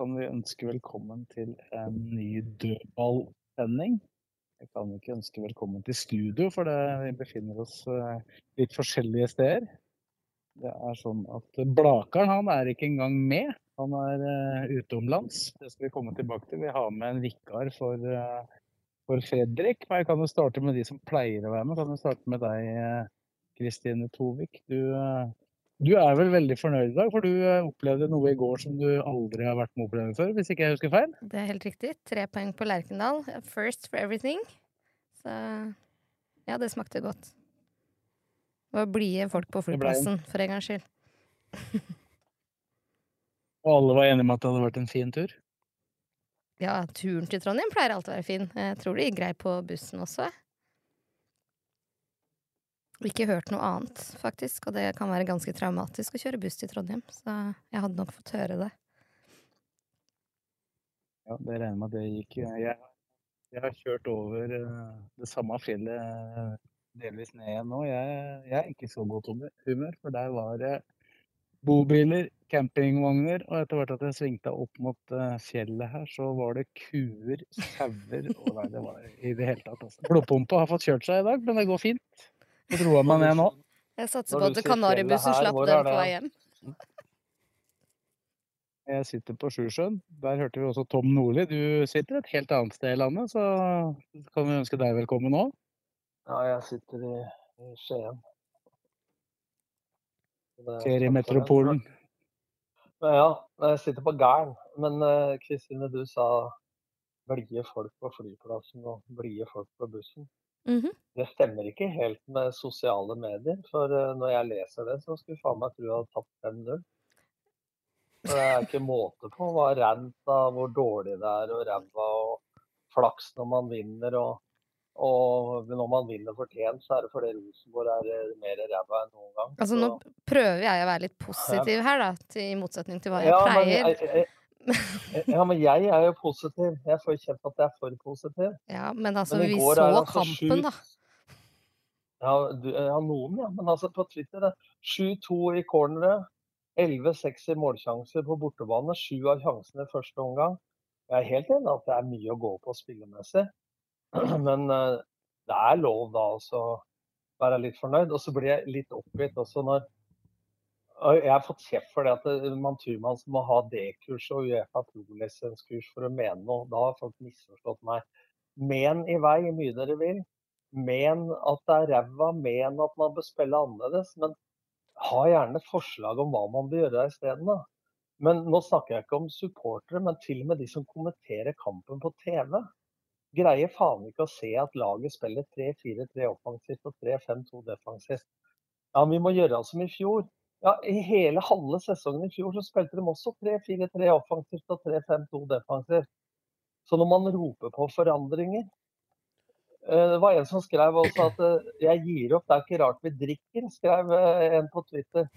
Kan vi ønske velkommen til en ny dødballsending. Jeg kan ikke ønske velkommen til studio, for det, vi befinner oss eh, litt forskjellige steder. Det er sånn at Blakeren han er ikke engang med. Han er uh, utenlands. Det skal vi komme tilbake til. Vi har med en vikar for, uh, for Fredrik. Men jeg kan jo starte med de som pleier å være med. Kan jo starte med deg, eh, Kristine Tovik. Du, eh, du er vel veldig fornøyd i dag, for du eh, opplevde noe i går som du aldri har vært med å oppleve før, hvis ikke jeg husker feil? Det er helt riktig. Tre poeng på Lerkendal. First for everything. Så ja, det smakte godt. Det var blide folk på flyplassen, for en gangs skyld. Og alle var enige om at det hadde vært en fin tur? Ja, turen til Trondheim pleier alltid å være fin. Jeg tror det gikk greit på bussen også. Ikke hørt noe annet, faktisk, og det kan være ganske traumatisk å kjøre buss til Trondheim, så jeg hadde nok fått høre det. Ja, det regner med at det gikk. Jeg, jeg har kjørt over eh, det samme fjellet eh, delvis ned igjen nå. Jeg, jeg er ikke så godt humør- for der var det bobiler, campingvogner, og etter hvert at jeg svingte opp mot eh, fjellet her, så var det kuer, sauer og nei, det var i det hele tatt. Altså. Blodpumpa har fått kjørt seg i dag, men det går fint. Jeg meg ned nå. Jeg satser på at Kanaribussen slapp den på vei hjem. Jeg sitter på Sjusjøen. Der hørte vi også Tom Nordli. Du sitter et helt annet sted i landet, så kan vi ønske deg velkommen nå. Ja, jeg sitter i, i Skien. Er Feriemetropolen. Ja, jeg sitter på Gæren. Men eh, Kristine, du sa blide folk på flyplassen og blide folk på bussen. Mhm. Det stemmer ikke helt med sosiale medier. For eh, når jeg leser det, så skulle faen meg tro jeg hadde tapt 5-0. Det er ikke måte på hva rant av hvor dårlig det er og ræva og flaks når man vinner. Og, og når man vinner fortjent, så er det fordi Rosenborg er eh, mer ræva enn noen gang. Altså, Så- nå prøver jeg å være litt positiv her, da, i motsetning til hva jeg ja, men pleier. jeg, jeg, ja, men jeg er jo positiv. Jeg får kjent at jeg er for positiv. Ja, men altså, Men vi så altså kampen, da. Ja, du, ja, noen, ja. Men altså på Twitter er 7-2 i corneret. 11-6 i målsjanser på bortebane. Sju av sjansene i første omgang. Jeg er helt enig at det er mye å gå på spillemessig. Men eh, det er lov da å være litt fornøyd. Og så blir jeg litt oppgitt også når Jeg har fått kjeft for det at man tror man må ha D-kurs og Uefa pro-lisenskurs for å mene noe. Da har folk misforstått meg. Men i vei, mye dere vil. Men at det er ræva. Men at man bør spille annerledes. Men ha gjerne forslag om hva man bør gjøre isteden. Men nå snakker jeg ikke om supportere, men til og med de som kommenterer kampen på TV. Greier faen ikke å se at laget spiller 3-4-3 offensivt og 3-5-2 defensivt. Ja, vi må gjøre som i fjor. Ja, I hele halve sesongen i fjor så spilte de også 3-4-3 offensivt og 3-5-2 defensivt. Så når man roper på forandringer eh, Det var en som skrev også at eh, 'jeg gir opp, det er ikke rart vi drikker', skrev eh, en på Twitter.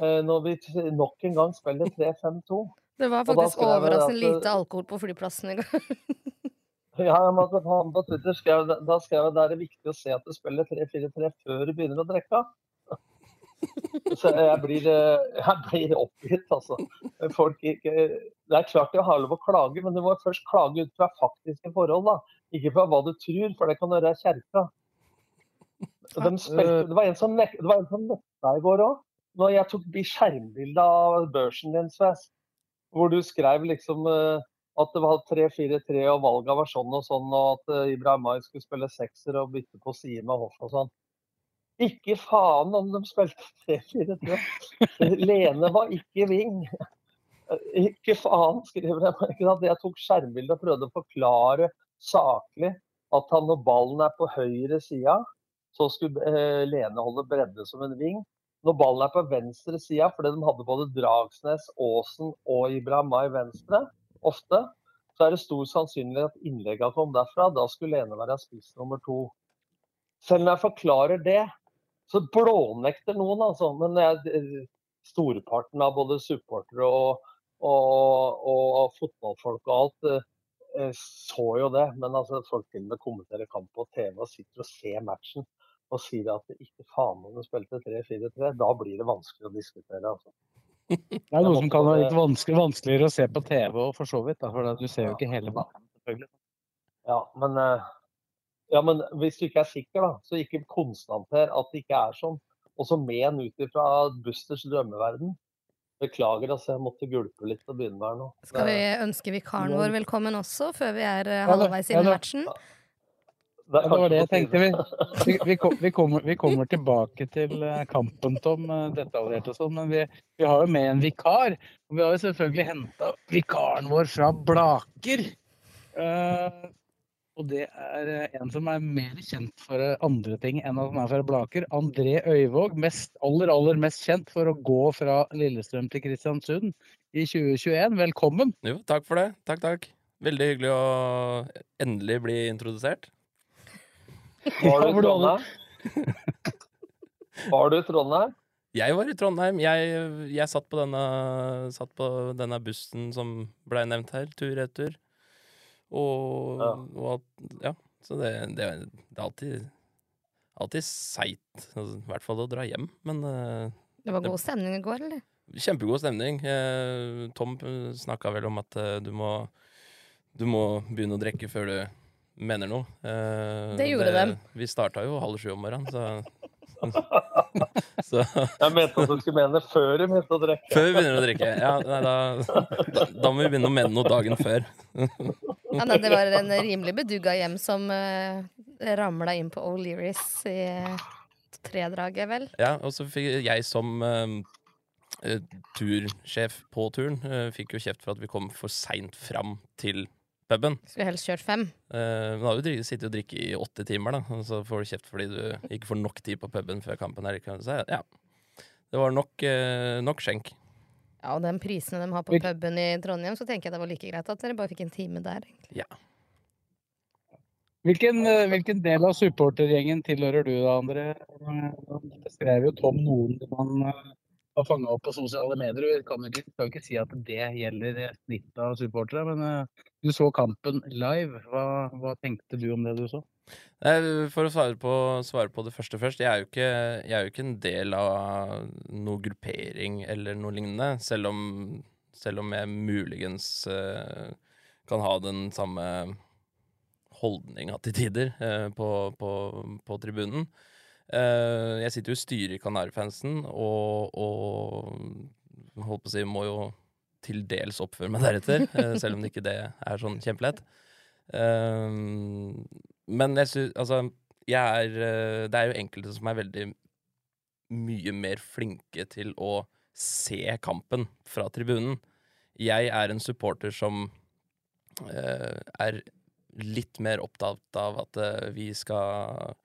Når vi nok en gang spiller 3-5-2. Det var faktisk overraskende lite alkohol på flyplassen i går. Ja, men han på Twitter skrev, da skrev jeg at det er viktig å se at du spiller 3-4-3 før du begynner å drikke. Så jeg blir, eh, jeg blir oppgitt, altså. Folk ikke, det er klart de har lov å klage, men du må først klage ut fra faktiske forhold. da. Ikke fra hva du tror, for det kan være kjerka. De det var en som det nekta i går òg. Når jeg tok de skjermbilde av børsen din, Sves, hvor du skrev liksom eh, at det var 3-4-3 og valga var sånn og sånn, og at eh, Ibrahimai skulle spille sekser og bytte på side med Hoff og sånn. Ikke faen om de spilte 3-4-3. Lene var ikke wing. Ikke faen, skriver jeg. Ikke? Jeg tok skjermbilde og prøvde å forklare saklig at han når ballen er på høyre sida, så skulle eh, Lene holde bredde som en wing. når ballen er på venstre sida, fordi de hadde både Dragsnes, Aasen og Ibrahimai venstre, ofte, så er det stor sannsynlighet at innleggene kom derfra. Da skulle Lene være spiss nummer to. Selv om jeg forklarer det, så blånekter noen, altså. Men jeg, storparten av både supportere og, og, og, fotballfolk og alt eh, så jo det. Men altså, folk til og med kommenterer kamp på TV og sitter og ser matchen og sier at det ikke faen om de spilte 3-4-3, da blir det vanskelig å diskutere. altså. Det er noe som kan være litt vanskelig, vanskeligere å se på TV og for så vidt, da, for du ser jo ikke hele banen. selvfølgelig. Ja, men, eh, ja, men hvis du ikke er sikker, da, så ikke konstater at det ikke er sånn. Og så men ut ifra Busters drømmeverden. Beklager, altså. Jeg måtte gulpe litt og begynne med her nå. Skal vi ønske vikaren vår velkommen også, før vi er eh, halvveis inn i matchen? Det, ja, det var det jeg tenkte. Vi, vi, vi, kommer, vi kommer, tilbake til eh, kampen, Tom, eh, detaljert og sånn. Men vi, har jo med en vikar. Og vi har jo selvfølgelig henta vikaren vår fra Blaker. Og det er en som er mer kjent for andre ting enn at han er fra Blaker. André Øyvåg, mest, aller, aller mest kjent for å gå fra Lillestrøm til Kristiansund i 2021. Velkommen. Jo, takk for det. Takk, takk. Veldig hyggelig å endelig bli introdusert. Var du i Trondheim? Var du i Trondheim? Jeg var i Trondheim. Jeg, jeg satt, på denne, satt, på denne, bussen som blei nevnt her, tur-retur. Og, ja. og ja. Så det, det, det, er alltid, alltid seigt, altså, i hvert fall å dra hjem, men uh, Det var god stemning i går, eller? Kjempegod stemning. Uh, Tom snakka vel om at uh, du må du må begynne å drikke før du mener noe. Eh, det gjorde det, dem. Vi starta jo halv sju om morgenen, så så. Jeg mente at du skulle mene før du begynte å drikke. Før vi begynner å drikke. Ja, nei, da, da, må vi begynne å mene noe dagen før. Ja, nei, det var en rimelig bedugga hjem som uh, eh, ramla inn på O'Learys i uh, tredraget, vel. Ja, og så fikk jeg som uh, tursjef på turen, uh, fikk jo kjeft for at vi kom for seint fram til puben. Skulle helst kjørt fem. Uh, men har jo sittet og drikket i åtte timer, da. Og så får du kjeft fordi du ikke får nok tid på puben før kampen er Så ja, det var nok, uh, nok skjenk. Ja, og den prisene de har på puben i Trondheim, så tenker jeg det var like greit at dere bare fikk en time der. egentlig. Ja. Hvilken, eh, hvilken del av supportergjengen tilhører du da, André? Det skrev jo Tom noen man har fanga opp på sosiale medier. Du kan jo ikke, kan ikke, si at det gjelder snittet av supportere, men uh, du så kampen live. Hva, hva, tenkte du om det du så? For å svare på, svare på det første først. Jeg er, jo ikke, jeg er jo ikke en del av noe gruppering eller noe lignende. Selv om, selv om jeg muligens uh, kan ha den samme holdninga til tider uh, på, på, på tribunen. Uh, jeg sitter jo i styret i Kanarifansen, og, og holdt på å si må jo til dels oppføre meg deretter, uh, selv om det ikke det er sånn kjempelett. Uh, men jeg syns Altså, jeg er Det er jo enkelte som er veldig mye mer flinke til å se kampen fra tribunen. Jeg er en supporter som er litt mer opptatt av at vi skal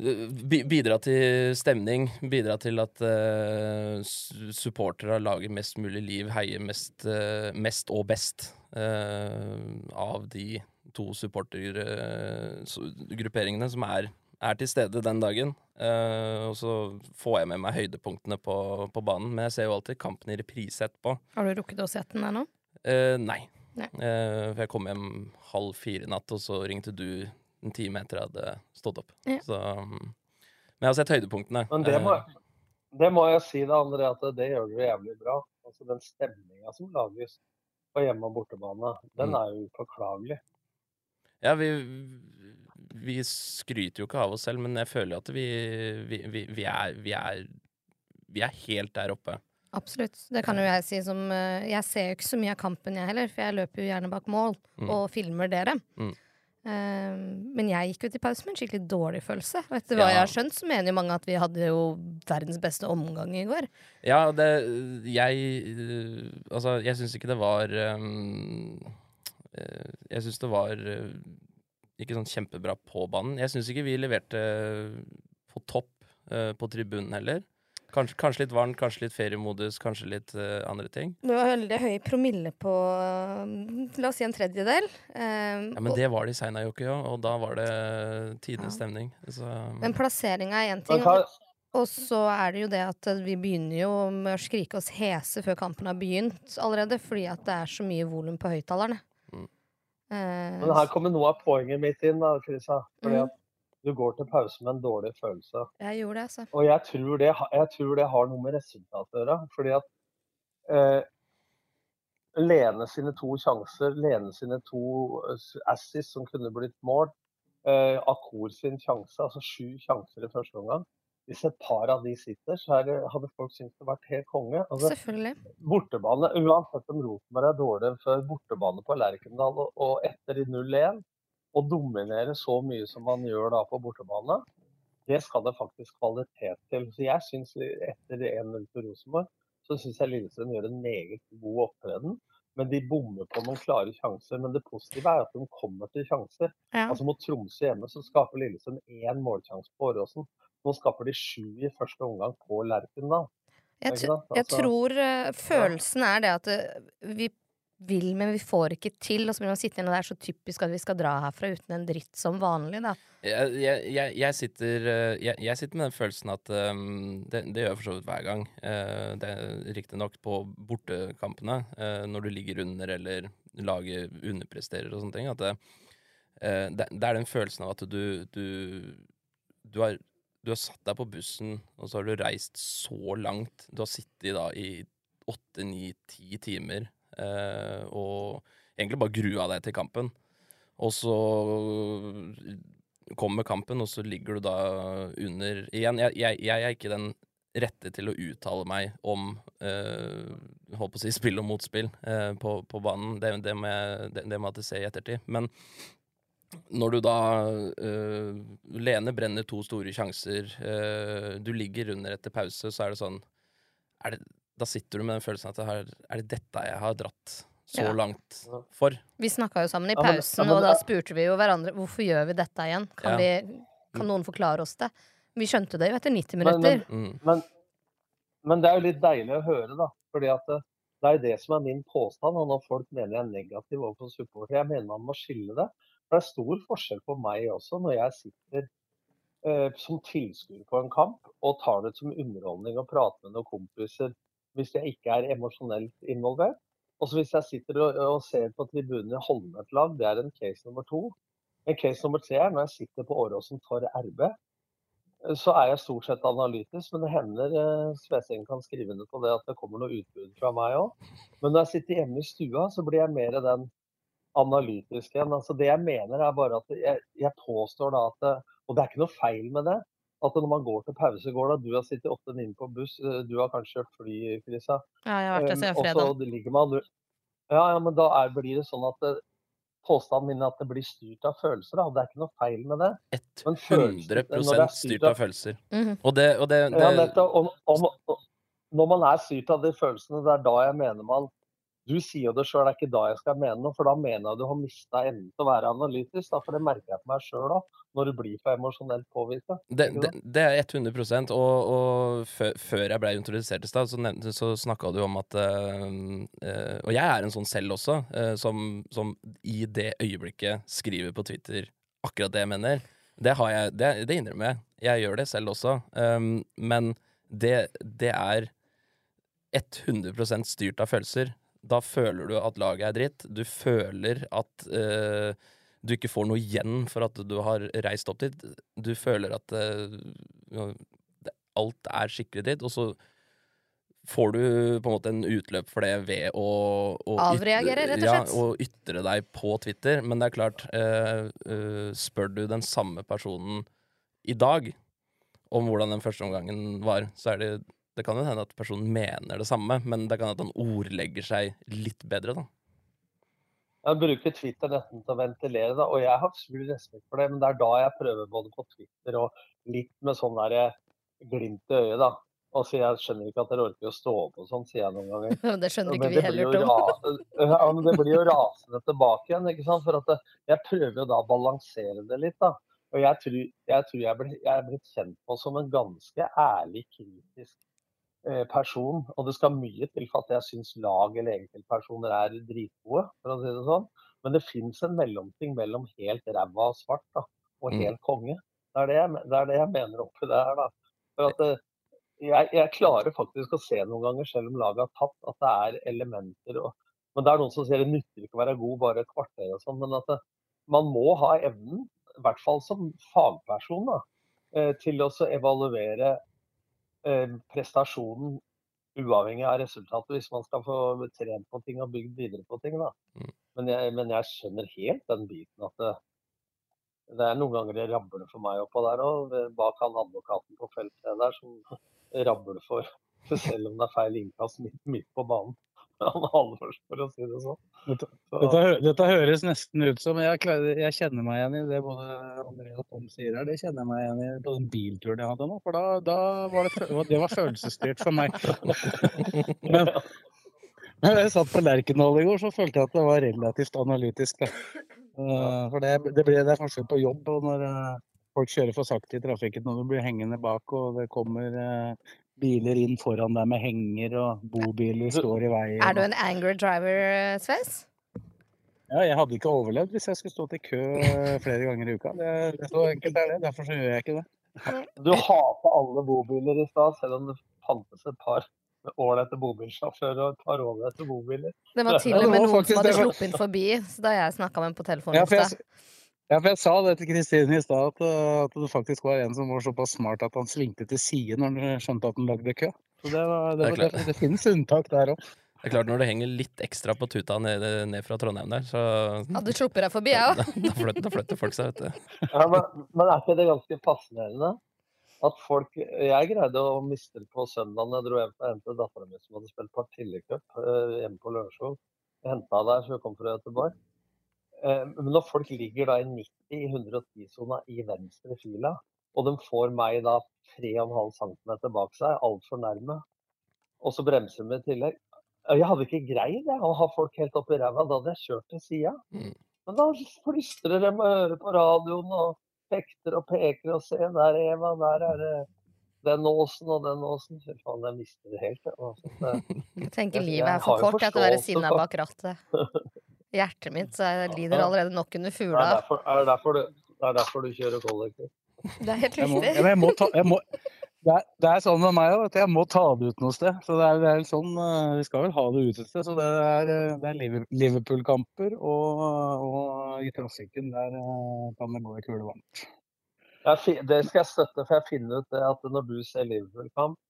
Bidra til stemning, bidra til at uh, supportere lager mest mulig liv, heier mest, uh, mest og best uh, av de to supportergrupperingene som er, er, til stede den dagen. og så får jeg med meg høydepunktene på, på, banen, men jeg ser jo alltid kampen i reprise etterpå. Har du rukket å se den ennå? nei. nei. for jeg kom hjem halv fire i natt, og så ringte du en time etter jeg hadde stått opp. Ja. Så, um, men jeg har sett høydepunktene. Men det må, eh, det må jeg si da, André, at det gjør du jævlig bra. Altså Den stemninga som lages på hjemme- og bortebane, den mm. er jo upåklagelig. Ja, vi, vi skryter jo ikke av oss selv, men jeg føler at vi, vi, vi, vi er, er, er helt der oppe. Absolutt. Det kan jo jeg si som eh, Jeg ser jo ikke så mye av kampen, jeg heller, for jeg løper jo gjerne bak mål mm. og filmer dere. Mm. Ehm, men jeg gikk ut i pause med en skikkelig dårlig følelse. Og etter hva ja. jeg har skjønt, så mener jo mange at vi hadde jo verdens beste omgang i går. Ja, det Jeg Altså, jeg syns ikke det var um, Jeg syns det var uh, ikke sånn kjempebra på banen. Jeg syns ikke vi leverte på topp uh, på tribunen heller. Kanskje, kanskje litt varmt, kanskje litt feriemodus, kanskje litt uh, andre ting. Det var veldig høy promille på uh, la oss si en tredjedel. Um, ja, Men det var det i Seinajoki òg, og da var det tidenes ja. stemning. Så, men plasseringa er én ting. Og så er det jo det at vi begynner jo med å skrike oss hese før kampen har begynt allerede, fordi at det er så mye volum på høyttalerne. Mm. Men her kommer noe av poenget mitt inn, da, Krisa. Fordi mm. at du går til pause med en dårlig følelse. Jeg gjorde det, altså. Og jeg tror det, jeg tror det har noe med resultatet å gjøre. Fordi at eh, Lene sine to sjanser, Lene sine to eh, assis som kunne blitt mål, eh, Akor sin sjanse, altså sju sjanser i første omgang. Hvis et par av de sitter, så det, hadde folk syntes det vært helt konge. Altså, Selvfølgelig. Bortebane, Uansett om Rosenborg er dårlig før bortebane på Lerkendal og, og etter i 0-1, å dominere så mye som man gjør da på bortebane, det skal det faktisk kvalitet til. Så jeg synes Etter 1-0 til Rosenborg så syns jeg Lillestrøm gjør en meget god opptreden. Men de bommer på noen klare sjanser. Men det positive er at de kommer til sjanser. Ja. Altså Mot Tromsø hjemme så skaper Lillestrøm én målsjanse på Åråsen. Nå skaper de sju i første omgang på Lerkendal. Jeg, jeg, altså, tror uh, følelsen er det at uh, vi vil, men vi får ikke til. Og så blir man sittende, og det er så typisk at vi skal dra herfra uten en dritt som vanlig, da. Jeg, jeg, jeg sitter, eh, jeg, sitter, med den følelsen at um, det, det, gjør jeg for så vidt hver gang. Uh, det Riktignok på bortekampene, uh, når du ligger under eller laget underpresterer og sånne ting. At det, uh, det, det, er den følelsen av at du, du, du har du har satt deg på bussen, og så har du reist så langt. Du har sittet da i åtte, ni, ti timer og egentlig bare grua deg til kampen. Og så kommer kampen, og så ligger du da under Igjen, jeg, jeg, jeg er ikke den rette til å uttale meg om eh, holdt på å si spill og motspill eh, på, på, banen. Det, det, må jeg, det, det må jeg se i ettertid. Men når du da eh, Lene brenner to store sjanser, eh, du ligger under etter pause, så er det sånn er det, da sitter du med den følelsen at det her, er det dette jeg har dratt så ja. langt for? Vi snakka jo sammen i pausen, og da spurte vi jo hverandre hvorfor gjør vi dette igjen. Kan, vi, kan noen forklare oss det? Vi skjønte det jo etter 90 minutter. Men, men, men, men det er jo litt deilig å høre, da. fordi at det, det er det som er min påstand. Og når folk mener jeg er negativ overfor supportere, jeg mener man må skille det. For det er stor forskjell på meg også når jeg sitter eh, som tilskuer på en kamp og tar det som underholdning og prater med noen kompiser hvis jeg ikke er emosjonelt involvert. Og så hvis jeg sitter og, og ser på tribunen i Holme lag, det er en case nummer to. En case nummer tre er når jeg sitter på Åråsen for RB. Så er jeg stort sett analytisk, men det hender eh, kan skrive ned på det at det kommer noe utbud fra meg òg. Men når jeg sitter hjemme i stua, så blir jeg mer den analytiske igjen. Altså det jeg mener er bare at jeg, jeg påstår da at Og det er ikke noe feil med det at når man går til pause, går da Du har sittet åtte-ni på buss, eh, du har kanskje kjørt fly, Krisa. Ja, jeg har vært det siden fredag. Og så ligger man Ja, ja, men da er, blir det sånn at det, påstanden min er at det blir styrt av følelser. Da. Det er ikke noe feil med det. 100 styrt av følelser. Mm -hmm. Og det, og det, det... Ja, og, når man er styrt av de følelsene, det er da jeg mener man du sier jo det sjøl, det er ikke da jeg skal mene noe, for da mener jeg du har mista evnen til å være analytisk. Da, for det merker jeg på meg sjøl òg, når du blir for emosjonelt påvirka. Det, det, det, er 100 og, og før jeg ble introdusert i stad, så, så snakka du om at øh, Og jeg er en sånn selv også, øh, som, som, i det øyeblikket skriver på Twitter akkurat det jeg mener. Det, har jeg, det, det innrømmer jeg. Jeg gjør det selv også. Um, men det, det er 100% styrt av følelser da føler du at laget er dritt. Du føler at uh, du ikke får noe igjen for at du har reist opp dit. Du føler at uh, alt er skikkelig dritt, og så får du på en måte en utløp for det ved å, å Avreagere, rett og slett. Ja, og ytre deg på Twitter. Men det er klart, uh, spør du den samme personen i dag om hvordan den første omgangen var, så er det det kan jo hende at personen mener det samme, men det kan hende at han ordlegger seg litt bedre, da. Jeg bruker Twitter nesten til å ventilere, da, og jeg har full respekt for det. Men det er da jeg prøver både på Twitter og litt med sånn der eh, glimt i øyet, da. Og så jeg skjønner ikke at dere orker å stå opp og sånn, sier jeg noen ganger. det skjønner ikke vi heller, Tom. ja, men det blir jo rasende tilbake igjen, ikke sant. For at det, jeg prøver jo da å balansere det litt, da. Og jeg tror jeg, tror jeg, blir, jeg blir kjent på som en ganske ærlig, kritisk eh, person. Og det skal mye til for at jeg syns lag eller enkeltpersoner er dritgode, for å si det sånn. Men det fins en mellomting mellom helt ræva og svart da, og Mm. helt konge. Det er det, jeg, det er det jeg mener oppi det her. da. For at eh, jeg, jeg klarer faktisk å se noen ganger, selv om laget har tapt, at det er elementer og Men det er noen som sier det nytter ikke å være god bare et kvarter og sånn. Men at det, man må ha evnen, i hvert fall som fagperson, da, eh, til å evaluere eh, prestasjonen uavhengig av resultatet, hvis man skal få trent på ting og bygd videre på ting. Mm. Men jeg, men jeg skjønner helt den biten at det, det er noen ganger det rabler for meg oppå der òg. Bak han advokaten på feltet der som rabler for selv om det er feil innkast midt, midt på banen. Han Halvors, for å si det sånn. Dette, dette, dette høres nesten ut som jeg, jeg kjenner meg igjen i det både André og Tom sier her. Det kjenner jeg meg igjen i på den bilturen jeg hadde nå. For da, da var det, det var følelsesstyrt for meg. Men når jeg satt på Lerkendal i går, så følte jeg at det var relativt analytisk. Eh, For det, det, ble, det forskjell på jobb og når eh, folk kjører for sakte i trafikken og du blir hengende bak og det kommer eh, biler inn foran deg med henger og bobiler står i veien. Er du en angry driver, Sves? Ja, jeg hadde ikke overlevd hvis jeg skulle stått i kø eh, flere ganger i uka. Det, det er så enkelt er det. Derfor så gjør jeg ikke det. Du hater alle bobiler i stad, selv om det fantes et par ålreite bobilsjåfører og et par ålreite bobiler. Det var til og med noen som hadde sluppet inn forbi så da jeg snakka med ham på telefonen Ja, ja, for jeg sa det til Kristine i stad, at, eh, at det faktisk var en som var såpass smart at han svingte til siden når han skjønte at han lagde kø. Så det, var, det, var, det, det finnes unntak der òg. Det er klart Når det henger litt ekstra på tuta ned, ned fra Trondheim der, så Hadde sluppet deg forbi, jeg da, òg. da, flytter, da flytter folk seg, vet du. Ja, men, men er ikke det ganske fascinerende? At folk Jeg greide å miste det på søndagen. Jeg dro hjem for å hente dattera mi som hadde spilt Partillecup uh, hjemme på Lørenskog. Jeg henta der så jeg kom fra Göteborg. Eh, men når folk ligger da i 90 i 110-sona i venstre fila, og de får meg da 3,5 cm bak seg, altfor nærme, og så bremser de i tillegg Eh, Jeg hadde ikke greid det, å ha folk helt oppi ræva. Da hadde jeg kjørt til sida. Mm. Men da plystrer de med øret på radioen og fekter og peker og ser der er Eva, der er det den åsen og den åsen. Fy faen, jeg mister det helt. jeg. Altså, det- Jeg tenker livet er for kort til å være sinna bak rattet. Hjertet mitt så jeg lider allerede nok under Det er fugla. derfor, er det derfor, du, det er derfor du kjører kollektivt. Det er helt Jeg må, riktig. ja, men jeg må ta, jeg må, det, er, det er sånn med meg òg, at jeg må ta det ut noe sted. Så det er, det er sånn, eh, Vi skal vel ha det ut et sted. Så det er, eh, er Liverpool-kamper, og, og i trafikken der eh, kan det gå i kule varmt. Det skal jeg støtte, for jeg finner ut det at når du ser Liverpool-kamp,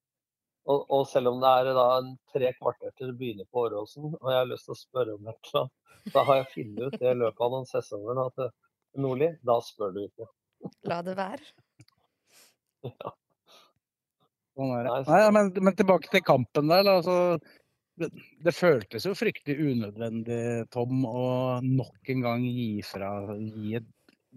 og, og selv om det er da en tre kvarter til det begynner på Åråsen, og jeg har lyst til å spørre om et eller annet, da har jeg funnet ut det i løpet av noen sesonger at eh, Nordli, da spør du ikke. La det være. Sånn er det. Nei, men, men tilbake til kampen der. Altså, det, det føltes jo fryktelig unødvendig, Tom, å nok en gang gi fra gi et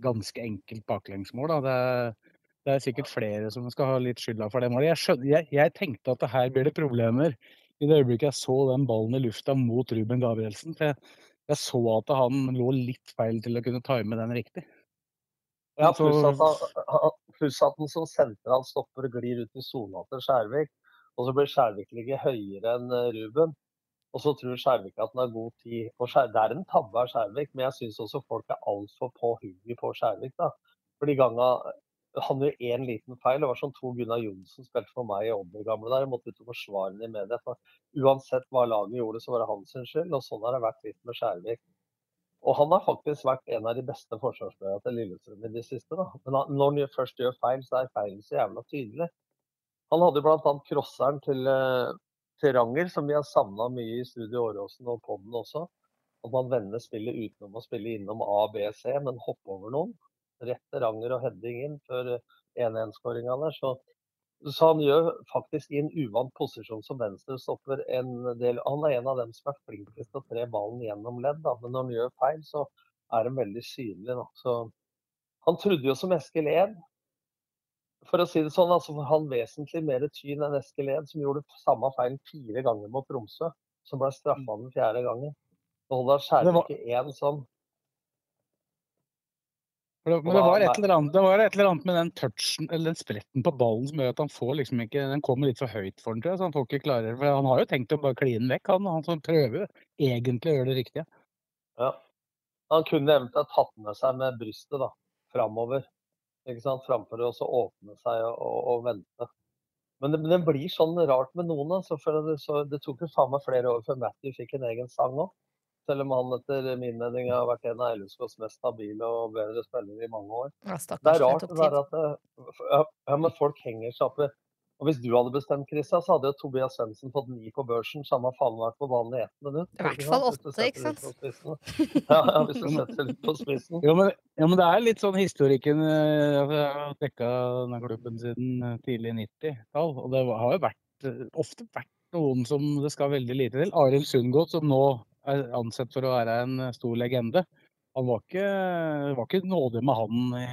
ganske enkelt baklengsmål. Da. Det, er- det er sikkert flere som skal ha litt skylda for det målet. Jeg, skjønner, jeg, jeg tenkte at det her blir det problemer i det øyeblikket jeg så den ballen i lufta mot Ruben Gabrielsen. For jeg, jeg så at han lå litt feil til å kunne time den riktig. Ja, pluss at, han, pluss at han som sentral stopper og glir ut i sona til Skjærvik. Og så blir Skjærvik ligge høyere enn eh, Ruben. Og så tror Skjærvik at han har god tid. Og det er en tabbe av Skjærvik, men jeg syns også folk er altfor på hugget på Skjærvik. da. For de ganga han gjør én liten feil. Det var sånn to Gunnar Johnsen spilte for meg i Odd i gamle der. Jeg måtte ut og forsvare ham i media. For uansett hva laget gjorde, så var det hans skyld. Og sånn har det vært litt med Skjærvik. Og han har faktisk vært en av de beste forsvarsspillerne til Lillestrøm i det siste. da. Men når han først gjør feil, så er feilen så jævla tydelig. Han hadde bl.a. crosseren til, eh, til Ranger, som vi har savna mye i Studio Åråsen og podden også. At man vender spillet utenom å spille innom A, B, C, men hoppe over noen. Rett Ranger og heading inn før 1-1-skåringa der. Så, så han gjør faktisk i en uvant posisjon som venstrestopper en del Han er en av dem som er flinkest til å tre ballen gjennom ledd, da. men når han gjør feil, så er han veldig synlig. Da. Så han trodde jo som Eskil Ed. For å si det sånn, altså han vesentlig mer tyn enn Eskil Ed, som gjorde samme feil fire ganger mot Tromsø. Som ble straffa den fjerde gangen. Og holder Det ikke Skjærvik én sånn. Det, men det var, et eller annet, det var et eller annet med den touchen, eller den spretten på ballen som gjør at han får liksom ikke Den kommer litt for høyt for han, tror jeg, så han får ikke klare For han har jo tenkt å bare kline vekk, han. Han som prøver egentlig å gjøre det riktige. Ja. Han kunne eventuelt tatt med seg med brystet da, framover. Ikke sant? Framfor å åpne seg og, og, og vente. Men det, det, blir sånn rart med noen. Altså, for det, så, det tok jo faen meg flere år før Matthew fikk en egen sang òg. Selv om han etter min mening har vært en av LSKs mest stabile og bedre spillere i mange år. Ja, det er rart det der at ja, men folk henger seg opp i og Hvis du hadde bestemt, Krista, så hadde jo Tobias Svendsen fått ni på børsen. Samme faen vært på banen i ett minutt. I hvert fall åtte, ikke sant? Ja, ja, hvis du setter litt på spissen. ja, men, ja, men det er litt sånn historikken eh, altså, Jeg har dekka denne klubben siden eh, tidlig 90-tall, og det har jo vært, eh, ofte vært noen som det skal veldig lite til. Arild Sundgodt, som nå er ansett for å være en stor legende. Han var ikke, var ikke nådig med han i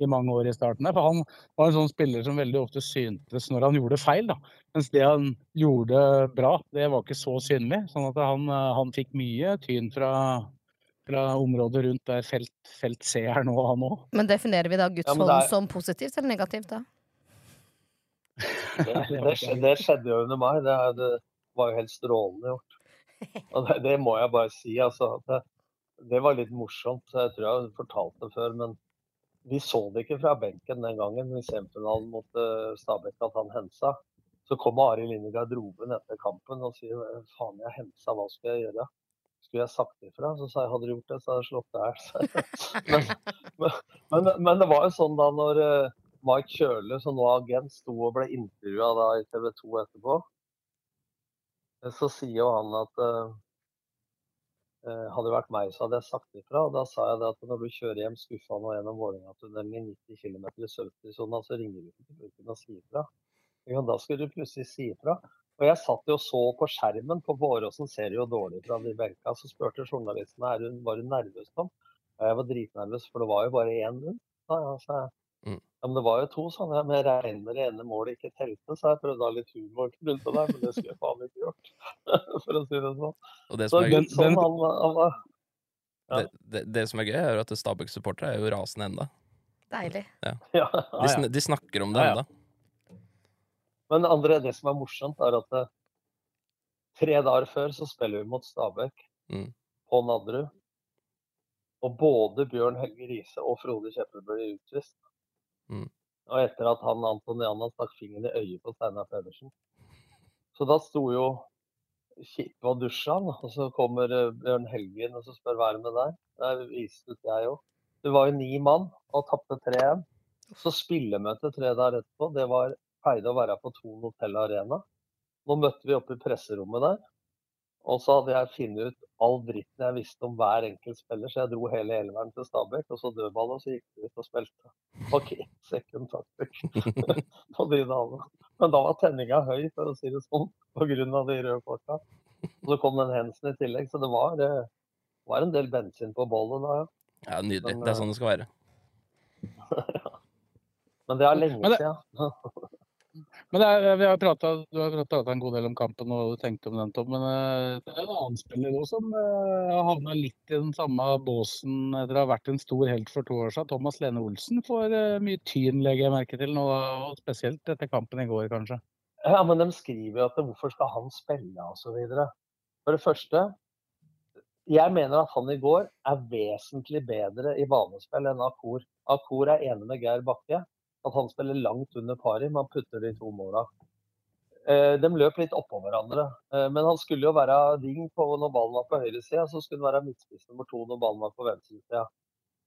i mange år i starten. For han var en sånn spiller som veldig ofte syntes når han gjorde feil. Da. Mens det han gjorde bra, det var ikke så synlig. Sånn at han, han fikk mye tyn fra, fra området rundt der felt, felt C er nå, han òg. Men definerer vi da Guds hånd ja, er... som positivt eller negativt, da? Det, det, det, skjedde jo under meg. Det, det, var jo helt strålende gjort. Det, det må jeg bare si. Altså, det, det var litt morsomt. Jeg tror jeg har fortalt det før. men vi så det ikke fra benken den gangen i semifinalen mot uh, Stabæk at han hensa. Så kommer Arild inn i garderoben etter kampen og sier faen, jeg hensa, hva skal jeg gjøre? Skulle jeg sagt ifra? Så sa jeg hadde du gjort det, så hadde jeg slått deg i hjel. men, men, men, det var jo sånn da når uh, Mike Kjøle, som nå er agent, sto og ble intervjua i TV 2 etterpå, så sier jo han at uh, Eh, hadde det vært meg, så hadde jeg sagt ifra. Og da sa jeg at når du kjører hjem skuffa nå gjennom Vålerenga-tunnelen i 90 km i 70-sona, så ringer du ikke til og sier ifra. Jo, da skulle du plutselig si ifra. Og jeg satt jo så på skjermen, på Våråsen ser jo dårlig fra de benka. Så spurte journalisten er hun, var nervøs, Tom. Og jeg var dritnervøs, for det var jo bare én rundt. Sa jeg. Ja, men det var jo to sånne med regner det ene målet ikke telte, så jeg prøvde å ha litt humor rundt det der, men det skulle jeg faen ikke gjort. For å si det sånn. Og det som, er, så, sånn, han, han var, ja. det, det, det, som er gøy, er at Stabæk-supportere er jo rasende enda. Deilig. Ja. De, de, snakker om det enda. Men andre, det som er morsomt, er at eh, tre dager før så spiller vi mot Stabæk mm. på Nadderud. Og både Bjørn Helge Riise og Frode Kjeppe blir utvist. Mm. Og etter at han Anton Janna stakk fingeren i øyet på Steinar Pedersen. Så da sto jo Kippe og dusja, og så kommer eh, Bjørn Helgen og så spør hva er det med deg. Der viste ut jeg òg. Du var jo ni mann og tapte 3-1. Så spillemøtet tre dager etterpå, det var pleide å være på Thon Hotell Arena. Nå møtte vi oppe i presserommet der. Og så hadde jeg funnet ut all dritten jeg visste om hver enkelt spiller, så jeg dro hele elveren til Stabæk, og så dødball, og så gikk vi ut og spilte. OK, second tactic på de dagene. Men da var tenninga høy, for å si det sånn, pga. de røde korta. Og så kom den Hensen i tillegg, så det var, det var en del bensin på bollet da, ja. Ja, Nydelig. Men, det er sånn det skal være. Men det er lenge siden. Men er, vi har pratet, Du har prata en god del om kampen og tenkte om den, Tom. Men uh, det er en annen spiller òg som uh, har havna litt i den samme båsen etter å ha vært en stor helt for to år siden. Thomas Lene Olsen får uh, mye tyn, legger jeg merke til nå. Og spesielt etter kampen i går, kanskje. Ja, men de skriver at hvorfor skal han spille osv. For det første, jeg mener at han i går er vesentlig bedre i banespill enn Akor. Akor er enig med Geir Bakke at han spiller langt under pari, men han putter de to måla. Eh, de løp litt oppå hverandre. Eh, men han skulle jo være wing når ballen var på høyresida, så skulle han være midtspiss nummer to når ballen var på venstresida.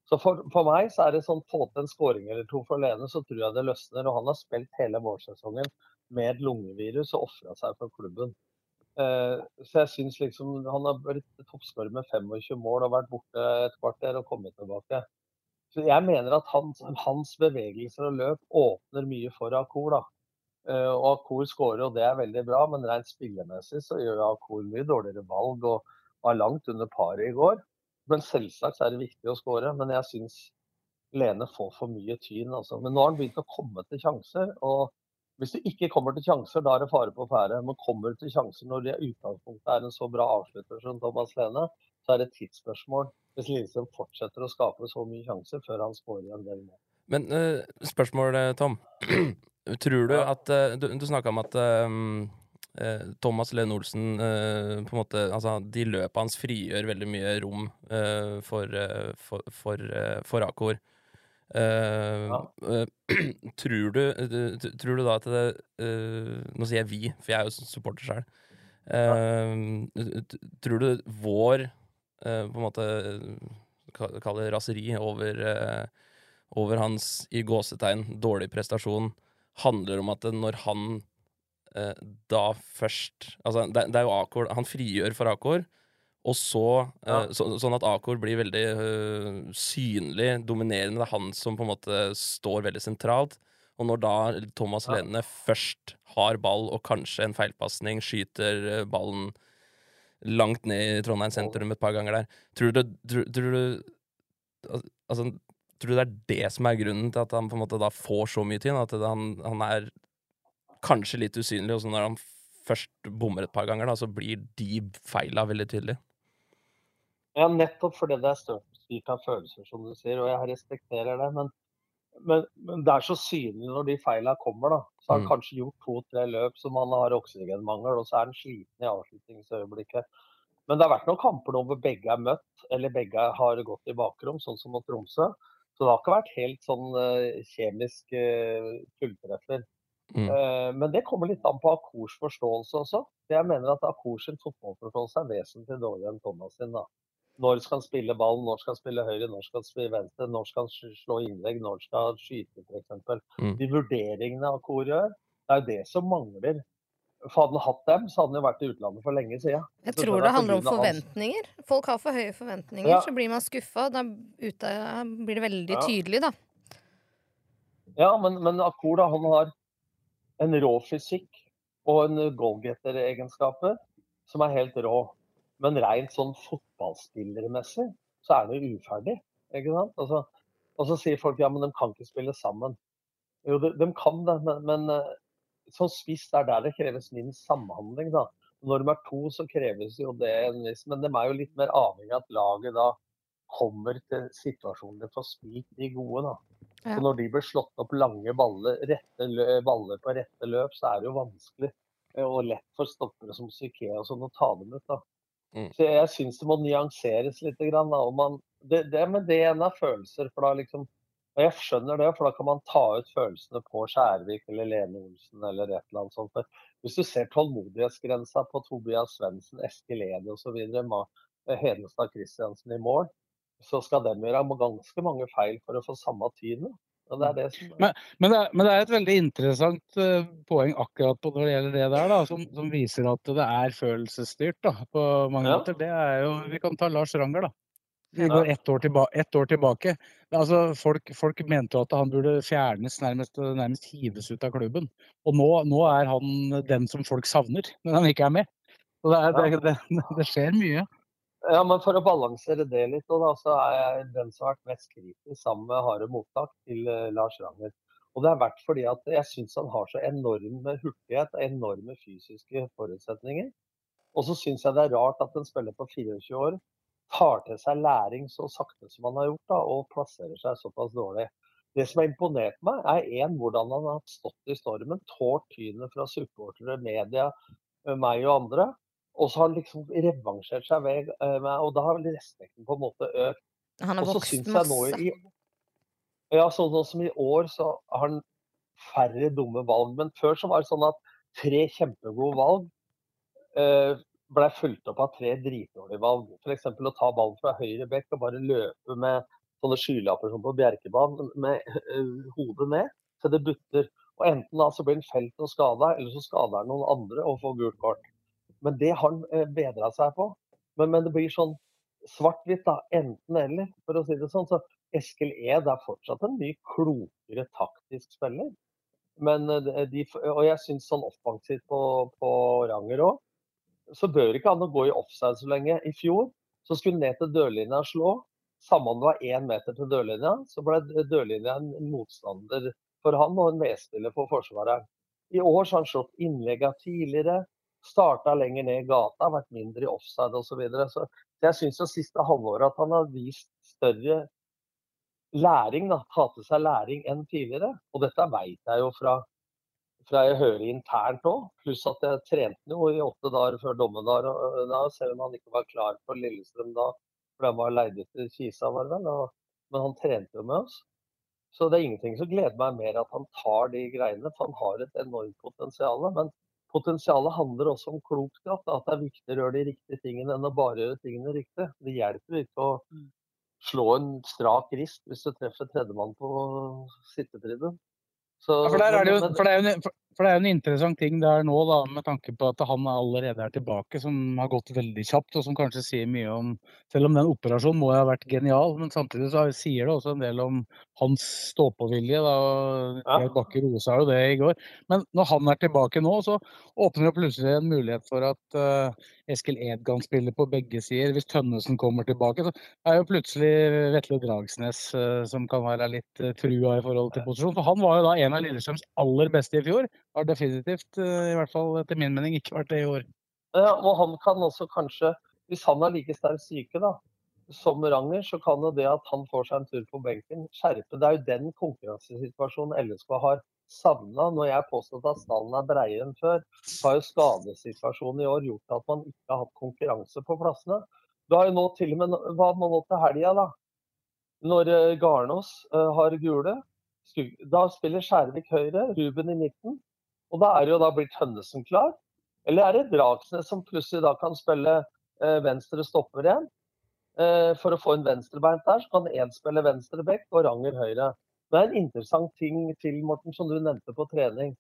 Så for, for, meg så er det sånn få til en skåring eller to for Lene, så tror jeg det løsner. Og han har spilt hele vårsesongen med et lungevirus og ofra seg for klubben. Eh, så jeg syns liksom han har blitt toppskårer med 25 mål og vært borte et kvarter og kommet tilbake. Jeg mener at hans, hans, bevegelser og løp åpner mye for Akor. da. Uh, og Akor skårer, og det er veldig bra, men rent spillemessig så gjør Akor mye dårligere valg og var langt under paret i går. Men selvsagt er det viktig å skåre. Men jeg syns Lene får for mye tyn. Altså. Men nå har han begynt å komme til sjanser. og hvis du ikke kommer til sjanser, da er det fare på ferde. Men kommer du til sjanser når det i utgangspunktet er en så bra avslutter som Thomas Lene, så er det et tidsspørsmål hvis Lillestrøm fortsetter å skape så mye sjanser før han skårer en del mål. Men uh, spørsmål, Tom. Tror du at uh, Du, du snakka om at uh, Thomas Lenn Olsen på en måte Altså, de løpene hans frigjør veldig mye rom for, for, for, for Akor. Ja. tror, du, tror du da at det Nå sier jeg vi, for jeg er jo supporter sjøl. Ja. Tror du vår på en måte kaller det raseri over over hans i gåsetegn dårlig prestasjon handler om at når han eh, da først Altså, det, det, er jo Akor Han frigjør for Akor, og så eh, så, Sånn at Akor blir veldig uh, synlig, dominerende. Det er han som på en måte står veldig sentralt. Og når da Thomas ja. Lene først har ball og kanskje en feilpasning, skyter ballen langt ned i Trondheim sentrum et par ganger der, tror du, tror, tror du Altså, Tror du det er det som er grunnen til at han på en måte da får så mye tid? At han, han er kanskje litt usynlig, og så når han først bommer et par ganger, da, så blir de feila veldig tydelig? Ja, nettopp fordi det er styrt av følelser, som du sier, og jeg respekterer det. Men, men, men det er så synlig når de feila kommer, da. Så har han mm. kanskje gjort to-tre løp som han har oksygenmangel, og så er han sliten i avslutningsøyeblikket. Men det har vært noen kamper nå hvor begge er møtt, eller begge har gått i bakrom, sånn som mot Tromsø. Så det har ikke vært helt sånn uh, kjemisk uh, fulltreffer. Mm. Uh, men det kommer litt an på Akors forståelse også. Jeg mener at Akors fotballforståelse er vesentlig dårligere enn Thomas sin. da. Når skal han spille ball, når skal han spille høyre, når skal han spille venstre, når skal han slå innlegg, når skal han skyte f.eks. Mm. De vurderingene Akor gjør, det er jo det som mangler hadde han hatt dem, så hadde han jo vært i utlandet for lenge siden. Jeg tror det handler om forventninger. Folk har for høye forventninger, ja. så blir man skuffa. Da blir det veldig ja. tydelig, da. Ja, men, men Akor da, han har en rå fysikk og en goalgetter-egenskaper som er helt rå. Men rent sånn fotballspillermessig så er det uferdig. ikke sant? Altså, og så sier folk ja, men de kan ikke spille sammen. Jo, de, de kan det, men, men som spiss er der det kreves minst samhandling. da. Når de er to, så kreves jo det en viss Men de er jo litt mer avhengig av at laget da kommer til situasjonen for å spilt de gode. da. Ja. Så Når de blir slått opp lange baller, rette baller på rette løp, så er det jo vanskelig eh, og lett for stoppere som Psyké og sånn å ta dem ut. da. Mm. Så Jeg syns det må nyanseres litt. Grann. Man, det, det, men det ene er følelser. for da liksom og jeg skjønner det, for da kan man ta ut følelsene på Skjærvik eller Lene Olsen eller et eller annet sånt. Hvis du ser tålmodighetsgrensa på Tobias Svendsen, Eskil Edi osv., Hedenstad Christiansen i mål, så skal de gjøre ganske mange feil for å få samme tid. Det det som... men, men, det er, men, det er, et veldig interessant uh, poeng akkurat på når det gjelder det der, da, som, som viser at det er følelsesstyrt da, på mange ja. måter. Det er jo, Vi kan ta Lars Ranger, da. Vi går ett år, tilba ett år tilbake. Altså, folk, folk, mente at han burde fjernes, nærmest, nærmest hives ut av klubben. Og nå, nå, er han den som folk savner, når han ikke er med. Så det, er, det, det, det skjer mye. Ja, men For å balansere det litt, da, så er jeg den som har vært mest kritisk sammen med harde mottak til uh, Lars Ranger. Og det har vært fordi at jeg syns han har så enorme hurtighet, og enorme fysiske forutsetninger. Og så syns jeg det er rart at en spiller på 24 år tar til seg læring så sakte som han har gjort, da, og plasserer seg såpass dårlig. Det som har imponert meg, er en, hvordan han har stått i stormen, tålt tynet fra supportere, media, eh, meg og andre. Og så har han liksom revansjert seg uh, meg, og da har vel respekten på en måte økt. Han har vokst masse. I, ja, sånn som i år så har han færre dumme valg. Men før så var det sånn at tre kjempegode valg eh, ble fulgt opp av tre dritdårlige valg. F.eks. å ta ballen fra høyre bekk og bare løpe med sånne skylapper som på Bjerkebanen med uh, hodet ned så det butter. Og Enten da så blir han felt og skada, eller så skader han noen andre og får gult kort. Men det har han uh, bedra seg på. Men, men, det blir sånn svart-hvitt, da. Enten-eller, for å si det sånn. Så Eskil Ed er fortsatt en mye klokere taktisk spiller. Men, uh, de, og jeg syns sånn offensivt på, på Ranger òg så bør ikke han gå i offside så lenge. I fjor så skulle han ned til dørlinja slå. Samme om det var én meter til dørlinja, så ble dørlinja en motstander for han og en medspiller for Forsvaret. I år så har han slått innleggene tidligere. Starta lenger ned i gata, vært mindre i offside osv. Så, videre. så jeg syns det siste halvåret at han har vist større læring, da, ta til seg læring enn tidligere. Og dette veit jeg jo fra, fra jeg hører internt òg. Pluss at jeg trente jo i åtte dager før dommedag, selv om han ikke var klar for Lillestrøm da. For han var leid ut til Kisa, var vel. Og, men han trente jo med oss. Så det er ingenting som gleder meg mer at han tar de greiene, for han har et enormt potensial. Men potensialet handler også om klokskap. At det er viktigere å gjøre de riktige tingene enn å bare gjøre tingene riktig. Det hjelper ikke å slå en strak rist hvis du treffer tredjemann på sittetrinnet. Ja, for, det jo, for, det jo, for det er en interessant ting der nå, da, med tanke på at han allerede er tilbake, som har gått veldig kjapt, og som kanskje sier mye om Selv om den operasjonen må ha vært genial, men samtidig så sier det også en del om hans stå-på-vilje. Ja. Bakke rosa jo det i går. Men når han er tilbake nå, så åpner det plutselig en mulighet for at uh, Eskil Edgan spiller på begge sider. Hvis Tønnesen kommer tilbake, så er jo plutselig Vetle Dragsnes uh, som kan være litt uh, trua i forhold til posisjon. For han var jo da en av Lillestrøms aller beste i fjor. Har definitivt, i hvert fall etter min mening, ikke vært det i år. Ja, og han kan også kanskje, hvis han er like sterk syke, da, som Ranger, så kan jo det at han får seg en tur på benken, skjerpe. Det er jo den konkurransesituasjonen LSK har savna. Når jeg påstått at stallen er bredere enn før, så har jo skadesituasjonen i år gjort at man ikke har hatt konkurranse på plassene. Du har jo nå til og med Hva må nå til helga, da? Når eh, Garnås uh, har gule, da spiller Skjærvik høyre, Ruben i midten. Og da er jo da blitt Hønnesen klar. Eller er det Dragsnes som plutselig da kan spille uh, venstre stopper igjen? Eh, for å få en venstrebeint der, så kan én spille venstre bekk og Ranger høyre. Det er en interessant ting til, Morten, som du nevnte på trening.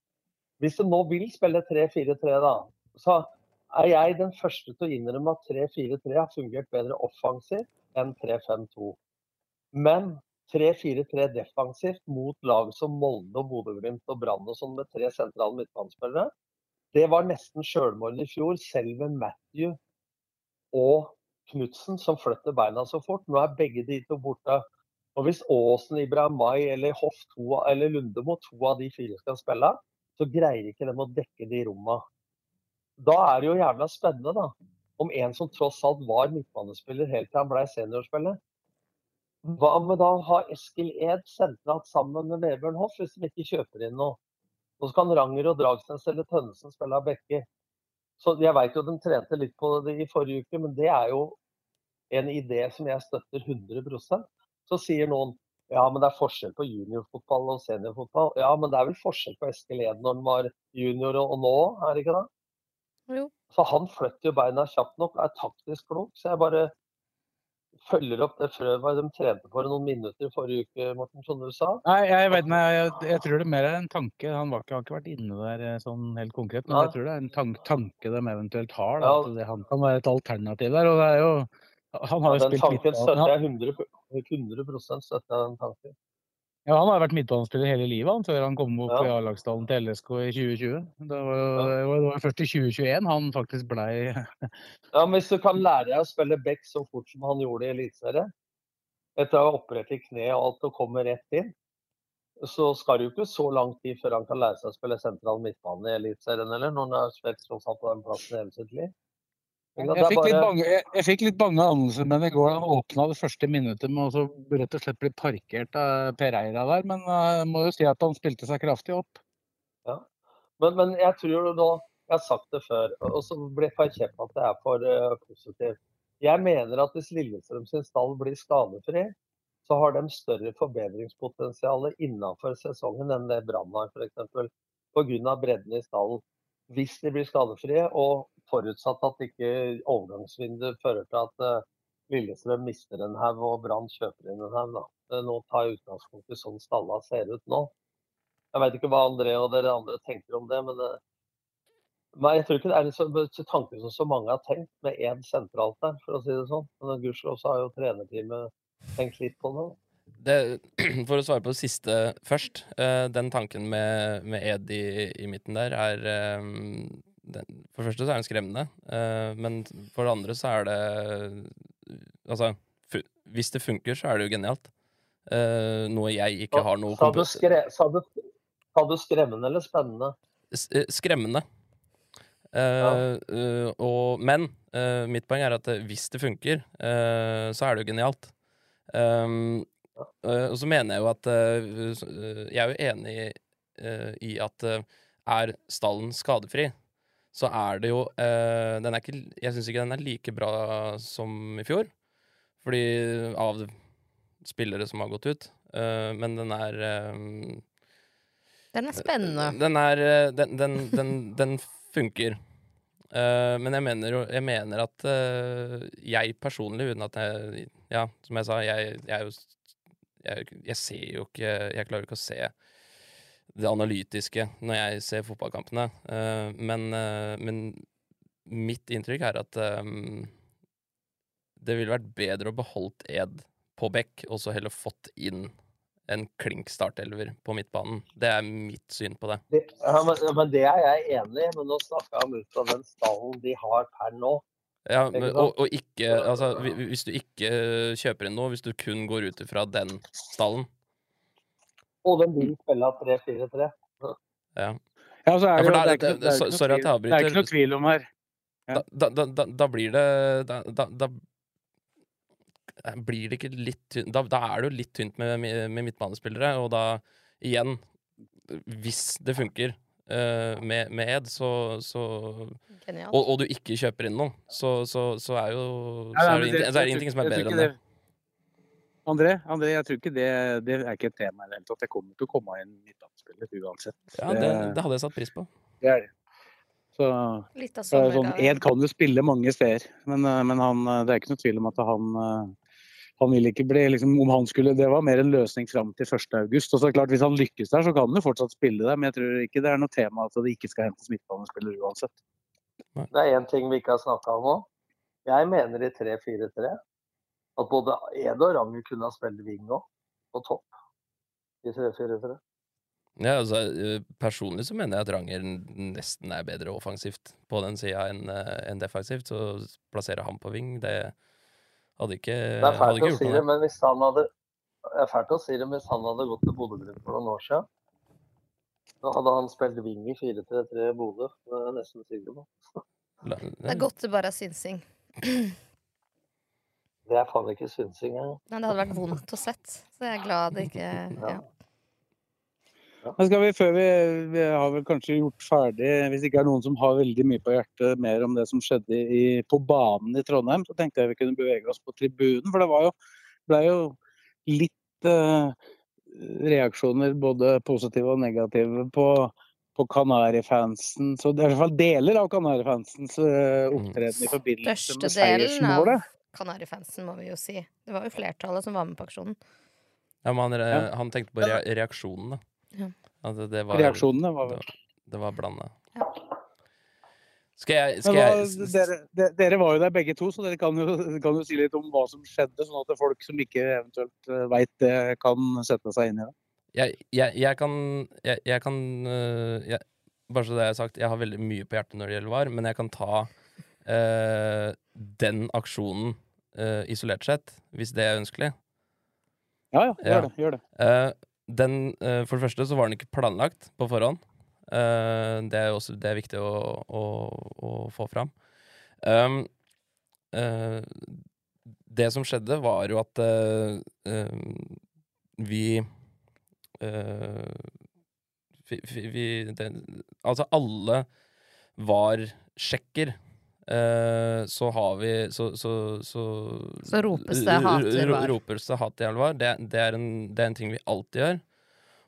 Hvis du nå vil spille 3-4-3, da, så er jeg den første til å innrømme at 3-4-3 har fungert bedre offensivt enn 3-5-2. Men 3-4-3 defensivt mot lag som Molde og Bodø-Glimt og Brann og sånn med tre sentrale midtbanespillere, det var nesten sjølmål i fjor, selv med Matthew og Knutsen som flytter beina så fort. Nå er begge de to borte. Og Hvis Aasen, Mai eller Hoff to, eller Lundemo, to av de fire skal spille, så greier ikke de å dekke de romma. Da er det jo jævla spennende, da. Om en som tross alt var midtbanespiller helt til han ble seniorspiller. Hva med da å ha Eskil Ed sentralt sammen med Vebjørn Hoff, hvis de ikke kjøper inn noe? Og så kan Ranger og Dragsnes eller Tønnesen spille av Bekke. Så jeg veit jo de trente litt på det i forrige uke, men det er jo en idé som jeg støtter 100% Så sier noen ja, men det er forskjell på juniorfotball og seniorfotball. Ja, men det er vel forskjell på Eskil Ed når han var junior og nå, er det ikke det? Jo. Så han flytter jo beina kjapt nok, er taktisk klok. Så jeg bare følger opp det frøet de trente for noen minutter forrige uke, Morten, som du sa? Nei, jeg, vet, nei, jeg, jeg, tror det mer er en tanke. Han var ikke, har ikke vært inne der eh, sånn helt konkret, men ja. jeg tror det er en tank, tanke de eventuelt har. Da, ja. At det, han kan være et alternativ der. og det er jo han har jo ja, den tanken støtter jeg 100, 100 støtter jeg den tanken. Ja, Han har vært midtbanespiller hele livet han, før han kom opp ja. i A-lagsdalen til LSK i 2020. Det var, ja. det var først i 2021 han faktisk blei Ja, men hvis du kan lære deg å spille back så fort som han gjorde i Eliteserien, etter å ha operert i kne og alt og komme rett inn, så skal det jo ikke så lang tid før han kan lære seg å spille sentral midtbane i Eliteserien, eller når han har spilt tross alt på den plassen hele sitt liv. Jeg fikk, litt bange, jeg, jeg fikk litt bange anelser med i går. Han åpna det første minuttet med å rett og slett bli parkert av Per Eira der. Men eh, jeg må jo si at han spilte seg kraftig opp. Ja, Men, men jeg tror nå Jeg har sagt det før, og så blir jeg kjeft at det er for uh, positivt. Jeg mener at hvis Lillestrøm sin stall blir skadefri, så har de større forbedringspotensial innenfor sesongen enn det Brann har, f.eks. Pga. bredden i stallen. Hvis de blir skadefrie og forutsatt at ikke overgangsvinduet fører til at uh, Lillestrøm mister en haug og Brann kjøper inn en haug. Nå tar jeg utgangspunkt i sånn stalla ser ut nå. Jeg vet ikke hva André og dere andre tenker om det, men, det, Nei, jeg tror ikke det er en tanke som så mange har tenkt, med én sentralt der, for å si det sånn. Men gudskjelov så har jo trenerteamet tenkt litt på det. det. For å svare på det siste først. Den tanken med, med Ed i, i, midten der er den, For det første så er den skremmende, uh, men for det andre så er det Altså, hvis det funker, så er det jo genialt. Uh, noe jeg ikke har noe sa du, skre, sa, du, sa du, skremmende eller spennende? S eh, skremmende. Eh, eh, og, men mitt poeng er at hvis det funker, så er det jo genialt. Um, og så mener jeg jo at Jeg er jo enig eh, i at er stallen skadefri, så er det jo eh, den er ikke, Jeg syns ikke den er like bra som i fjor, fordi av spillere som har gått ut. Eh, men den er eh, Den er spennende. den er eh, Den, den, den, den funker. Eh, men jeg mener, jeg mener at eh, jeg personlig, uten at jeg Ja, som jeg sa, jeg, jeg jeg, jeg ser jo ikke Jeg klarer ikke å se det analytiske når jeg ser fotballkampene. Eh, men, eh, men mitt inntrykk er at eh, det ville vært bedre å beholdt Ed på bekk, og så heller fått inn en klink startelver på midtbanen. Det er mitt syn på det. Ja, men, men det er jeg enig i, men nå snakker jeg om ut fra den stallen de har per nå. Ja, men, og, og ikke Altså, hvis du ikke kjøper inn noe, hvis du kun går ut ifra den stallen Og de vil spille 3-4-3. Ja. Ja, så er Ja, det, da- det er ikke, det- noe- det er ikke noe sorry at jeg tvil- Det er ikke noe tvil om her. Ja. Da, da, da, da, blir det da, da, blir det ikke litt tynt da, da er det jo litt tynt med, med med midtbanespillere, og da igjen Hvis det funker eh, med, med Ed, så, så og, og du ikke kjøper inn noe, så, så, så er jo så er det, er ingenting som er bedre enn det. André, André, jeg tror ikke det, det er ikke et tema i det hele tatt. Jeg kommer til å komme inn midtbanespiller uansett. Ja, det, det hadde jeg satt pris på. det er det. Så Litt av det sånn. Ed kan jo spille mange steder, men, eh, men han, eh, det er ikke noe tvil om at han eh, han vil ikke bli, liksom, om han skulle, Det var mer en løsning fram til 1. august. Og så er det klart, Hvis han lykkes der, så kan han jo fortsatt spille der. Men jeg tror ikke det er noe tema at det ikke skal hentes midtbanespiller uansett. Det er én ting vi ikke har snakka om nå. Jeg mener i 3-4-3 at både Ed og Ranger kunne ha spilt wing òg, på topp. I 3-4-3. Ja, altså, eh, personlig så mener jeg at Ranger nesten er bedre offensivt på den sida enn en defensivt. Så plassere ham på ving, det hadde ikke, Det er fælt å gjort si det, men hvis han hadde det er fælt å si det, men hvis han hadde gått til Bodø-Glimt for noen år siden, da hadde han spilt wing i 4-3-3 i Bodø. Det er jeg nesten sikker på. Det er godt det bare er synsing. Det er faen ikke synsing engang. Nei, det hadde vært vondt å sett. Så jeg er glad det ikke ja. Men skal vi, før vi, vi har vel kanskje gjort ferdig, hvis det ikke er noen som har veldig mye på hjertet mer om det som skjedde i, på banen i Trondheim, så tenkte jeg vi kunne bevege oss på tribunen. For det var jo, ble jo litt eh, reaksjoner, både positive og negative, på, på Kanarifansen. Så det er i hvert fall deler av Kanarifansens uh, opptreden i forbindelse med Størstedelen av seiersmålet. Kanarifansen, må vi jo si. Det var jo flertallet som var med på aksjonen. Ja, men han, re- Ja. han tenkte på reaksjonene. reaksjonen, da. Ja. Altså, det, var, Reaksjonene var vel det, det var blanda. Ja. Skal jeg, skal jeg dere, de- dere var jo der begge to, så dere kan jo, kan jo si litt om hva som skjedde, sånn at folk som ikke eventuelt veit det, kan sette seg inn i det. jeg, jeg, jeg kan, jeg, jeg kan jeg, Bare så det er sagt, jeg har veldig mye på hjertet når det gjelder VAR, men jeg kan ta den aksjonen øh, isolert sett, hvis det er ønskelig. Ja, ja, gjør det. gjør det. Eh, den, eh, for det første så var den ikke planlagt på forhånd. Eh, det er også det er viktig å, å, å få fram. Um, eh, det som skjedde, var jo at eh, eh, vi eh, vi, vi, vi det, Altså, alle var sjekker. Eh, så har vi Så, så, så, Så ropes det hat i ro- Ropes det hat til VAR. Det, det, er en, det er en ting vi alltid gjør.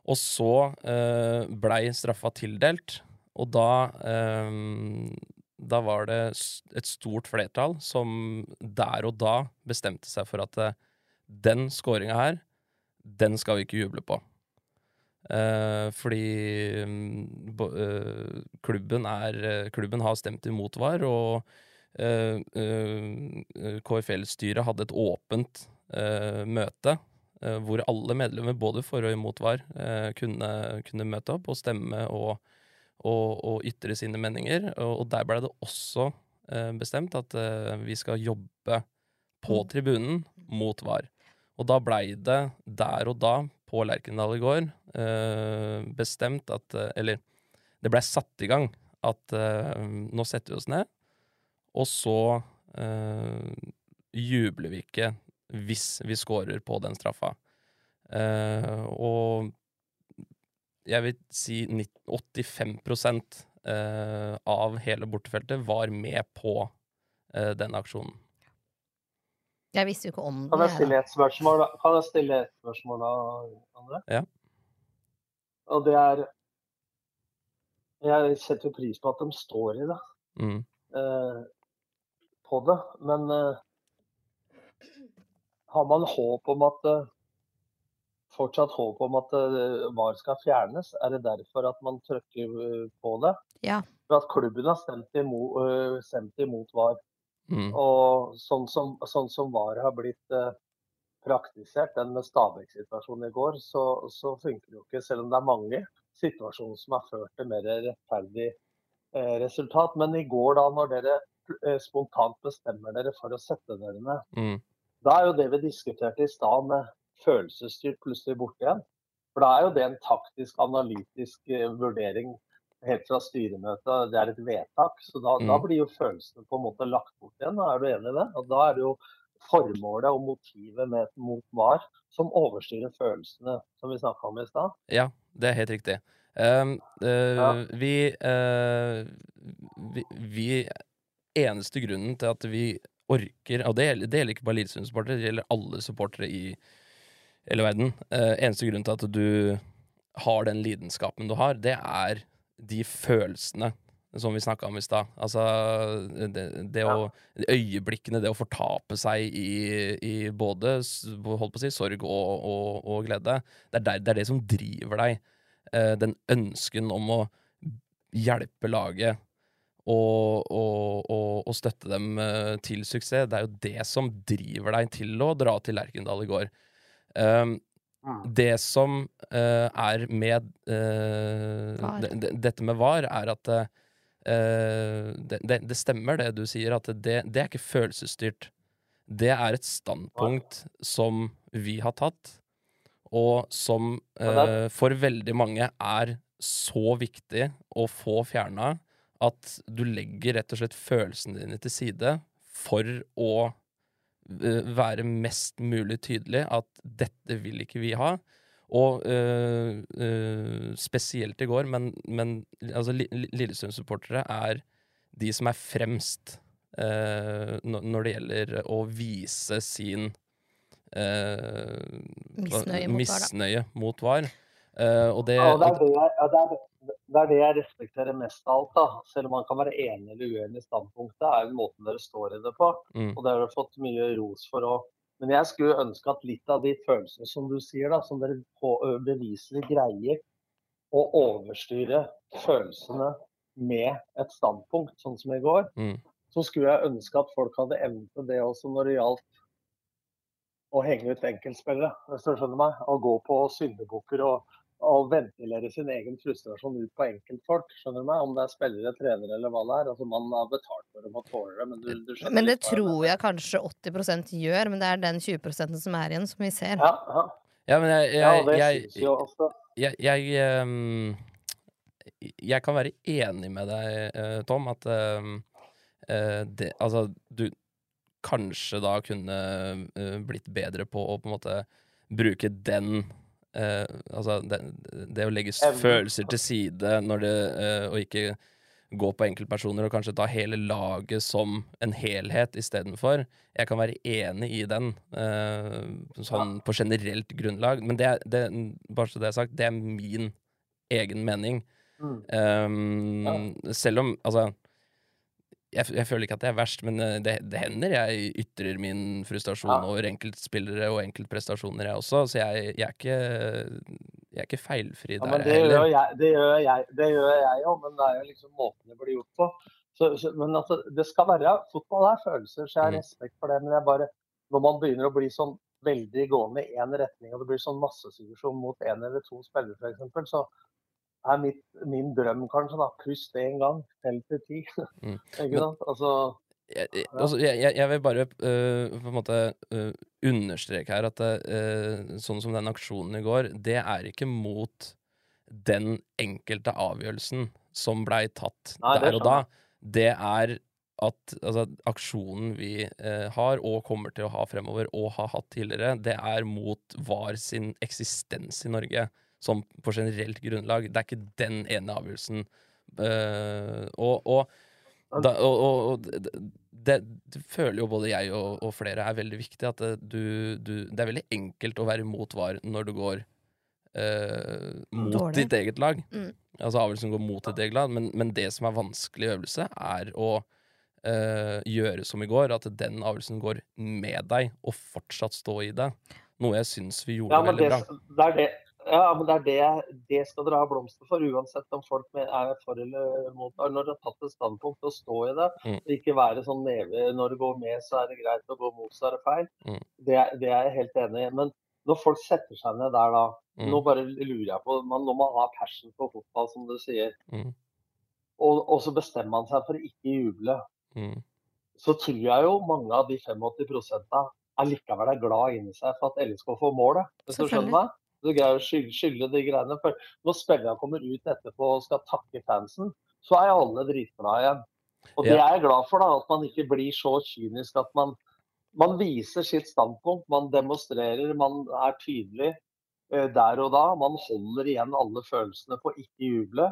Og så uh, blei straffa tildelt, og da um, Da var det et stort flertall som der og da bestemte seg for at den scoringa her, den skal vi ikke juble på. Eh, fordi mm, bo- eh, klubben er uh, Klubben har stemt imot VAR, og KFL-styret hadde et åpent møte hvor alle medlemmer, både for og imot VAR, kunne, kunne møte opp og stemme og, og, og ytre sine meninger. Og, og der ble det også bestemt at vi skal jobbe på tribunen mot VAR. Og da blei det der og da, på Lerkendal i går, eh, bestemt at eh, Eller det blei satt i gang at eh, nå setter vi oss ned, og så jubler vi ikke hvis vi scorer på den straffa. Og jeg vil si 85 eh, av hele bortefeltet var med på den aksjonen. Jeg visste jo ikke om Kan jeg stille et spørsmål, da? Kan jeg stille et spørsmål da, André? Ja. Og det er Jeg setter jo pris på at de står i det, Mm. eh, på det, men eh, har man håp om at eh, Fortsatt håp om at eh, VAR skal fjernes? Er det derfor at man trykker eh, på det? Ja. For at klubben har stemt imot, stemt imot VAR. Mm. Og sånn som, sånn som VAR har blitt eh, praktisert, den med Stabæk-situasjonen i går, så, så funker det jo ikke. Selv om det er mange situasjoner som har ført til mer rettferdig eh, resultat. Men i går, da, når dere eh, spontant bestemmer dere for å sette dere ned, Mm. da er jo det vi diskuterte i stad med følelsesstyrt plutselig borte igjen. For da er jo det en taktisk, analytisk eh, vurdering helt fra styremøtet. Det er et vedtak. Så da, Mm. da blir jo følelsene på en måte lagt bort igjen. Er du enig i det? Og da er det jo formålet og motivet med, mot VAR som overstyrer følelsene, som vi snakka om i stad. Ja, det er helt riktig. Um, uh, Ja. vi, uh, vi Vi Eneste grunnen til at vi orker Og det det gjelder ikke bare Lillestrøm-supportere, det gjelder alle supportere i hele verden. Uh, eneste grunnen til at du har den lidenskapen du har, det er de følelsene som vi snakka om i stad. Altså det, det å de Øyeblikkene, det å fortape seg i, i både si, sorg og, og, og glede. Det er, der, det er det som driver deg. Eh, den ønsken om å hjelpe laget og, og, støtte dem eh, til suksess. Det er jo det som driver deg til å dra til Lerkendal i går. Um, det som uh, er med uh, Dette med VAR, er at uh, det, det, det stemmer, det du sier, at det, det er ikke følelsesstyrt. Det er et standpunkt som vi har tatt, og som for veldig mange er så viktig å få fjerna at du legger rett og slett følelsene dine til side for å være mest mulig tydelig at dette vil ikke vi ha. Og eh, eh, spesielt i går, men, men altså, Li- Li- Lillestrøm-supportere er de som er fremst eh, når det gjelder å vise sin eh, Misnøye mot VAR, misnøye mot VAR. Uh, og det, Ja, og det, er det, ja, det, er, det er det jeg respekterer mest av alt. da. Selv om man kan være enig eller uenig i standpunktet, er jo måten dere står i det på. mm, Og det har dere fått mye ros for òg. Men jeg skulle ønske at litt av de følelsene som du sier, da, som dere på, beviselig greier å overstyre følelsene med et standpunkt, sånn som i går, mm, så skulle jeg ønske at folk hadde evne til det også når det gjaldt å henge ut enkeltspillere, hvis du skjønner meg. Å gå på syndebukker og, og ventilere sin egen frustrasjon ut på enkeltfolk. skjønner du meg? Om det er spillere, trenere eller hva det er. Altså Man har betalt for dem og tåler det, men du, du skjønner Men det tror jeg kanskje 80% gjør, men det er den 20% som er igjen, som vi ser. Ja, ja. ja, men jeg, ja, jeg, det jeg, synes jo også. jeg, jeg, ehm, jeg kan være enig med deg, eh, Tom, at eh, det, altså, du kanskje da kunne eh, blitt bedre på å på en måte bruke den eh, Altså det, det å legge følelser til side når det, eh, og ikke gå på enkeltpersoner og kanskje ta hele laget som en helhet istedenfor. Jeg kan være enig i den, eh, sånn på generelt grunnlag. Men det, det, bare så det er sagt, det er min egen mening. Mm. Um, Selv om Altså jeg, jeg føler ikke at det er verst, men eh, det, det hender jeg ytrer min frustrasjon Ja. over enkeltspillere og enkeltprestasjoner, jeg også. Så jeg, jeg er ikke Jeg er ikke feilfri Ja, der men det heller. gjør jeg, det gjør jeg, det gjør jeg òg, men det er jo liksom måten det blir gjort på. Så, så, men altså, det skal være Fotball er følelser, så jeg har Mm. respekt for det. Men jeg bare, når man begynner å bli sånn veldig gående i én retning, og det blir sånn massesuggesjon mot én eller to spillere f.eks., så er mitt, min drøm kanskje da, pust én gang, tell til ti. Mm. Ikke sant? Altså, jeg, jeg- altså, jeg, jeg- jeg vil bare uh, på en måte uh, understreke her at uh, sånn som den aksjonen i går, det er ikke mot den enkelte avgjørelsen som blei tatt Nei, der og da, det er at altså, aksjonen vi eh, har, og kommer til å ha fremover, og har hatt tidligere, det er mot VAR sin eksistens i Norge, som på generelt grunnlag. Det er ikke den ene avgjørelsen. Uh, og, og, da, og, og, det, det, det føler jo både jeg og, og flere er veldig viktig, at det, du, du, det er veldig enkelt å være imot VAR når du går uh, mot Dårlig. ditt eget lag. Mm. Altså avgjørelsen går mot ditt eget lag, men, men det som er vanskelig øvelse, er å Uh, gjøre som i går, at den avgjørelsen går med deg, og fortsatt stå i det. Noe jeg syns vi gjorde Ja, men veldig det, bra. det er det. Ja, men det er det, det skal dere ha blomster for, uansett om folk er for eller mot. Når dere har tatt et standpunkt, å stå i det. Mm. Ikke være sånn neve Når det går med, så er det greit, Å gå mot, så er det feil. Mm. Det, er- det er jeg helt enig i. Men når folk setter seg ned der da, Mm. nå bare lurer jeg på man, Når man har passion for fotball, som du sier, Mm. og, og så bestemmer man seg for å ikke juble, Mm. så tror jeg jo mange av de 85 allikevel er glad inni seg for at LSK får målet. Hvis du skjønner meg? Du greier å skylle, skylle de greiene. For når spillerne kommer ut etterpå og skal takke fansen, så er alle dritglade igjen. Og det er jeg glad for, da, at man ikke blir så kynisk at man, man viser sitt standpunkt. Man demonstrerer, man er tydelig uh, der og da. Man holder igjen alle følelsene på ikke juble.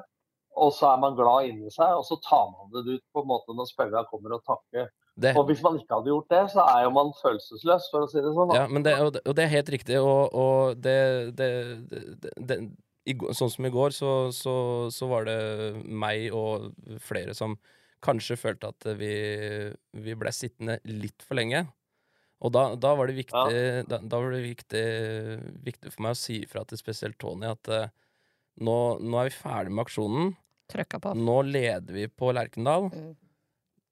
Og så er man glad inni seg, og så tar man det ut på en måte når spillerne kommer og takker. Det, Og hvis man ikke hadde gjort det, så er jo man følelsesløs, for å si det sånn. da. Ja, men det, og, det, og det er helt riktig, og, og det, det, det, det i, Sånn som i går, så, så, så var det meg og flere som kanskje følte at vi, vi ble sittende litt for lenge. Og da, da var det viktig, da, da var det viktig, viktig for meg å si ifra til spesielt Tony at uh, nå, nå er vi ferdig med aksjonen. På. Nå leder vi på Lerkendal. Mm.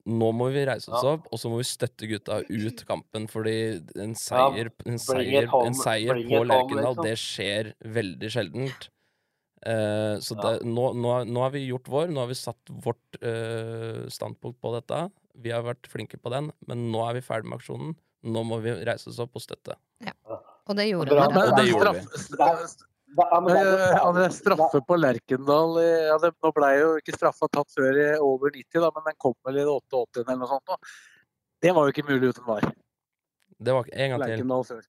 Nå må vi reise oss Ja. opp, og så må vi støtte gutta ut kampen. Fordi en seier, en seier, home, en seier på Lerkendal, liksom. det skjer veldig sjeldent. Uh, så Ja. det, nå, nå, nå har vi gjort vår. Nå har vi satt vårt uh, standpunkt på dette. Vi har vært flinke på den, men nå er vi ferdig med aksjonen. Nå må vi reise oss opp og støtte. Og det gjorde Bra. det, det gjorde vi. Er Eh, André, straffe på Lerkendal ja, det, Nå ble jo ikke straffa tatt før i over 90, da, men den kom vel i det 88 eller noe sånt. Da. Det var jo ikke mulig uten VAR. Det var ikke en gang til. Lerkendal før.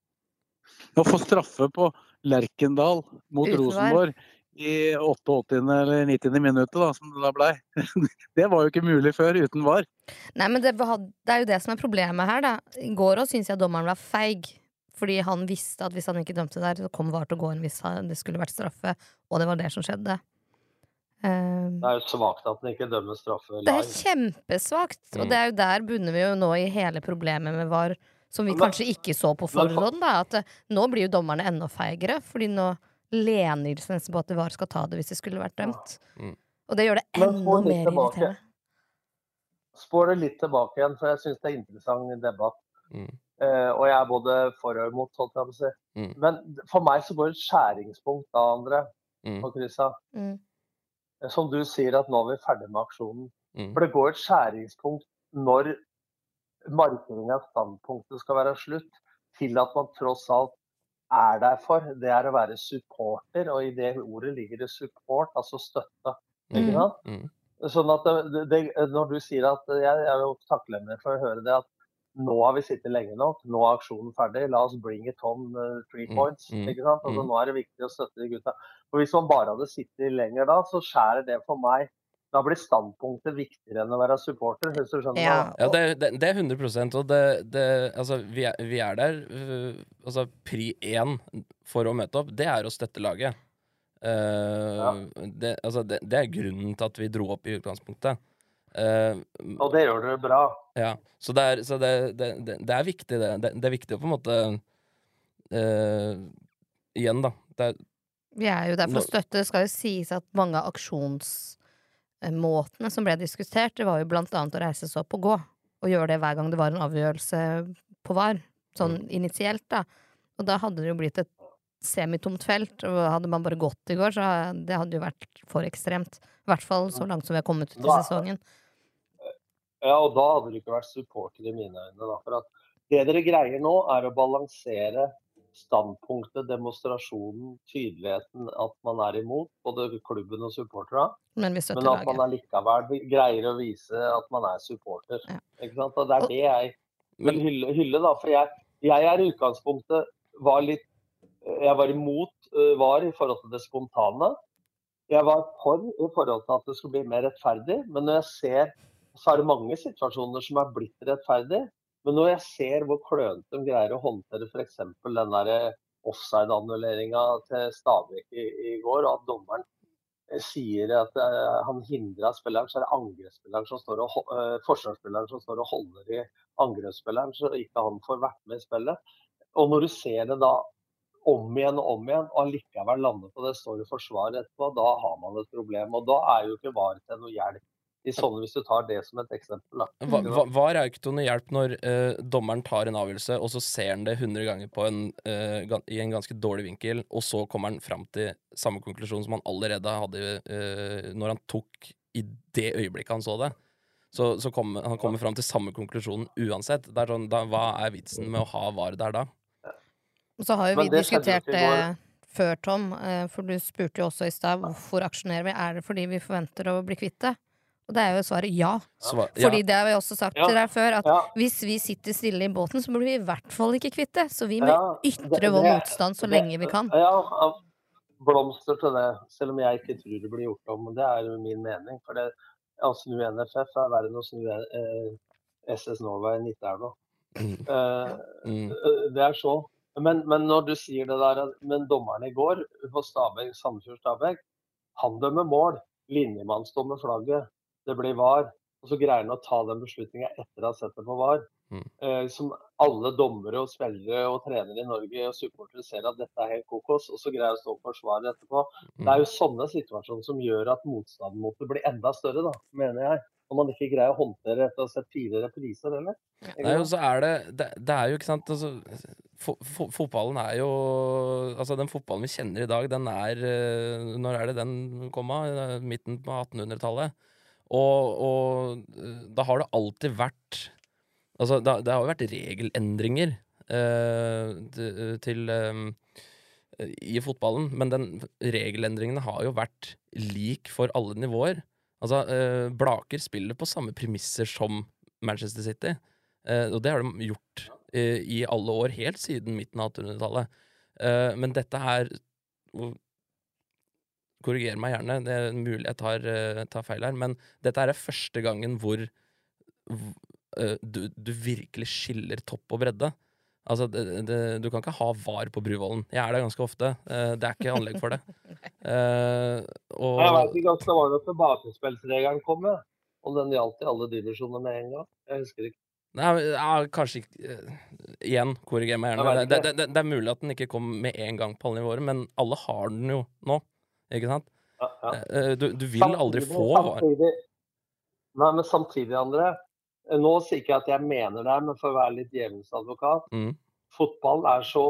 Å få straffe på Lerkendal mot Uten Rosenborg i 88. eller 90. minuttet, da, som det da blei, det var jo ikke mulig før uten VAR. Nei, men det, det er jo det som er problemet her, da. I går òg syns jeg dommeren var feig. Fordi han visste at hvis han ikke dømte der, så kom VAR til å gå inn hvis det skulle vært straffe. Og det var det som skjedde. Um, Det er jo svakt at den ikke dømmer straffe det er kjempesvakt! Mm. Og det er jo der bunner vi jo nå i hele problemet med VAR, som vi Men- kanskje ikke så på forhånd. Da, at eh, nå blir jo dommerne enda feigere, fordi nå lener de seg nesten på at VAR skal ta det hvis det skulle vært dømt. Mm. Og det gjør det enda mer irriterende. Spår det litt tilbake igjen, for jeg syns det er interessant debatt. Mm. Eh, og jeg er både for og imot, holdt jeg på å si. Mm. Men for meg så går et skjæringspunkt da, André Mm. og Chrissa. Mm. Eh, Som du sier, at nå er vi ferdig med aksjonen. Mm. For det går et skjæringspunkt når markeringen av standpunktet skal være slutt, til at man tross alt er der for. Det er å være supporter, og i det ordet ligger det support, altså støtte. Ikke Mm. sant? Mm. Sånn at det, det, når du sier at Jeg er jo takknemlig for å høre det at nå har vi sittet lenge nok, nå er aksjonen ferdig, la oss bring it on uh, three Mm, points. mm, ikke sant? Altså, mm. Nå er det viktig å støtte de gutta. For Hvis man bare hadde sittet lenger da, så skjærer det for meg Da blir standpunktet viktigere enn å være supporter, hvis du skjønner Ja, Ja, det, det, det er 100 og det, det Altså, vi er, vi er der øh, Altså, pri én for å møte opp, det er å støtte laget. Eh, det, altså, det, det er grunnen til at vi dro opp i utgangspunktet. Eh, Og det gjør dere bra. ja, så det er, så det, det, det, er viktig, det. det. Det er viktig å på en måte uh, Igjen, da. Det er, Vi er jo der for å støtte. Det skal jo sies at mange av aksjonsmåtene som ble diskutert, det var jo blant annet å reise seg opp og gå. Og gjøre det hver gang det var en avgjørelse på VAR. Sånn Mm. initielt, da. Og da hadde det jo blitt et semitomt felt. Og hadde man bare gått i går, så det hadde jo vært for ekstremt. I hvert fall så langt som vi har kommet ut i sesongen. Ja, og da hadde det ikke vært supporter i mine øyne. Da. For at det dere greier nå, er å balansere standpunktet, demonstrasjonen, tydeligheten at man er imot, både klubben og supporterne. Men Men at man likevel allikevel greier å vise at man er supporter. Ja. Ikke sant? Og det er det jeg vil hylle, hylle da. For jeg, jeg er i utgangspunktet var litt Jeg var imot øh, VAR i forhold til det spontane. Jeg var for i forhold til at det skulle bli mer rettferdig. Men når jeg ser så er det mange situasjoner som er blitt rettferdig. Men når jeg ser hvor klønete de greier å håndtere f.eks. den der offside-annulleringa til Stabæk i, i går, og at dommeren eh, sier at uh, han hindrer spilleren, så er det angrepsspilleren som står og, eh, forsvarsspilleren som står og holder i angrepsspilleren, så ikke han får vært med i spillet. Og når du ser det da om igjen og om igjen, og allikevel lander på det står i forsvaret etterpå, da har man et problem. Og da er jo ikke VAR til noe hjelp sånne, hvis du tar det som et eksempel. Da. hva, va- VAR er jo ikke til noe hjelp når uh, dommeren tar en avgjørelse, og så ser han det 100 ganger på en, uh, i en ganske dårlig vinkel, og så kommer han fram til samme konklusjon som han allerede hadde uh, når han tok i det øyeblikket han så det. Så, så kom, han kommer fram til samme konklusjonen uansett. Det er sånn, da, hva er vitsen med å ha VAR der da? Og så har jo vi det diskutert det før, Tom. For du spurte jo også i stad hvorfor aksjonerer vi. Er det fordi vi forventer å bli kvitt det? Og det er jo svaret ja. Sva- Fordi det har vi også sagt Ja. til deg før, at Ja. hvis vi sitter stille i båten, så blir vi i hvert fall ikke kvitt det. Så vi må Ja, ytre vår motstand så det- lenge vi kan. Ja, ja, blomster til det. Selv om jeg ikke tror det blir gjort om. Det er jo min mening. For det, å snu NFF er verre enn å snu eh, SS Norway i Mm. Eh, mm, eh, det er så. Men, men når du sier det der, men dommerne i går på Stabæk, Sandefjord Stabæk, han dømmer mål. Linjemann står med flagget. Det blir VAR. Og så greier han å ta den beslutninga etter å ha sett det på VAR. Mm. Eh, som alle dommere og spillere og trenere i Norge og supportere ser at dette er helt kokos, og så greier han å stå og forsvare etterpå. Det er jo sånne situasjoner som gjør at motstanden mot det blir enda større, da, mener jeg. om man ikke greier å håndtere etter å ha sett fire repriser, eller? Nei, og så er det, det Det er jo ikke sant altså, fo, fo, Fotballen er jo Altså, den fotballen vi kjenner i dag, den er eh, Når er det den kom av? Eh, Midten på 1800-tallet. Og, og da har det alltid vært Altså, det, det har jo vært regelendringer eh, til, eh, i fotballen, men den regelendringene har jo vært lik for alle nivåer. Altså, eh, Blaker spiller på samme premisser som Manchester City. Eh, og det har de gjort eh, i alle år, helt siden midten av 1800-tallet. Eh, men dette her Korriger meg gjerne, det er mulig jeg tar, eh, tar feil her, men dette er første gangen hvor eh, du, du virkelig skiller topp og bredde. Altså, det, det, du kan ikke ha var på Bruvollen. Jeg er der ganske ofte. Eh, det er ikke anlegg for det. uh, og Jeg vet ikke, om Det var da tilbakespillsregelen kom, med, Og den gjaldt i alle divisjoner med en gang. Jeg husker ikke. Nei, ja, kanskje ikke Igjen, korriger meg gjerne. Det, det, det, det er mulig at den ikke kom med en gang på alle nivåer, men alle har den jo nå. Ikke sant? Ja, ja. Eh, Du, du vil aldri få samtidig, Nei, men samtidig, André. eh, Nå sier ikke jeg at jeg mener det, men for å være litt djevelens advokat. Mm. Fotball er så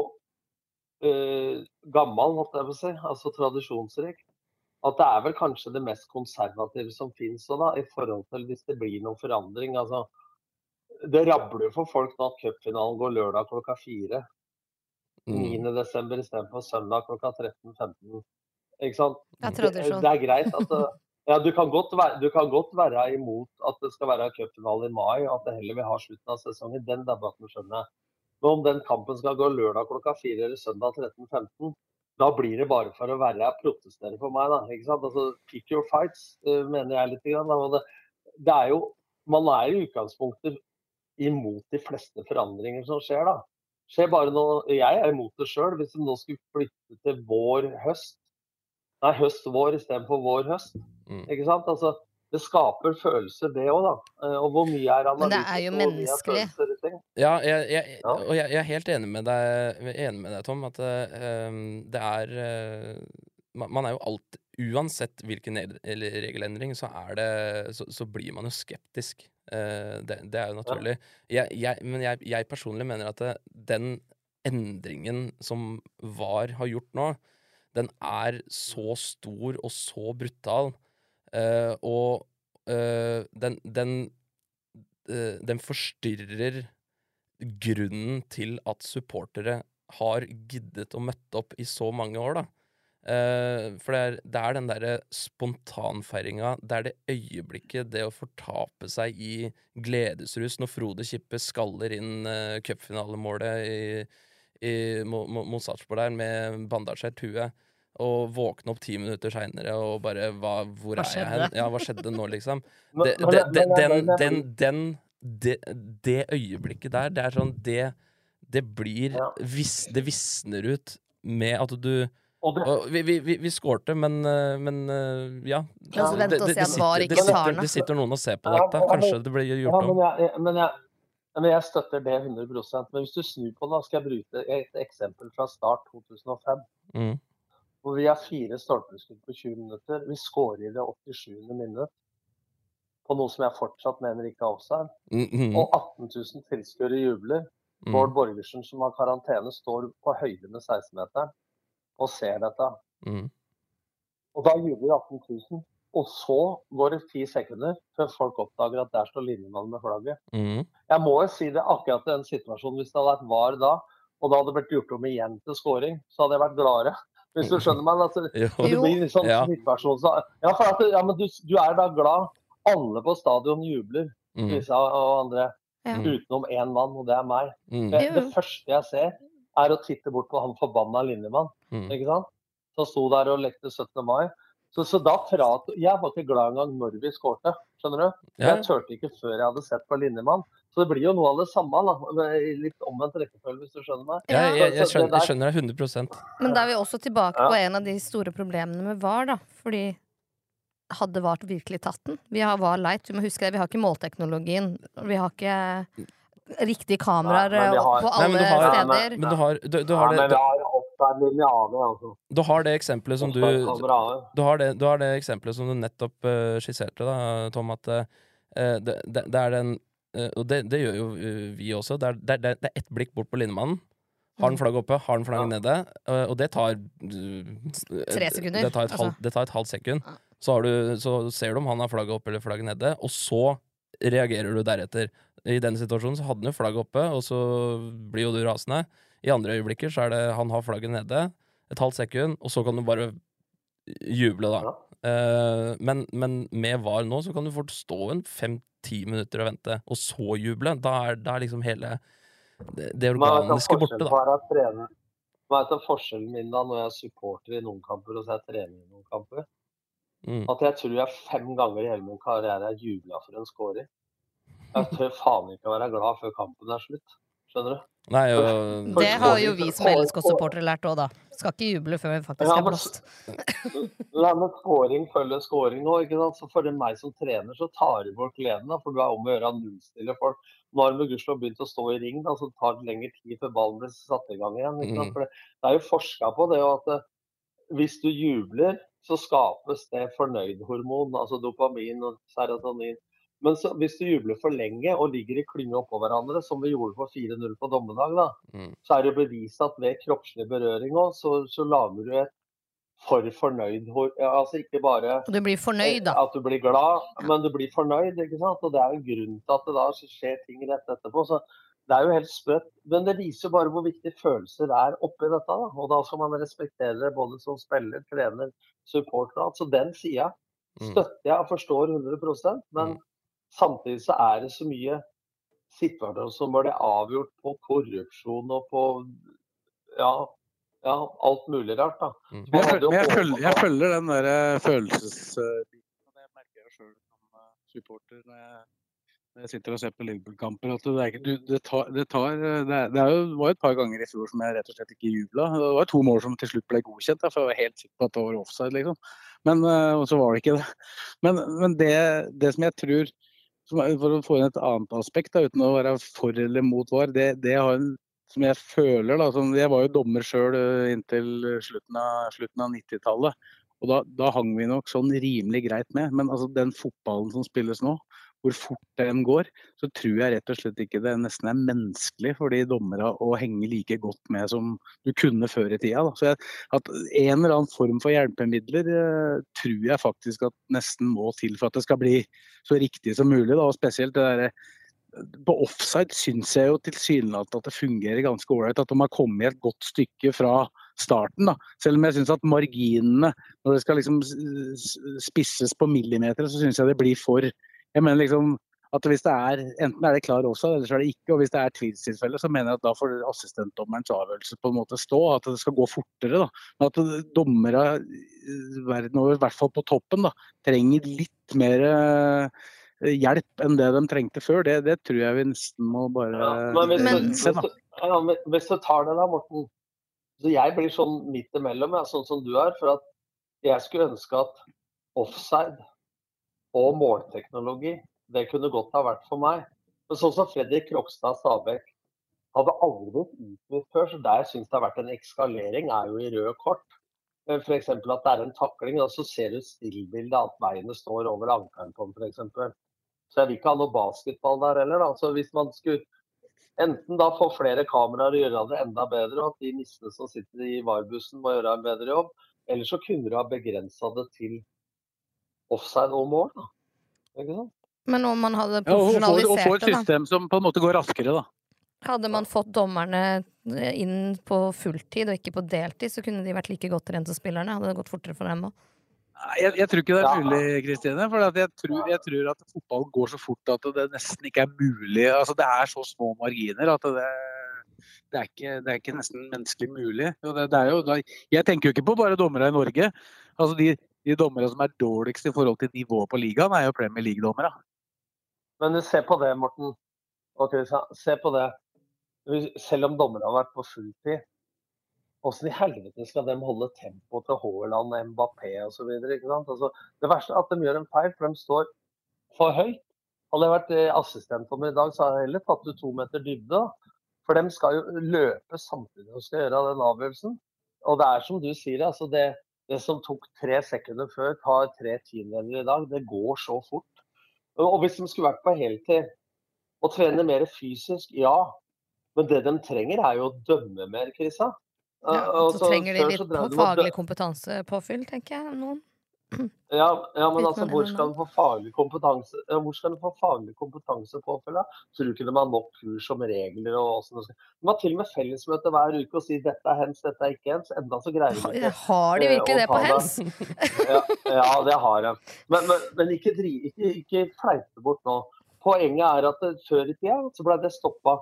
uh, gammel, holdt jeg på å si, altså tradisjonsrik, at det er vel kanskje det mest konservative som finnes da, i forhold til hvis det blir noen forandring. Altså, det rabler for folk nå at cupfinalen går lørdag klokka fire. Mm. 9. desember istedenfor søndag klokka 13.15. Ikke sant? Det er tradisjon. det er greit at det, ja, du, kan godt være, du kan godt være imot at det skal være cupfinale i mai, og at det heller vil ha slutten av sesongen. Den debatten skjønner jeg. Men om den kampen skal gå lørdag klokka fire eller søndag 13.15, da blir det bare for å være protestere for meg. da, ikke sant? Altså, Pick your fights, eh, mener jeg litt. Grann. Det, det er jo, man er i utgangspunktet imot de fleste forandringer som skjer. da. Skjer bare noe, Jeg er imot det sjøl. Hvis vi nå skulle flytte til vår-høst, nei, høst-vår istedenfor vår-høst. Mm. Ikke sant? Altså, det skaper følelser, det òg, da. Eh, Og hvor mye er Men det er jo menneskelig. er. Ja, jeg, jeg, og jeg, jeg er helt enig med deg, enig med deg Tom, at uh, det er uh, man, er jo alt, Uansett hvilken eller regelendring, så, er det, så, så blir man jo skeptisk. Uh, det, det er jo naturlig. Jeg, jeg, men jeg, jeg personlig mener at det, den endringen som VAR har gjort nå, den er så stor og så brutal, uh, og uh, den, den uh, den forstyrrer grunnen til at supportere har giddet å møtte opp i så mange år, da. For det er, det er den derre spontanfeiringa. Det er det øyeblikket, det å fortape seg i gledesrus når Frode Kippe skaller inn uh, cupfinalemålet i, i, mot, mot Sarpsborg der med bandasjert hue. Og våkne opp ti minutter seinere og bare hva, Hvor Hva er jeg hen? Ja, hva skjedde nå, liksom? Det, det, det, den, den, den det, det øyeblikket der, det er sånn Det, det blir Ja. vis, Det visner ut med at du Og det, og vi, vi, vi, vi skårte, men, eh, men eh, ja. Ikke det, sitter, det sitter noen og ser på dette. Kanskje det blir gjort men, om. men, jeg, men jeg støtter det 100% Men hvis du snur på det, skal jeg bruke et eksempel fra start 2005. Mm. Hvor vi har fire stolpeskudd på 20 minutter. Vi skårer i det 87. minutt. På noe som jeg fortsatt mener ikke er offside. Mm, -hmm. Og 18 000 tilskuere jubler. Bård mm, Borgersen, som har karantene, står på høyde med 16-meteren og ser dette. mm. Og da jubler 18 000. Og så går det ti sekunder før folk oppdager at der står linjemannen med flagget. Mm. Jeg må jo si det akkurat i den situasjonen, hvis det hadde vært VAR da, og da hadde det blitt gjort om igjen til scoring, så hadde jeg vært gladere. Hvis du skjønner meg? Altså, Jo. det blir en sånn Ja. situasjon så, Ja, for at, ja, men du, du er da glad. Alle på stadion jubler, Mm. Lisa og andre, Ja. utenom én mann, og det er meg. Mm. Det, det første jeg ser, er å titte bort på han forbanna linjemann. Mm. Ikke sant? Som sto der og lekte 17. mai. Så, så da prat, Jeg var ikke glad engang når vi skårte. Skjønner du? Ja. Jeg turte ikke før jeg hadde sett på linjemann. Så det blir jo noe av det samme. da, Litt omvendt rekkefølge, hvis du skjønner meg. Ja, jeg, jeg, skjønner, jeg skjønner deg 100% Men da er vi også tilbake Ja. på en av de store problemene med VAR, da. Fordi hadde VAR virkelig tatt den? Vi har VAR leit, vi må huske det. Vi har ikke målteknologien. Vi har ikke riktige kameraer Nei, eh, har- på Nei, alle men har, steder. men du har, du, du Ja, har men vi det, lineale, altså. du har det eksempelet som du du har, det, du har det eksempelet som du nettopp uh, skisserte, da, Tom, at uh, det, det, det er den uh, Og det, det gjør jo vi også. Det er, det, er, det er ett blikk bort på linjemannen. Har den flagget oppe, har den flagget nede? eh, og det tar Tre sekunder, Det tar et, altså. halvt, et halvt sekund. Ja. Så, har du, så ser du om han har flagget oppe eller flagget nede, og så reagerer du deretter. I den situasjonen så hadde han jo flagget oppe, og så blir jo du rasende. I andre øyeblikker så er det han har flagget nede, et halvt sekund, og så kan du bare juble, da. Eh, men, men med VAR nå så kan du fort stå en fem-ti minutter og vente, og så juble. Da er, da er liksom hele det, det organiske borte, da. Hva? Er forskjellen min da når jeg er supporter i noen kamper og så er jeg trener i noen kamper? Mm. At jeg tror jeg fem ganger i hele min karriere har jubla for en scorer. Jeg tør faen ikke å være glad før kampen er slutt. Skjønner du? Nei, og Det har jo vi som LSK-supportere lært òg, da. Skal ikke juble før vi faktisk er blåst. La meg scoring følge scoring nå. ikke sant? Så For meg som trener så tar det bort gleden. For du er om å gjøre å nullstille folk. Nå har de gudskjelov begynt å stå i ring, da, så det tar lengre tid før ballen blir satt i gang igjen. ikke sant? Mm. For det, det er jo forska på det at eh, hvis du jubler, så skapes det fornøydhormon, altså dopamin og serotonin. Men så, hvis du jubler for lenge og ligger i klynge oppå hverandre, som vi gjorde på 4-0 på dommedag, da, Mm. så er det bevist at ved kroppslig berøring òg, så, så lager du et for fornøyd Altså ikke bare du blir fornøyd, da. at du blir glad, men du blir fornøyd. ikke sant? Og det er jo en grunn til at det da skjer ting rett etterpå. så det er jo helt sprøtt. Men det viser jo bare hvor viktig følelser er oppi dette. da. Og da skal man respektere det både som spiller, trener, supporter. Altså den sida Mm. støtter jeg og forstår 100% men samtidig så er det så mye situasjoner som ble avgjort på korrupsjon og på ja, ja alt mulig rart. da. Mm. Jeg, følger, jeg, følger, jeg følger den der følelsesbiten. og Det merker jeg sjøl som eh, supporter når jeg, når jeg sitter og ser på Liverpool-kamper. at Det, er ikke, du, det, tar, det, tar, det, er, det er jo, var jo et par ganger i fjor som jeg rett og slett ikke jubla. Det var to mål som til slutt ble godkjent, da, for jeg var helt sikker på at det var offside. liksom. Men, eh, så var det ikke det. Men, men det, det som jeg tror For å få inn et annet aspekt, da, uten å være for eller mot VAR, det, det en som jeg føler da, som, Jeg var jo dommer sjøl inntil slutten av, av 90-tallet. Og da, da hang vi nok sånn rimelig greit med. Men altså, den fotballen som spilles nå, hvor fort den går, så tror jeg rett og slett ikke det nesten er menneskelig for de dommerne å henge like godt med som du kunne før i tida. Da. Så jeg, at en eller annen form for hjelpemidler eh, tror jeg faktisk at nesten må til for at det skal bli så riktig som mulig. Da. Og spesielt det derre på offside syns jeg jo tilsynelatende at det fungerer ganske ålreit. At de har kommet et godt stykke fra starten. da. Selv om jeg syns at marginene, når det skal liksom spisses på millimeter, så syns jeg det blir for Jeg mener liksom at hvis det er Enten er det klar også, eller så er det ikke. Og hvis det er tvilstilfelle, så mener jeg at da får assistentdommerens avgjørelse på en måte stå. At det skal gå fortere. da. Men at dommere i verden over, i hvert fall på toppen, da, trenger litt mer eh, hjelp enn det de trengte før, det, det tror jeg vi nesten må bare Ja, men hvis, innse. da. ja, hvis du tar det da, Morten. Så jeg blir sånn midt imellom, jeg, sånn som du er. For at jeg skulle ønske at offside og målteknologi, det kunne godt ha vært for meg. Men sånn som Fredrik Krokstad Stabæk hadde aldri blitt utvist før, så der syns det har vært en ekskalering, er jo i røde kort. F.eks. at det er en takling, og så ser du stillbildet at beinet står over ankelen på den, f.eks. Så jeg vil ikke ha noe basketball der heller. Da. Så hvis man skulle enten da få flere kameraer og gjøre det enda bedre, og at de nissene som sitter i VAR-bussen må gjøre en bedre jobb, eller så kunne du ha begrensa det til offside og mål. Da. Ikke sant? Men om man hadde Ja, og få og få et det, da. system som på en måte går raskere, da. Hadde man fått dommerne eh, inn på fulltid og ikke på deltid, så kunne de vært like godt trent som spillerne. Hadde det gått fortere for dem òg. Jeg, jeg tror ikke det er mulig, Kristine. For jeg, tror, jeg tror at fotball går så fort at det nesten ikke er mulig. Altså, det er så små marginer at det, det, er, ikke, det er ikke nesten menneskelig mulig. Det, det er jo, jeg tenker jo ikke på bare dommere i Norge. Altså, de, de dommere som er dårligst i forhold til nivået på ligaen, er jo Premier League-dommere. Men se på det, Morten. Okay, se på det. Selv om dommerne har vært på fulltid, hvordan i helvete skal de holde tempoet til Haaland, Mbappé osv.? Altså, det verste er at de gjør en feil, for de står for høyt. Hadde jeg vært eh, assistentdommer i dag, så hadde jeg heller tatt ut to meter dybde. For de skal jo løpe samtidig som de skal gjøre den avgjørelsen. Og det er som du sier, altså det, det som tok tre sekunder før, tar tre tiendedeler i dag. Det går så fort. Og hvis de skulle vært på heltid og trene mer fysisk, ja. Men det de trenger, er jo å dømme mer, Krisa. Ja, så trenger de litt på faglig kompetansepåfyll, tenker jeg. Noen. Ja, ja, men altså, hvor skal du få faglig kompetanse ja, Hvor skal du få faglig kompetansepåfyll? følge? Tror du ikke de har nok kurs om regler og åssen det De har til og med fellesmøte hver uke og sier dette er hens, dette er ikke hens. Enda så greier de ikke. Har de eh, virkelig det på hens? Ja, ja, det har de. Men, men, men ikke, ikke, ikke fleipe bort nå. Poenget er at før i tida så ble det stoppa.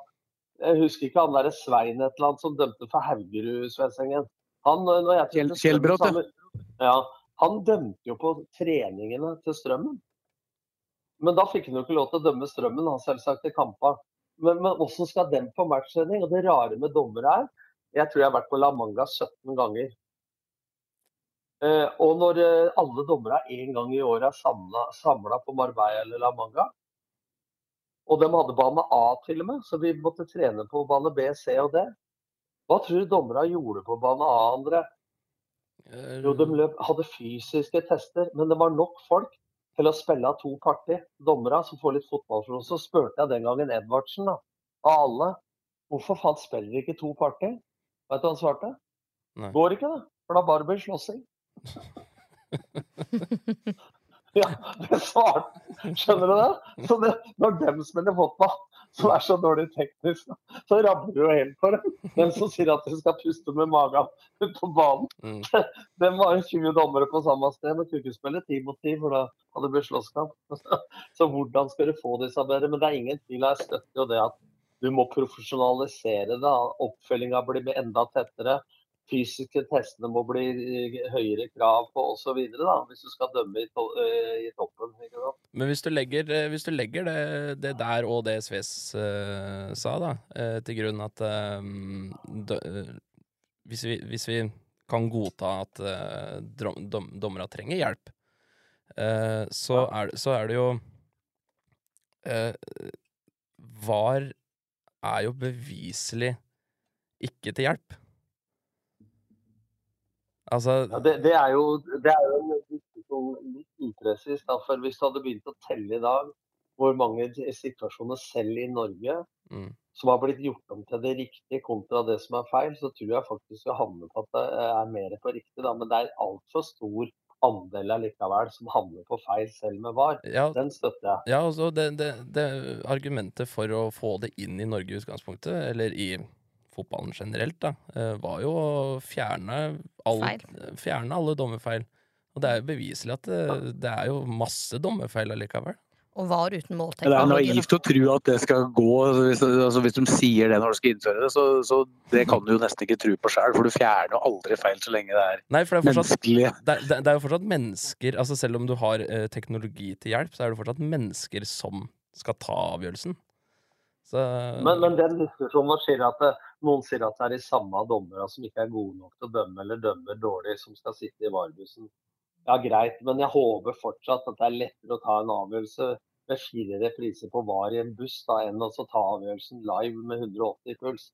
Jeg husker ikke han derre Svein et eller annet som dømte for Haugerud-Svensengen. Han, når jeg Kjell- Kjellbrot, ja. Han dømte jo på treningene til Strømmen. Men da fikk han jo ikke lov til å dømme Strømmen, han selvsagt, i kampa. Men, men hvordan skal den på matchtrening? Og det rare med dommere er Jeg tror jeg har vært på La Manga 17 ganger. Eh, og når eh, alle dommere en gang i året er samla på Marbella eller La Manga, og de hadde bane A til og med, så vi måtte trene på bane B, C og D. Hva tror du dommerne gjorde på bane A, André? Jo, de løp, hadde fysiske tester, men det var nok folk til å spille av to parti. Dommere som får litt fotballforhold. Så spurte jeg den gangen Edvardsen, da, av alle, hvorfor faen spiller ikke to parti? Vet du hva han svarte? Nei. Går ikke, det. For da bare blir slåssing. ja, det svarte Skjønner du det? Så det, når dem spiller fotball, som er så dårlig teknisk, så rabler du jo helt for det. Den som sier at du skal puste med magen på banen. Mm. Den var jo 20 dommere på samme sted, men kunne ikke spille 10 mot 10, for da hadde det blitt slåsskamp. Så hvordan skal du få disse bedre? Men det er ingen tvil, jeg støtter jo det at du må profesjonalisere det. Oppfølginga blir enda tettere. Fysiske testene må bli eh, høyere krav på osv. Hvis du skal dømme i, to eh, i toppen. Men hvis du legger, eh, hvis du legger det, det der og det Sves uh, sa, da, uh, til grunn at um, dø, uh, hvis, vi, hvis vi kan godta at dom, dom, dommere trenger hjelp, så, er, det- så er det jo VAR er jo beviselig ikke til hjelp. Altså Ja, det, det, er jo, det er jo en litt upresis. For hvis du hadde begynt å telle i dag hvor mange situasjoner selv i Norge mm, som har blitt gjort om til det riktige kontra det som er feil, så tror jeg faktisk vi havner på at det er mer på riktig. Da. Men det er altfor stor andel allikevel som havner på feil selv med VAR. Ja, Den støtter jeg. ja altså det, det, det argumentet for å få det inn i Norge i utgangspunktet, eller i fotballen generelt, da, eh, var jo å fjerne, all, fjerne alle dommerfeil. Og det er jo beviselig at det, det er jo masse dommerfeil allikevel. Og var uten Men Det er målteknologi. naivt å tro at det skal gå. Hvis, altså hvis de sier det når du skal innføre det, så, så det kan du jo nesten ikke tro på sjøl. For du fjerner jo aldri feil så lenge det er Nei, for det er fortsatt menneskelig. det, er- det, det er jo fortsatt mennesker altså Selv om du har eh, teknologi til hjelp, så er det fortsatt mennesker som skal ta avgjørelsen. Så Men, men den diskusjonen sier at det, noen sier at det er de samme dommerne som ikke er gode nok til å dømme, eller dømmer dårlig, som skal sitte i varebussen. Ja, greit, men jeg håper fortsatt at det er lettere å ta en avgjørelse med fire repriser på VAR i en buss da, enn å ta avgjørelsen live med 180 puls.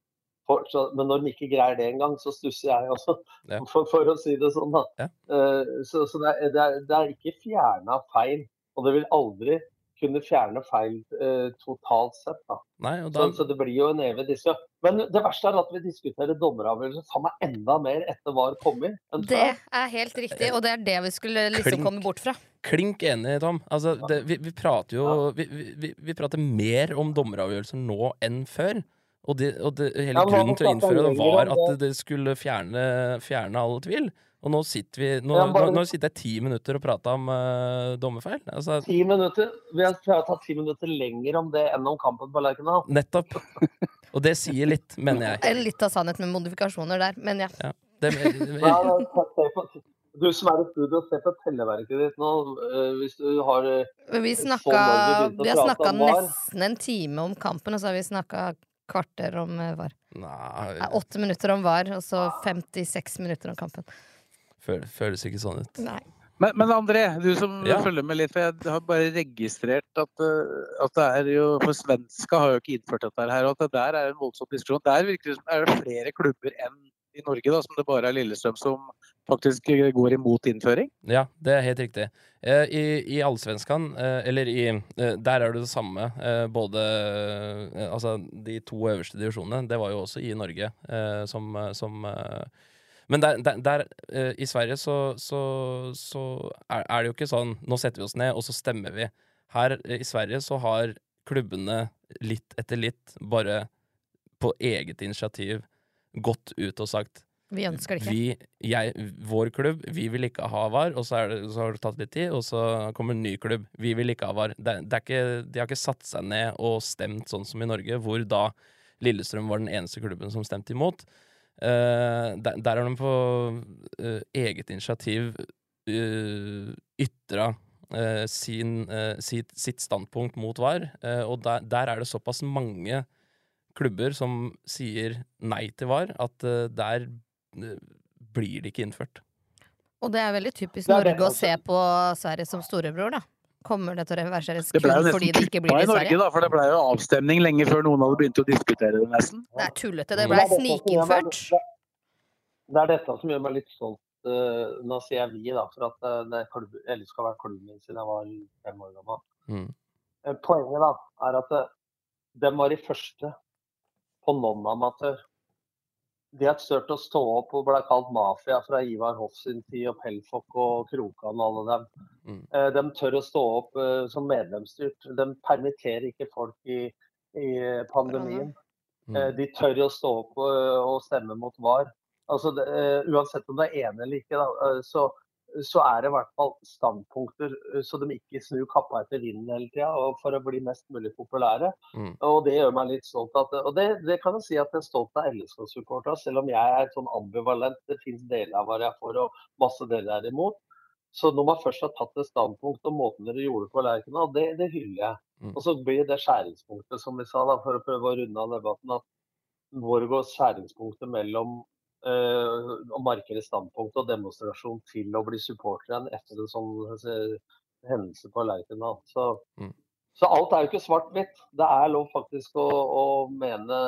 Fortsatt, men når de ikke greier det engang, så stusser jeg også, Ja. for, for å si det sånn. da. Ja. Uh, så så det, er, det, er, det er ikke fjerna feil, og det vil aldri kunne fjerne feil eh, totalt sett. da. Nei, og Så, da så det blir jo en evig diskusjon. Men det verste er at vi diskuterer dommeravgjørelser sammen enda mer etter VAR kommer. enn Det er helt riktig, og det er det vi skulle liksom Klink. komme bort fra. Klink enig, Tom. Altså, det, vi, vi prater jo vi, vi, vi- vi prater mer om dommeravgjørelser nå enn før. Og, det, og det, hele grunnen til å innføre det var at det skulle fjerne, fjerne all tvil. Og nå sitter vi Nå, Ja, bare- nå, nå sitter jeg ti minutter og prater om uh, dommerfeil. Altså, Ti minutter. Vi har tatt ti minutter lenger om det enn om kampen på Lerkendal. nettopp. Og det sier litt, mener jeg. Litt av sannhet med modifikasjoner der, men ja. Det, Ja, da, Du som er i studio, se på telleverket ditt nå. eh, Hvis du har eh, Men vi snakka vi har snakka nesten en time om kampen, og så har vi snakka kvarter om VAR. Nei, Åtte minutter om VAR, og så 56 minutter om kampen. Føl, føles ikke sånn ut. Nei. Men, men André, du som Ja. følger med litt, for jeg har bare registrert at, eh, at det er jo For svenska har jo ikke innført dette her, og at det der er en voldsom diskusjon. Der virker det som er det flere klubber enn i Norge, da, som det bare er Lillestrøm som faktisk går imot innføring. Ja, det er helt riktig. Eh, I, i Allsvenskan, eh, eller i Der er det det samme. Både Altså, de to øverste divisjonene, det var jo også i Norge eh, som, som Men der, der, der uh, i Sverige så, så, så er, er det jo ikke sånn Nå setter vi oss ned, og så stemmer vi. Her uh, i Sverige så har klubbene litt etter litt bare på eget initiativ gått ut og sagt Vi ønsker det ikke. vi, jeg, vår klubb, vi vil ikke ha VAR, og så, det, så har det tatt litt tid, og så kommer en ny klubb. Vi vil ikke ha VAR. Det, det ikke, de har ikke satt seg ned og stemt sånn som i Norge, hvor da Lillestrøm var den eneste klubben som stemte imot. Eh, der, der har de på uh, eget initiativ uh, ytra uh, sin, eh, sitt, sitt standpunkt mot VAR, eh, og der, der er det såpass mange klubber som sier nei til VAR, at eh, der eh, blir det ikke innført. Og det er veldig typisk Det det Norge å se på Sverige som storebror, da. Kommer det til å reverseres kun fordi det ikke kutta blir det i i Norge, da, for det ble jo avstemning lenge før noen hadde begynt å diskutere det, nesten. Det er tullete. Det meg- snikinnført. det- er dette som gjør meg litt stolt. eh, nå sier jeg vi, da, for at eh, det klubb, LSK har vært klubben min siden jeg var fem år gammel. Mm. Eh, Poenget da, er at de var de første på non-amatør. De har turt å stå opp og ble kalt mafia fra Ivar Hoff sin tid, og Pelfok og Krokan og alle dem. Mm. Eh, De tør å stå opp eh, som medlemsstyrt. De permitterer ikke folk i, i pandemien. Mm. Eh, De tør å stå opp og, stemme mot VAR. Altså, det, uansett om du er enig eller ikke, da, så, så er det i hvert fall standpunkter eh, så de ikke snur kappa etter vinden hele tida for å bli mest mulig populære. Mm. Og det gjør meg litt stolt. At, og det, det kan jeg si at jeg er stolt av LSK-supporterne, selv om jeg er sånn ambivalent. Det finnes deler av hva jeg er for og masse deler jeg er imot. Så når man først har tatt et standpunkt og måten dere gjorde på Lerkendal, det, det hyller jeg. Mm. Og så blir det skjæringspunktet, som vi sa, da, for å prøve å runde av debatten, at hvor går skjæringspunktet mellom eh, å markere standpunkt og demonstrasjon til å bli supporter igjen etter en sånn eh, hendelse på Lerkendal. Så, Mm. så alt er jo ikke svart-hvitt. Det er lov faktisk å, å mene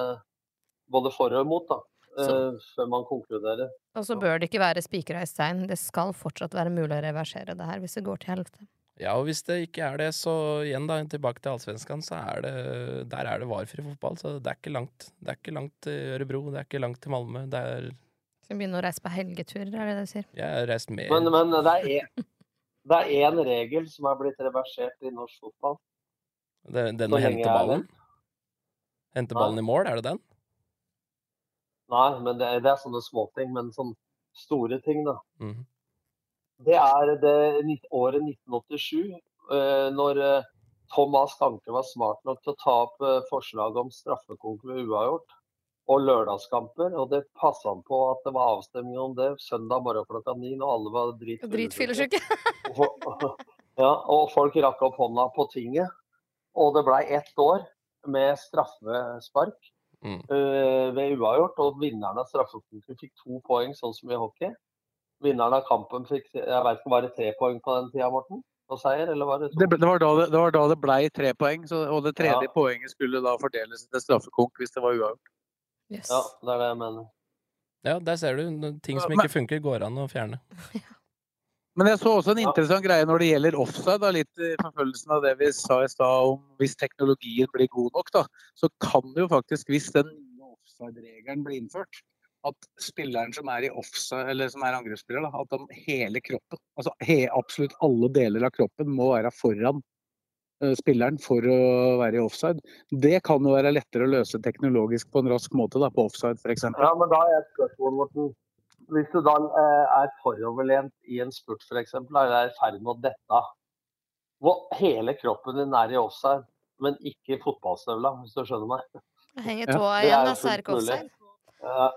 både for og imot, da. Så, før man konkluderer. Og så bør det ikke være spikra i stein. Det skal fortsatt være mulig å reversere det her hvis det går til helvete. Ja, og hvis det ikke er det, så igjen da, tilbake til Allsvenskan, så er det Der er det varfri fotball, så det er ikke langt. Det er ikke langt til Ørebro, det er ikke langt til Malmö. Det er Skal vi begynne å reise på helgeturer, er det det du sier? Jeg har reist mer. Men, men det er én det er én regel som er blitt reversert i norsk fotball. Det, den å hente ballen? Hente ballen? Nei. i mål, er det den? Nei, men det, er- det er sånne småting. Men sånne store ting, da. Mhm. Det er det året 1987, eh, når eh, Thomas Danke var smart nok til å ta opp eh, forslaget om straffekonk ved uavgjort og lørdagskamper. Og det passa han på at det var avstemning om det søndag morgen klokka ni når alle var dritfyllesyke. Dritfyllesyke. Ja, og folk rakk opp hånda på tinget. Og det blei ett år med straffespark Mm. uh, ved uavgjort. Og vinneren av straffekonkurransen fikk to poeng, sånn som i hockey. Vinneren av kampen fikk jeg vet ikke, var det tre poeng på den tida, Morten? Og seier, eller var det to? Det, ble- det, var da det, det var da det blei tre poeng, så, og det tredje Ja. poenget skulle da fordeles til straffekonk hvis det var uavgjort. Yes. Ja, det er det jeg mener. Ja, der ser du. Ting som Men- ikke funker, går an å fjerne. Men jeg så også en Ja. interessant greie når det gjelder offside, da, litt i forfølgelsen av det vi sa i stad om hvis teknologien blir god nok, da, så kan det jo faktisk, hvis den nye offside-regelen blir innført, at spilleren som er i offside, eller som er angrepsspiller, da, at de, hele kroppen, altså he, absolutt alle deler av kroppen må være foran uh, spilleren for å være i offside. Det kan jo være lettere å løse teknologisk på en rask måte, da, på offside f.eks. Ja, men da er et spørsmål, Morten. Hvis du da eh, er foroverlent i en spurt f.eks., eller er i ferd med å dette av, hvor hele kroppen din er i offside, men ikke i fotballstøvla, hvis du skjønner meg. Jeg henger Ja, tåa det er igjen, da, så er det ikke offside. Eh,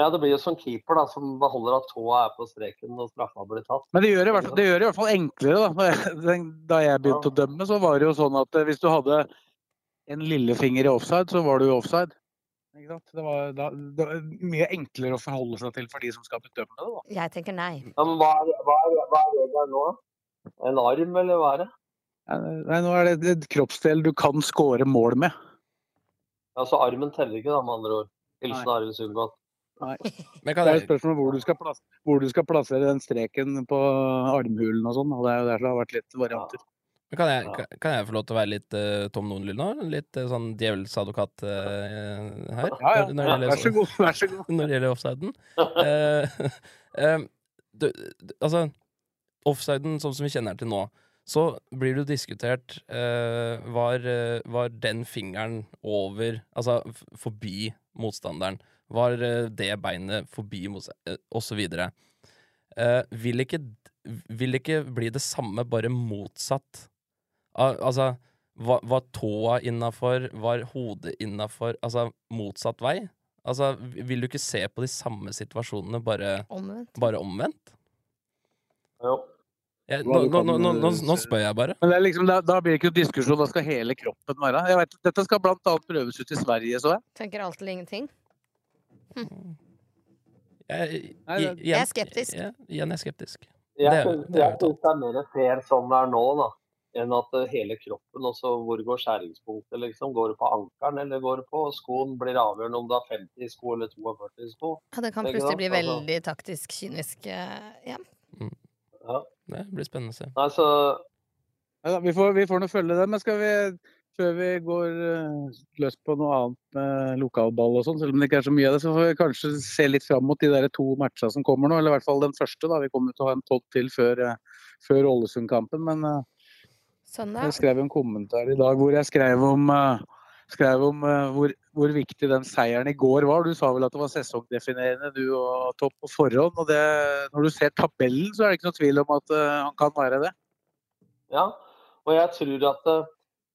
ja, det blir jo som keeper, da, som beholder at tåa er på streken når straffa blir tatt. Men det gjør, det i hvert fall, det gjør det i hvert fall enklere. Da Da jeg begynte å dømme, så var det jo sånn at eh, hvis du hadde en lillefinger i offside, så var du offside. Ikke sant? Det, var, da, det var mye enklere å forholde seg til for de som skal bedømme det. da. Jeg tenker nei. Ja, men hva er, hva er, hva er regelen nå? En arm, eller hva er det? Nei, Nå er det et kroppsdel du kan score mål med. Ja, Så armen teller ikke, da, med andre ord. Hilsen. Arild Sundgodt. Men Det er et spørsmål hvor du skal, plass, hvor du skal plassere den streken på armhulen og sånn. og Det er jo der det har vært litt varianter. men kan jeg, Ja. kan, jeg få lov til å være litt uh, Tom Nordli nå? Litt uh, sånn djevelens advokat eh, her? Ja, ja. Når- når gjelder vær så god. Vær så god. når det gjelder offsiden. Altså, offsiden sånn som vi kjenner den til nå, så blir det jo diskutert eh, var, var den fingeren over, altså f forbi motstanderen? Var eh, det beinet forbi? Uh, og så videre. Eh, vil, ikke, vil det ikke bli det samme, bare motsatt? Al altså, var, var tåa innafor? Var hodet innafor? Altså motsatt vei? Altså, vil du ikke se på de samme situasjonene, bare, Omvendt. bare omvendt? Jo. Jeg, nå, nå, nå, nå, eh, spør jeg bare. Men det er liksom, da, da blir det ikke noen diskusjon, da skal hele kroppen være. Jeg vet, dette skal annet prøves ut i Sverige, så jeg. Tenker alt eller Jeg, Nei, Jeg er skeptisk. Ja, igjen er jeg skeptisk. Jeg Det er- syns det er jeg syns det er mer fair sånn det er nå, da. Enn at eh, hele kroppen også Hvor går skjæringspunktet, liksom? Går det på ankelen, eller går det på skoen? Blir det avgjørende om du har 50 i sko eller 42 i sko? Ja, det kan plutselig bli Altså- veldig taktisk kynisk. eh, Ja. Ja. Det blir spennende å se. Nei, så Ja, da, vi, får, vi får nå følge det, men skal vi før vi går eh, løs på noe annet med lokalball og sånn, selv om det ikke er så mye av det, så får vi kanskje se litt fram mot de der to matchene som kommer nå. Eller i hvert fall den første. da. Vi kommer til å ha en podd til før, eh, før Ålesund-kampen. Men eh, jeg skrev en kommentar i dag hvor jeg skrev om, skrev om hvor, hvor viktig den seieren i går var. Du sa vel at det var sesongdefinerende, du og Topp på forhånd. og det, Når du ser tabellen, så er det ikke noe tvil om at han kan være det. Ja. Og jeg tror at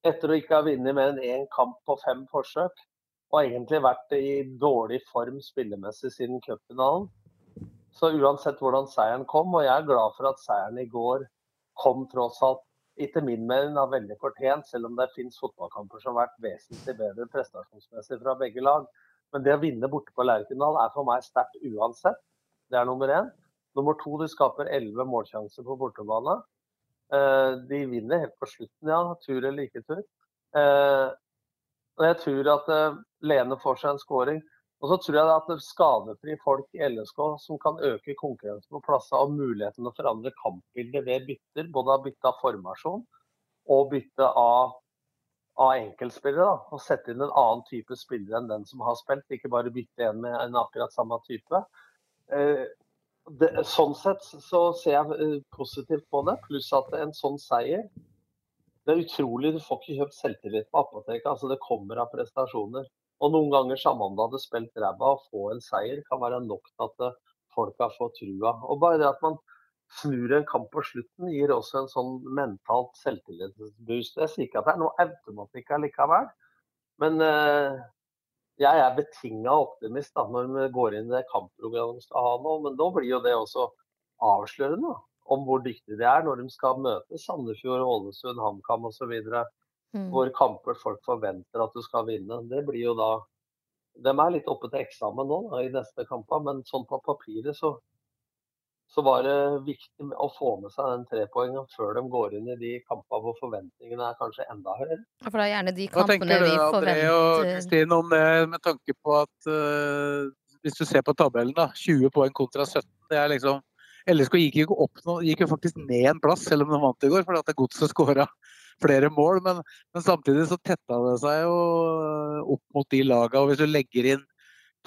etter å ikke ha vunnet mer enn én kamp på fem forsøk, og egentlig vært i dårlig form spillemessig siden cupfinalen, så uansett hvordan seieren kom, og jeg er glad for at seieren i går kom tross alt etter min mening er veldig fortjent, selv om det finnes fotballkamper som har vært vesentlig bedre prestasjonsmessig fra begge lag. Men det å vinne borte på Lerkendal er for meg sterkt uansett. Det er nummer én. Nummer to, de skaper elleve målsjanser på bortebane. Eh, De vinner helt på slutten, ja. Tur eller ikke tur. Eh, Og jeg tror at eh, Lene får seg en scoring. Og så tror jeg at det er skadefri folk i LSK som kan øke konkurransen på plasser og muligheten til å forandre kampbildet ved bytter. Både av bytte av formasjon og bytte av, av enkeltspillere. Da. Og sette inn en annen type spillere enn den som har spilt. Ikke bare bytte en med en akkurat samme type. Eh, det, sånn sett så ser jeg eh, positivt på det. Pluss at en sånn seier Det er utrolig. Du får ikke kjøpt selvtillit på apoteket. altså Det kommer av prestasjoner. Og noen ganger, samme om du hadde spilt ræva, å få en seier kan være nok til at folk har fått trua. Og bare det at man snur en kamp på slutten, gir også en sånn mentalt selvtillitsboost. Jeg sier ikke at det er noe automatikk allikevel, men eh, jeg er betinga optimist da, når vi går inn i det kampprogrammet de skal ha nå. Men da blir jo det også avslørende da, om hvor dyktige de er når de skal møte Sandefjord, Ålesund, HamKam osv. Mm. Hvor kamper folk forventer at du skal vinne. Det blir jo da De er litt oppe til eksamen nå da, i neste kamper, men sånn på papiret så så var det viktig å få med seg den trepoengen før de går inn i de kampene hvor forventningene er kanskje enda høyere. For det er gjerne de kampene Hva tenker du, André og Kristin, om det med tanke på at uh, hvis du ser på tabellen, da, 20 poeng kontra 17, det er liksom LSK gikk jo opp nå, gikk jo faktisk ned en plass, selv om de vant i går, fordi at Godset skåra flere mål. Men, men, samtidig så tetta det seg jo opp mot de laga, og hvis du legger inn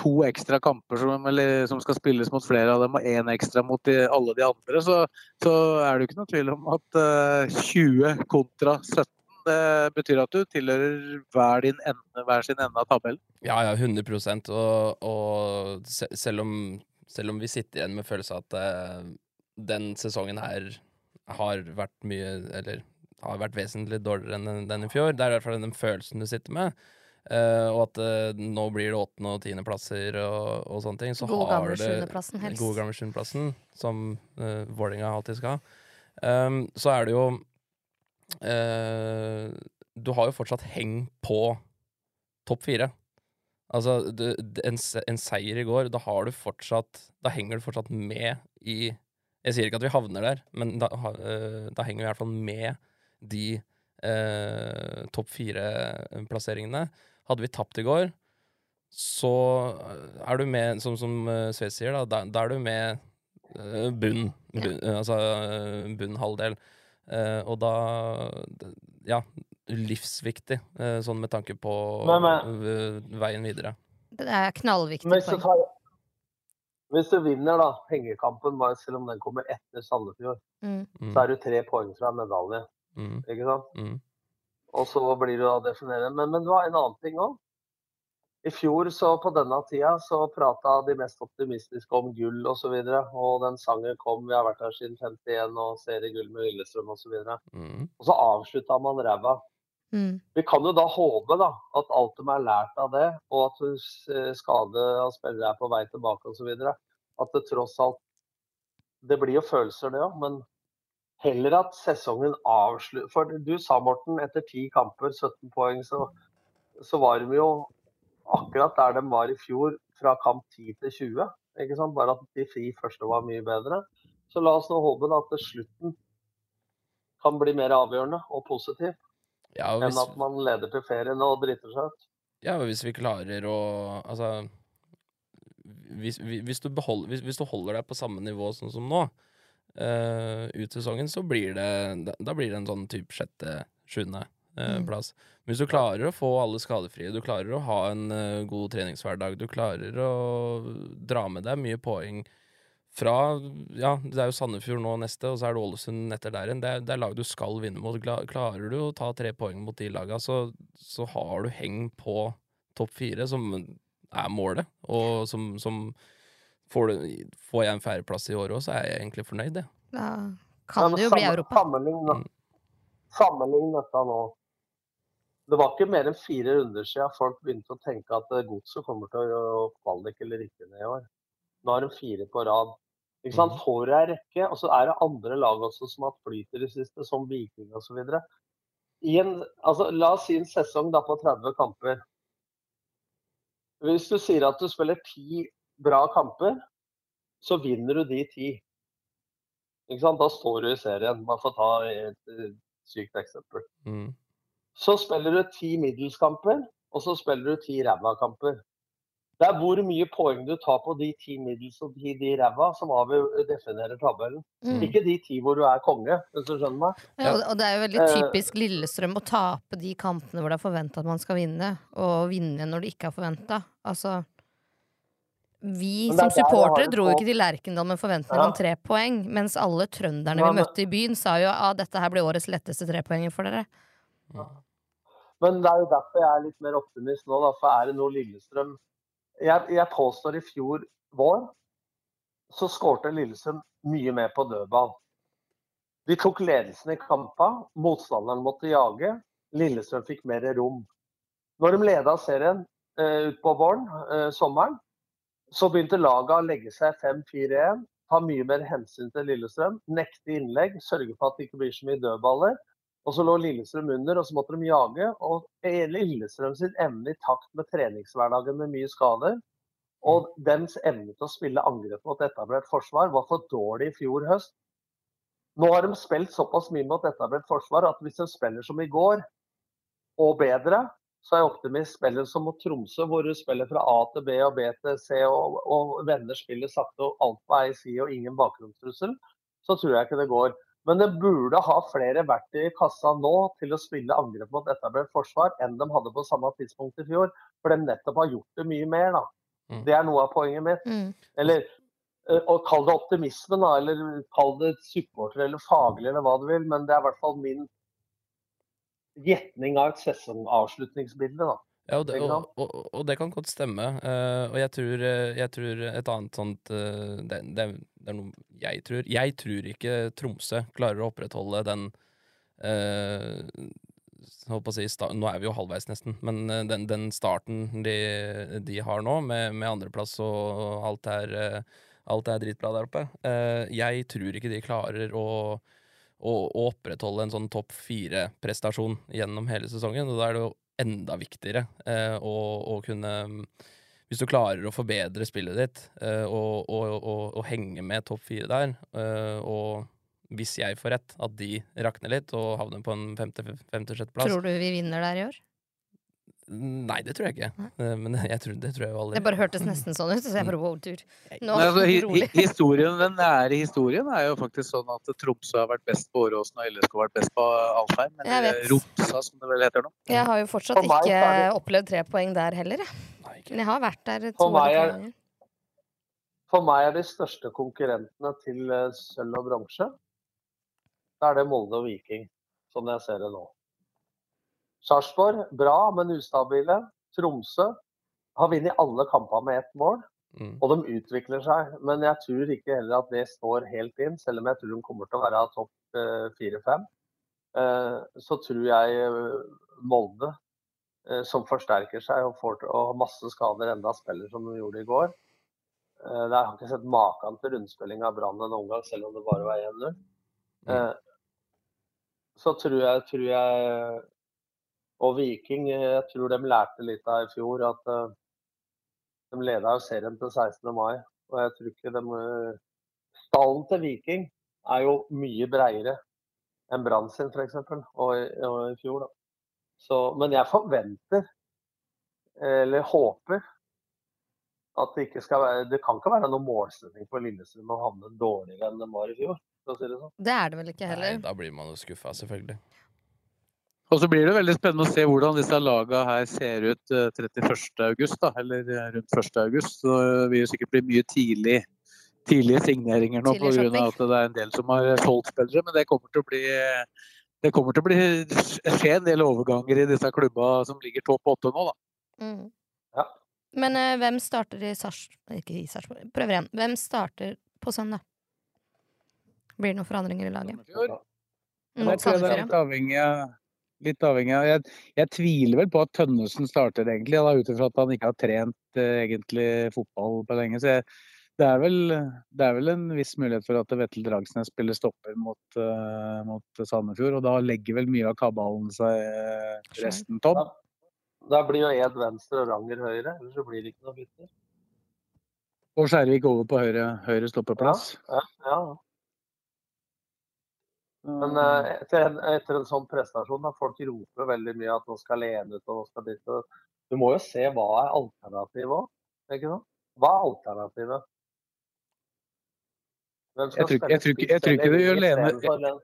to ekstra kamper som, eller, som, skal spilles mot flere av dem, og én ekstra mot de, alle de andre, så, så, er det jo ikke noe tvil om at uh, eh, 20 kontra 17 det betyr at du tilhører hver, ende, hver sin ende av tabellen. Ja, ja, 100 og, og selv, om, selv, om, vi sitter igjen med følelsen at uh, den sesongen her har vært mye Eller har vært vesentlig dårligere enn den i fjor. Det er i hvert fall den følelsen du sitter med. Uh, og at uh, nå blir det åttende- og tiendeplasser og, og sånne ting. Så God gamle sjuendeplassen, helst. God gamle sjuendeplassen, som uh, Vålerenga alltid skal ha. Um, så er det jo uh, Du har jo fortsatt heng på topp fire. Altså, du, en, en, seier i går, da har du fortsatt Da henger du fortsatt med i Jeg sier ikke at vi havner der, men da, da henger vi i hvert fall med de topp fire-plasseringene. Hadde vi tapt i går, så er du med, som, som eh, Sve sier, da, da, da, er du med uh, bunn. bunn. Altså bunn halvdel. Og da Ja, livsviktig, sånn med tanke på men, men, veien videre. Det er knallviktig. Hvis du, tar, hvis du vinner da, hengekampen, selv om den kommer etter Sandefjord, mm. så er du tre poeng fra medalje. Mm. Ikke sant? Mm. Og så blir du da definert. Men, men det var en annen ting òg. I fjor så på denne tida så prata de mest optimistiske om gull osv. Og, så og den sangen kom, vi har vært her siden 51 og seriegull med Lillestrøm osv. Og, så mm. og så avslutta man ræva. Mm. Vi kan jo da håpe da, at alt de har lært av det, og at skade av spillere er på vei tilbake osv. At det tross alt Det blir jo følelser, det òg, men heller at sesongen avslutter For du sa, Morten, etter ti kamper, 17 poeng, så, så, var de jo akkurat der de var i fjor, fra kamp 10 til 20. Ikke sant? Bare at de fri første var mye bedre. Så la oss nå håpe at slutten kan bli mer avgjørende og positiv ja, og hvis... enn at man leder til ferien og driter seg ut. Ja, og hvis vi klarer å Altså hvis, hvis, du beholder, hvis, du holder deg på samme nivå sånn som nå, uh, ut sesongen, så blir det da, da blir det en sånn type sjette, sjuende uh, mm. plass. Men hvis du klarer å få alle skadefrie, du klarer å ha en uh, god treningshverdag, du klarer å dra med deg mye poeng fra Ja, det er jo Sandefjord nå neste, og så er det Ålesund etter der igjen. Det, det, er lag du skal vinne mot. Klarer du å ta tre poeng mot de laga, så, så har du heng på topp fire, som er målet, og som, som Får, du, får jeg en fjerdeplass i året òg, så er jeg egentlig fornøyd, det. Da kan det jo bli Europa. Sammenlign, sammenlign dette nå. Det var ikke mer enn fire runder siden folk begynte å tenke at godset kommer til å kvalik eller ikke ned i år. Nå har de fire på rad. Ikke sant? Mm. Får du ei rekke, og så er det andre lag også som har hatt flyt i det siste, som Viking osv. Altså, la oss si en sesong da på 30 kamper. Hvis du sier at du spiller ti bra kamper, så vinner du de ti. Ikke sant? Da står du i serien. Bare for å ta et sykt eksempel. Mm. Så spiller du ti middelskamper, og så spiller du ti ræva-kamper. Det er hvor mye poeng du tar på de ti middels og de, de ræva, som definerer tabellen. Mm. Ikke de ti hvor du er konge, hvis du skjønner meg. Ja, og det er jo veldig eh. typisk Lillestrøm å tape de kampene hvor det er forventa at man skal vinne, og vinne når det ikke er forventa. Altså vi som supportere dro jo ikke til Lerkendal med forventninger Ja. om tre poeng, mens alle trønderne Ja, vi møtte i byen, sa jo at dette her blir årets letteste trepoenger for dere. Men det er jo derfor jeg er litt mer optimist nå, da, for er det noe Lillestrøm Jeg, jeg påstår i fjor vår så skårte Lillestrøm mye mer på dødball. De tok ledelsen i kampa, motstanderen måtte jage. Lillestrøm fikk mer rom. Når de leda serien eh, ut på våren, eh, sommeren, så begynte laget å legge seg 5-4-1. Ta mye mer hensyn til Lillestrøm. Nekte innlegg, sørge for at det ikke blir så mye dødballer. Og så lå Lillestrøm under, og så måtte de jage. Og Lillestrøm sin evne i takt med treningshverdagen med mye skader, og dems evne til å spille angrep mot etablert forsvar, var for dårlig i fjor høst. Nå har de spilt såpass mye mot etablert forsvar at hvis de spiller som i går, og bedre, så er jeg optimist. spillet som mot Tromsø, hvor du spiller fra A til B og B til C, og, og vender spillet sakte og alt på ei side og ingen bakgrunnstrussel, så tror jeg ikke det går. Men det burde ha flere verktøy i kassa nå til å spille angrep mot etablert forsvar enn de hadde på samme tidspunkt i fjor. For de nettopp har gjort det mye mer, da. Mm. Det er noe av poenget mitt. Mm. Eller og Kall det optimisme, da, eller kall det supporter eller faglig, eller hva du vil. Men det er i hvert fall min gjetning av et sesongavslutningsbilde. da. Ja, og det, og, og, og det kan godt stemme. Uh, og jeg tror, eh, jeg tror et annet sånt uh, det, det, er noe jeg tror. Jeg tror ikke Tromsø klarer å opprettholde den uh, si, sta Nå er vi jo halvveis, nesten. Men den, den starten de, de har nå, med, med andreplass og alt er, alt er dritbra der oppe Jeg tror ikke de klarer å å, opprettholde en sånn topp fire-prestasjon gjennom hele sesongen. Og da er det jo enda viktigere eh, å, å kunne Hvis du klarer å forbedre spillet ditt eh, og, og, og, og henge med topp fire der, eh, og hvis jeg får rett, at de rakner litt og havner på en femte-sjetteplass Tror du vi vinner der i år? Nei, det tror jeg ikke. Eh, Men jeg tror, det tror jeg jo aldri. Det bare hørtes nesten sånn ut, så jeg bare wow, tur. Nå, Nei, altså, historien, Den nære historien er jo faktisk sånn at Tromsø har vært best på Åråsen og LSK har vært best på Alfheim. Eller vet. Romsa, som det vel heter nå. Jeg har jo fortsatt For meg ikke det- opplevd tre poeng der heller, jeg. Men jeg har vært der to er- ganger. For meg er de største konkurrentene til eh, sølv og bronse, da er det Molde og Viking, sånn jeg ser det nå. Sarpsborg, bra, men ustabile. Tromsø har vunnet alle kamper med ett mål, Mm. og de utvikler seg. Men jeg tror ikke heller at det står helt inn, selv om jeg tror de kommer til å være topp eh, fire-fem. Eh, så tror jeg eh, Molde, som forsterker seg og, får, og har masse skader enda, spiller som de gjorde i går. Jeg har ikke sett maken til rundspilling av Brann noen gang, selv om det bare var 1-0. Mm. Så tror jeg, tror jeg Og Viking, eh, jeg tror de lærte litt av i fjor at eh, de leda jo serien til 16. mai. Og jeg tror ikke de eh, Stallen til Viking er jo mye breiere enn Brann sin, f.eks. Og, og i fjor, da. Så, men jeg forventer, eller håper, at det ikke skal være Det kan ikke være noen målsetting for Lillestrøm å havne dårligere enn de var i fjor. Si det sånn. Det er det vel ikke heller. Nei, da blir man jo skuffa, selvfølgelig. Og så blir det veldig spennende å se hvordan disse lagene her ser ut eh, 31. august, da, eller eh, rundt 1. august. Så det vil jo sikkert bli mye tidlig, tidlige signeringer nå pga. at det er en del som har solgt spillere. Men det kommer til å bli det kommer til å bli skje en del overganger i disse klubba som ligger topp åtte nå, da. Mm. Ja. Men uh, hvem starter i Sars... Ikke i Sarpsborg, prøver igjen. Hvem starter på søndag? Blir det noen forandringer i laget? Er Sandefjord, litt avhengig av Litt avhengig av jeg, jeg tviler vel på at Tønnesen starter, egentlig, ut ifra at han ikke har trent eh, egentlig fotball på lenge. Så jeg, det, er vel, det er vel en viss mulighet for at Vettel Dragsnes spiller stopper mot, uh, mot Sandefjord. Og da legger vel mye av kabalen seg eh, resten tom. Da blir jo Ed venstre og Ranger høyre, ellers så blir det ikke noe bytter. Og Skjærvik over på høyre, høyre stoppeplass. Ja, ja. Men eh, etter, en, etter en sånn prestasjon, da folk roper veldig mye at nå skal Lene ut og nå skal dit Du må jo se hva er alternativet òg? Hva er alternativet? Jeg tror ikke- jeg tror ikke- jeg tror ikke Lene-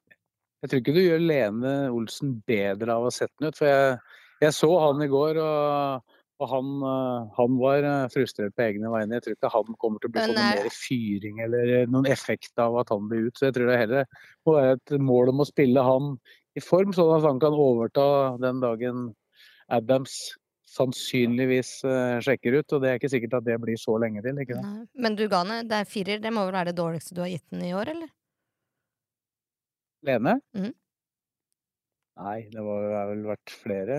Jeg tror ikke du gjør Lene Olsen bedre av å sette den ut. For jeg så han i går, og Og han, eh, han var eh, frustrert på egne vegne. Jeg tror ikke han kommer til å bli Men sånn noe er- mer fyring eller eh, noen effekt av at han blir ut. Så jeg tror det heller må være et mål om å spille han i form, sånn at han kan overta den dagen Adams sannsynligvis sjekker ut. Og det er ikke sikkert at det blir så lenge til. ikke det? Men du Gane, det er firer. Det må vel være det dårligste du har gitt den i år, eller? Lene? Mhm. Nei, det har vel vært flere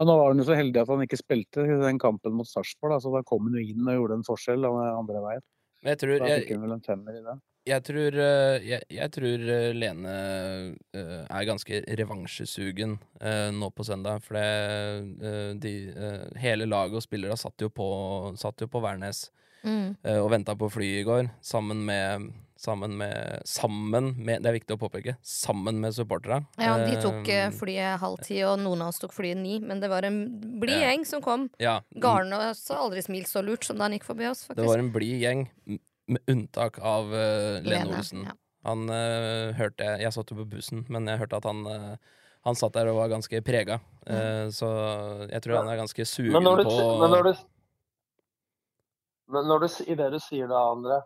ja, Nå var han jo så heldig at han ikke spilte den kampen mot Sarpsborg, så da kom han jo inn og gjorde en forskjell den andre veien. Men jeg tror, Da fikk han vel en femmer i det. jeg tror, eh, jeg, jeg tror eh, Lene eh, er ganske revansjesugen nå på søndag. For det, de, hele laget og spillere satt jo på, satt jo på Værnes Mm. og venta på flyet i går, sammen med Sammen med, sammen med Det er viktig å påpeke. Sammen med supporterne. Ja, de tok eh, Eh, flyet halv ti, og noen av oss tok flyet ni. Men det var en blid Ja. gjeng som kom. ja, Garnås har aldri smilt så lurt som da han gikk forbi oss, Det var en blid gjeng, med unntak av uh, Lene Lene, Olsen. ja. Han uh, hørte jeg Jeg satt jo på bussen, men jeg hørte at han uh, Han satt der og var ganske prega. uh, så jeg tror han er ganske sugen Men når du, på men når du, men når du i det du sier det, André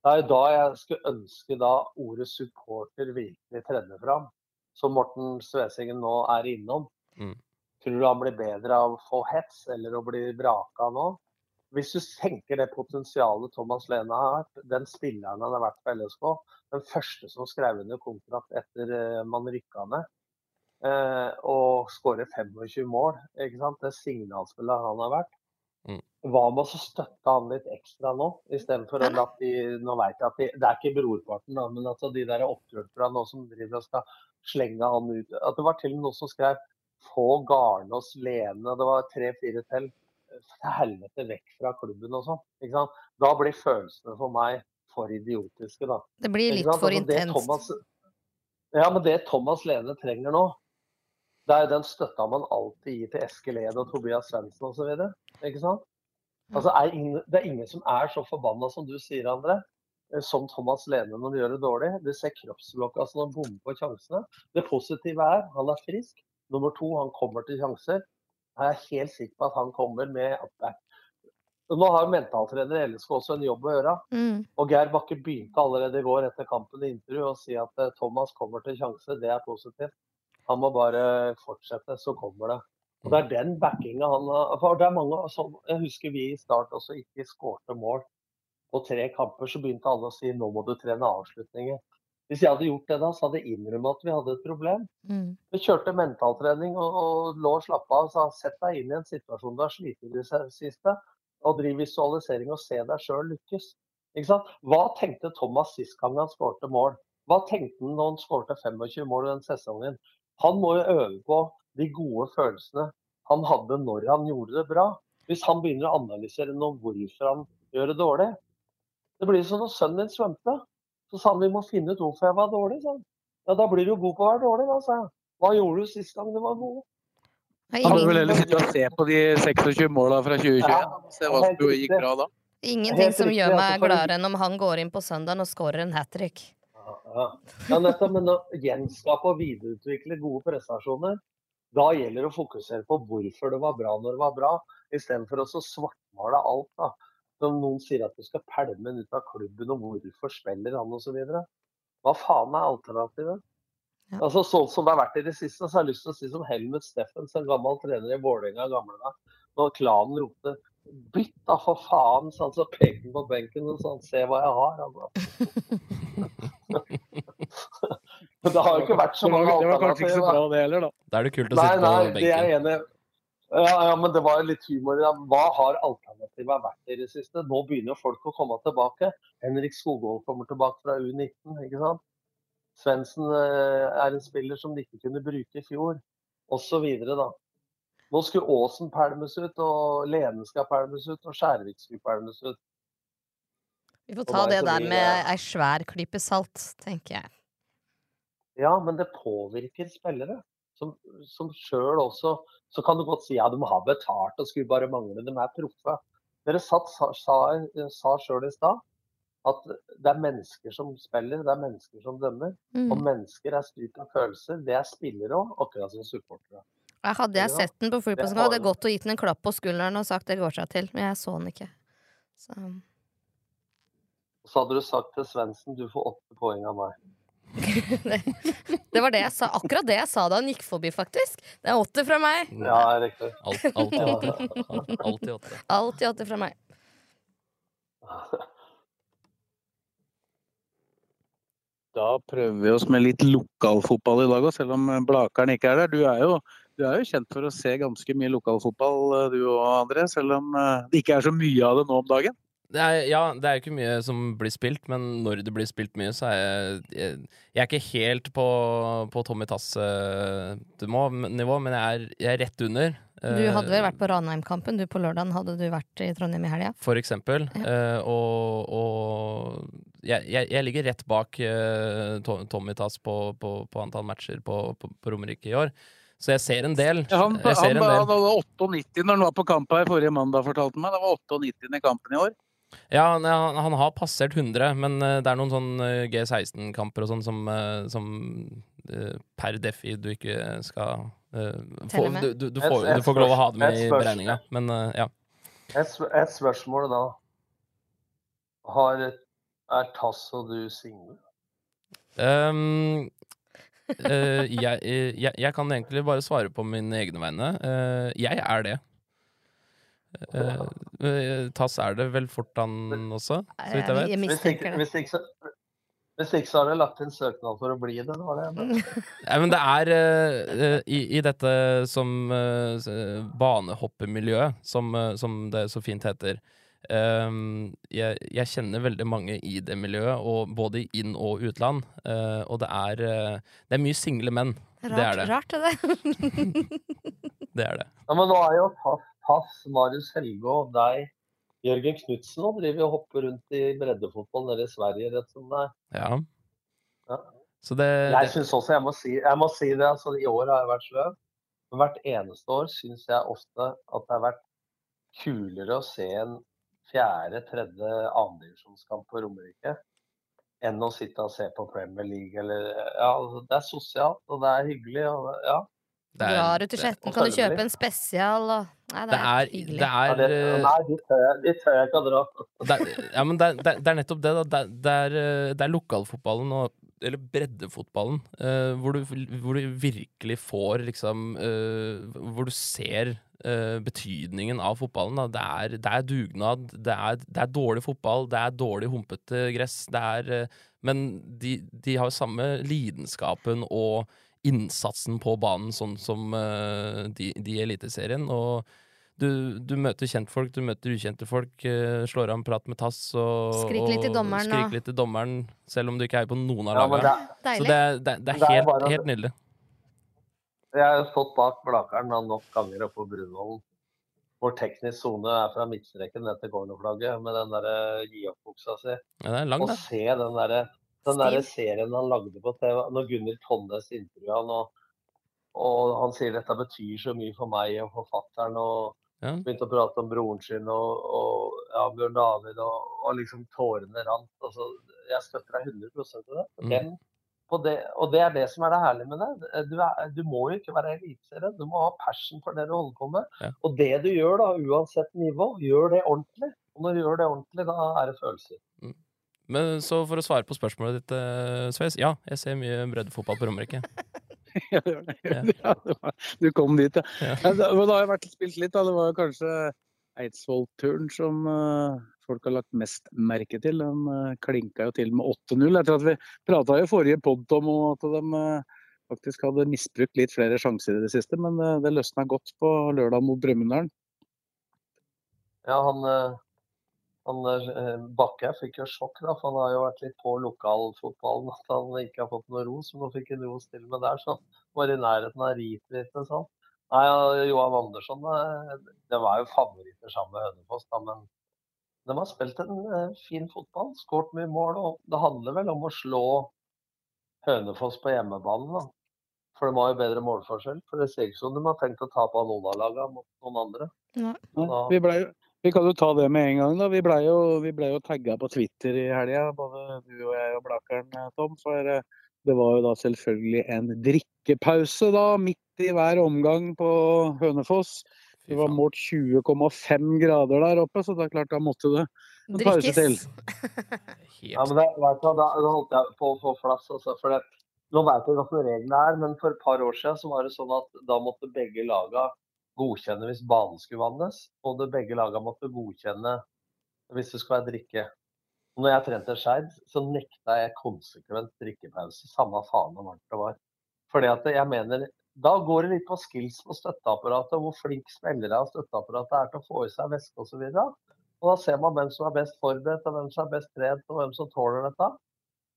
Det er da jeg skulle ønske da ordet supporter virkelig tredde fram. Som Morten Svesingen nå er innom. Mm. Tror du han blir bedre av å få hets eller å bli vraka nå? Hvis du tenker det potensialet Thomas Lena har den spilleren han har vært på LSK, den første som skrev under kontrakt etter eh, man rykka ned, eh, og skårer 25 mål, ikke sant? det signalspillet han har vært. Hva med å støtte han litt ekstra nå, istedenfor la de Nå vet jeg at de, det er ikke brorparten, da, men altså de der oppkjørerne nå som driver og skal slenge han ut At det var til og med noen som skrev 'få Garnås Lene', det var tre-fire til. Til helvete vekk fra klubben og sånn. Da blir følelsene for meg for idiotiske, da. Det blir litt for Altså, intenst. Ja, men det Thomas Lene trenger nå, det er jo den støtta man alltid gir til Eskil Ed og Tobias Svendsen osv. Ikke sant? Altså, er ingen, det er ingen som er så forbanna som du sier, André, eh, som Thomas Lene når de gjør det dårlig. Du ser kroppsblokka altså når han bommer på sjansene. Det positive er han er frisk. Nummer to, han kommer til sjanser. Jeg er helt sikker på at han kommer med at Nå har mentaltrener i LSK også en jobb å gjøre. Mm. Og Geir Bakke begynte allerede i går etter kampen i intervju å si at eh, Thomas kommer til sjanse, det er positivt. Han må bare fortsette, så kommer det. Og Det er den backinga han har For det er mange som Jeg husker vi i start også ikke skårte mål. På tre kamper så begynte alle å si nå må du trene avslutninger. Hvis jeg hadde gjort det da, så hadde jeg innrømmet at vi hadde et problem. Mm. Vi kjørte mentaltrening og, og lå og slappa av og sa sett deg inn i en situasjon du har slitt i det siste, og driv visualisering og se deg sjøl lykkes. Hva tenkte Thomas sist gang han skårte mål? Hva tenkte han når han skårte 25 mål i den sesongen? Han må jo øve på de gode følelsene han hadde når han gjorde det bra. Hvis han begynner å analysere noe hvorfor han gjør det dårlig. Det blir som når sønnen din svømte. Så sa han vi må finne ut hvorfor jeg var dårlig. Sånn. Ja, da blir du god på å være dårlig, da, sa jeg. Hva gjorde du sist gang du var god? Han er vel heller sitte og se på de 26 måla fra 2021. Ja, Se hva som gikk bra da. ingenting som gjør altså, meg for- gladere enn om han går inn på søndagen og scorer en hat trick. Ja, ja nettopp. Men å gjenskape og videreutvikle gode prestasjoner, da gjelder det å fokusere på hvorfor det var bra når det var bra, istedenfor å svartmale alt. da. Som noen sier at du skal pælme den ut av klubben, og hvorfor spiller han osv. Hva faen er alternativet? Ja. Altså Sånn som det har vært i det siste, så har jeg lyst til å si som Helmut Steffens, en gammel trener i Vålerenga gamle da. Når klanen ropte 'bytt da, for faen', så, så pekte han på benken og sa 'se hva jeg har'. Altså. Men det har jo ikke vært så mange alternativer. det var kanskje ikke så bra det heller, da. Da er det kult å Nei, sitte nei, benken. det er enig. Ja, ja, men det var litt humor i det. Hva har alternativet vært i det siste? Nå begynner jo folk å komme tilbake. Henrik Skogvold kommer tilbake fra U19, ikke sant. Svendsen eh, er en spiller som de ikke kunne bruke i fjor, osv. da. Nå skulle Aasen pælmes ut, og Lene skal pælmes ut, og Skjærvik skulle pælmes ut. Vi får ta det der med ei svær klype salt, tenker jeg. Ja, men det påvirker spillere. Som, som sjøl også Så kan du godt si ja, de har betalt og skulle bare mangle. De er proffe. Dere satt, sa, sa, sa sjøl i stad at det er mennesker som spiller, det er mennesker som dømmer. Og Mm. mennesker er styrt av følelser. Det er spillere òg, akkurat som supportere. Jeg hadde jeg sett den på flyplassen, hadde jeg gått og gitt den en klapp på skulderen og sagt det går seg til, men jeg så den ikke. Så Så hadde du sagt til Svendsen du får åtte poeng av meg. Det, var det jeg sa. Akkurat det jeg sa da han gikk forbi, faktisk. Det er åtte fra meg. Ja, riktig. Alt, alltid åtte. Alltid åtte. Alltid åtte fra meg. Da prøver vi oss med litt lokalfotball i dag òg, selv om Blakeren ikke er der. Du er, jo, du er jo kjent for å se ganske mye lokalfotball du og André, selv om eh, det ikke er så mye av det nå om dagen. Det er, ja, det er jo ikke mye som blir spilt, men når det blir spilt mye, så er jeg Jeg, jeg er ikke helt på, på Tommy Tass-nivå, men jeg er, jeg er rett under. Du hadde vel Eh, vært på Ranheim-kampen, du på lørdagen. Hadde du vært i Trondheim i helga? For eksempel. Eh, og og jeg, jeg, jeg ligger rett bak eh, Tommy Tass på, på, på antall matcher på, på, på Romerike i år. Så jeg ser en del. Ja, han, ser han, en han var 98 når han var på kamp her forrige mandag, fortalte han meg. Det var 98 i kampen i år. Ja, han, han, har passert 100, men eh, det er noen sånn eh, G16-kamper og sånn som, eh, som per defi du ikke skal få, du, du, du, får, du får ikke lov å ha det med i beregninga, men ja. Et, et spørsmål da. Har, er Tass og du single? Um, uh, jeg, jeg, jeg kan egentlig bare svare på mine egne vegne. Uh, jeg er det. Eh, eh, Tass er det vel fort han også, så vidt jeg vet. Jeg Hvis ikke, mistenker det. hvis, ikke, så, hvis ikke så har du lagt inn søknad for å bli det. var det. Nei, men det er eh, eh, i, i dette som eh, banehoppemiljøet, som, eh, som det så fint heter. Um, jeg, jeg kjenner veldig mange i det miljøet, og både i inn- og utland. Uh, og det er, uh, det er mye single menn. det er Rart, det. rart er det. Det er det. ja, men nå er jo Tass, Tass Marius Helge og deg Jørgen Knutsen og driver og hopper rundt i breddefotball nede i Sverige, rett som det er. Ja. Ja. Så det, Jeg syns også, jeg må si, jeg må si det, altså i år har jeg vært sløv. Men hvert eneste år syns jeg ofte at det har vært kulere å se en fjerde, tredje andredivisjonskamp på Romerike enn å sitte og se på Premier League eller Ja, altså, det er sosialt, og det er hyggelig, og ja. Er- Drar du til Skjetten, kan du kjøpe en spesial og Nei, det Det er hyggelig. det ja er, det, eh, nei, dit tør jeg, tør jeg ikke å dra. er, ja, men det, det, er- det er nettopp det, da. Det, er- det, er, eh, det er lokalfotballen og eller breddefotballen, uh, hvor, du, hvor du virkelig får liksom uh, Hvor du ser uh, betydningen av fotballen. Da. Det, er, det er dugnad, det er, det er dårlig fotball, det er dårlig humpete gress. Det er, men de, de har jo samme lidenskapen og innsatsen på banen, sånn som uh, de, de i Eliteserien. Og du, du møter kjentfolk, du møter ukjente folk, uh, slår av en prat med Tass og, Skrik litt til dommeren, og- litt til dommeren, selv om du ikke er på noen av Ja, lagene. det, Så det, er- det, det er helt, det er helt nydelig. jeg har jo stått bak Blakeren nok ganger oppe på Brunvollen. Vår teknisk sone er fra midtstreken ned til cornerflagget med den der gi opp-buksa si. Ja, det er lang, Og se den derre den der serien han lagde på TV, når Gunnhild Tonnes intervjua han, og, og han sier dette betyr så mye for meg og forfatteren, og Ja. begynte å prate om broren sin og, og ja, Bjørn David, og, og liksom tårene rant. Altså, jeg støtter deg 100% i det. Mm. Den, på det. Og det er det som er det herlige med det. Du, er, du må jo ikke være eliteserie, du må ha passion for det du holder på med. Ja. Og det du gjør, da, uansett nivå, gjør det ordentlig. Og når du gjør det ordentlig, da er det følelser. Men så for å svare på spørsmålet ditt, uh, Sveis. Ja, jeg ser mye breddefotball på Romerike. Ja, du kom dit, ja. Ja. men det har jo vært spilt litt, da. Det var kanskje Eidsvoll-turen som eh, folk har lagt mest merke til. Den eh, klinka jo til med 8-0. Etter at vi prata i forrige pod om at de eh, faktisk hadde misbrukt litt flere sjanser i det siste, men eh, det løsna godt på lørdag mot Brumunddal. Ja, han, eh, han eh, Bakke fikk jo sjokk, da, for han har jo vært litt på lokalfotballen. At han ikke har fått noe ros, men nå fikk han ros til med der. Så han var i nærheten av Ritrit og sånn. Nei, Johan Andersson eh, det var jo favoritter sammen med Hønefoss, da, men de har spilt en eh, fin fotball. Skåret mye mål. og Det handler vel om å slå Hønefoss på hjemmebane. da. For de har jo bedre målforskjell. For det ser ikke ut som de har tenkt å tape av noen av lagene mot noen andre. Nei. Da- Vi, ble, jo- vi kan jo ta det med en gang. da. Vi ble jo, vi ble jo tagga på Twitter i helga, både du og jeg og Blakeren, eh, Tom. For eh, det var jo da selvfølgelig en drikkepause da, midt i hver omgang på Hønefoss. Det var målt 20,5 grader der oppe, så det er klart da måtte det en pause til. Ja, men det, vet du, da, da holdt jeg på å få flass. Altså, for det, nå vet jeg ikke hva reglene er, men for et par år siden så var det sånn at da måtte begge laga godkjenne hvis banen skulle vannes, og det begge lagene måtte godkjenne hvis det skulle være drikke. Og når jeg trente Skeid, så nekta jeg konsekvent drikkepause, samme faen hvor varmt det var. Fordi at jeg mener, Da går det litt på skills på støtteapparatet, hvor flink spillere av støtteapparatet er til å få i seg væske osv. Og da ser man hvem som er best forberedt, og hvem som er best trent, og hvem som tåler dette.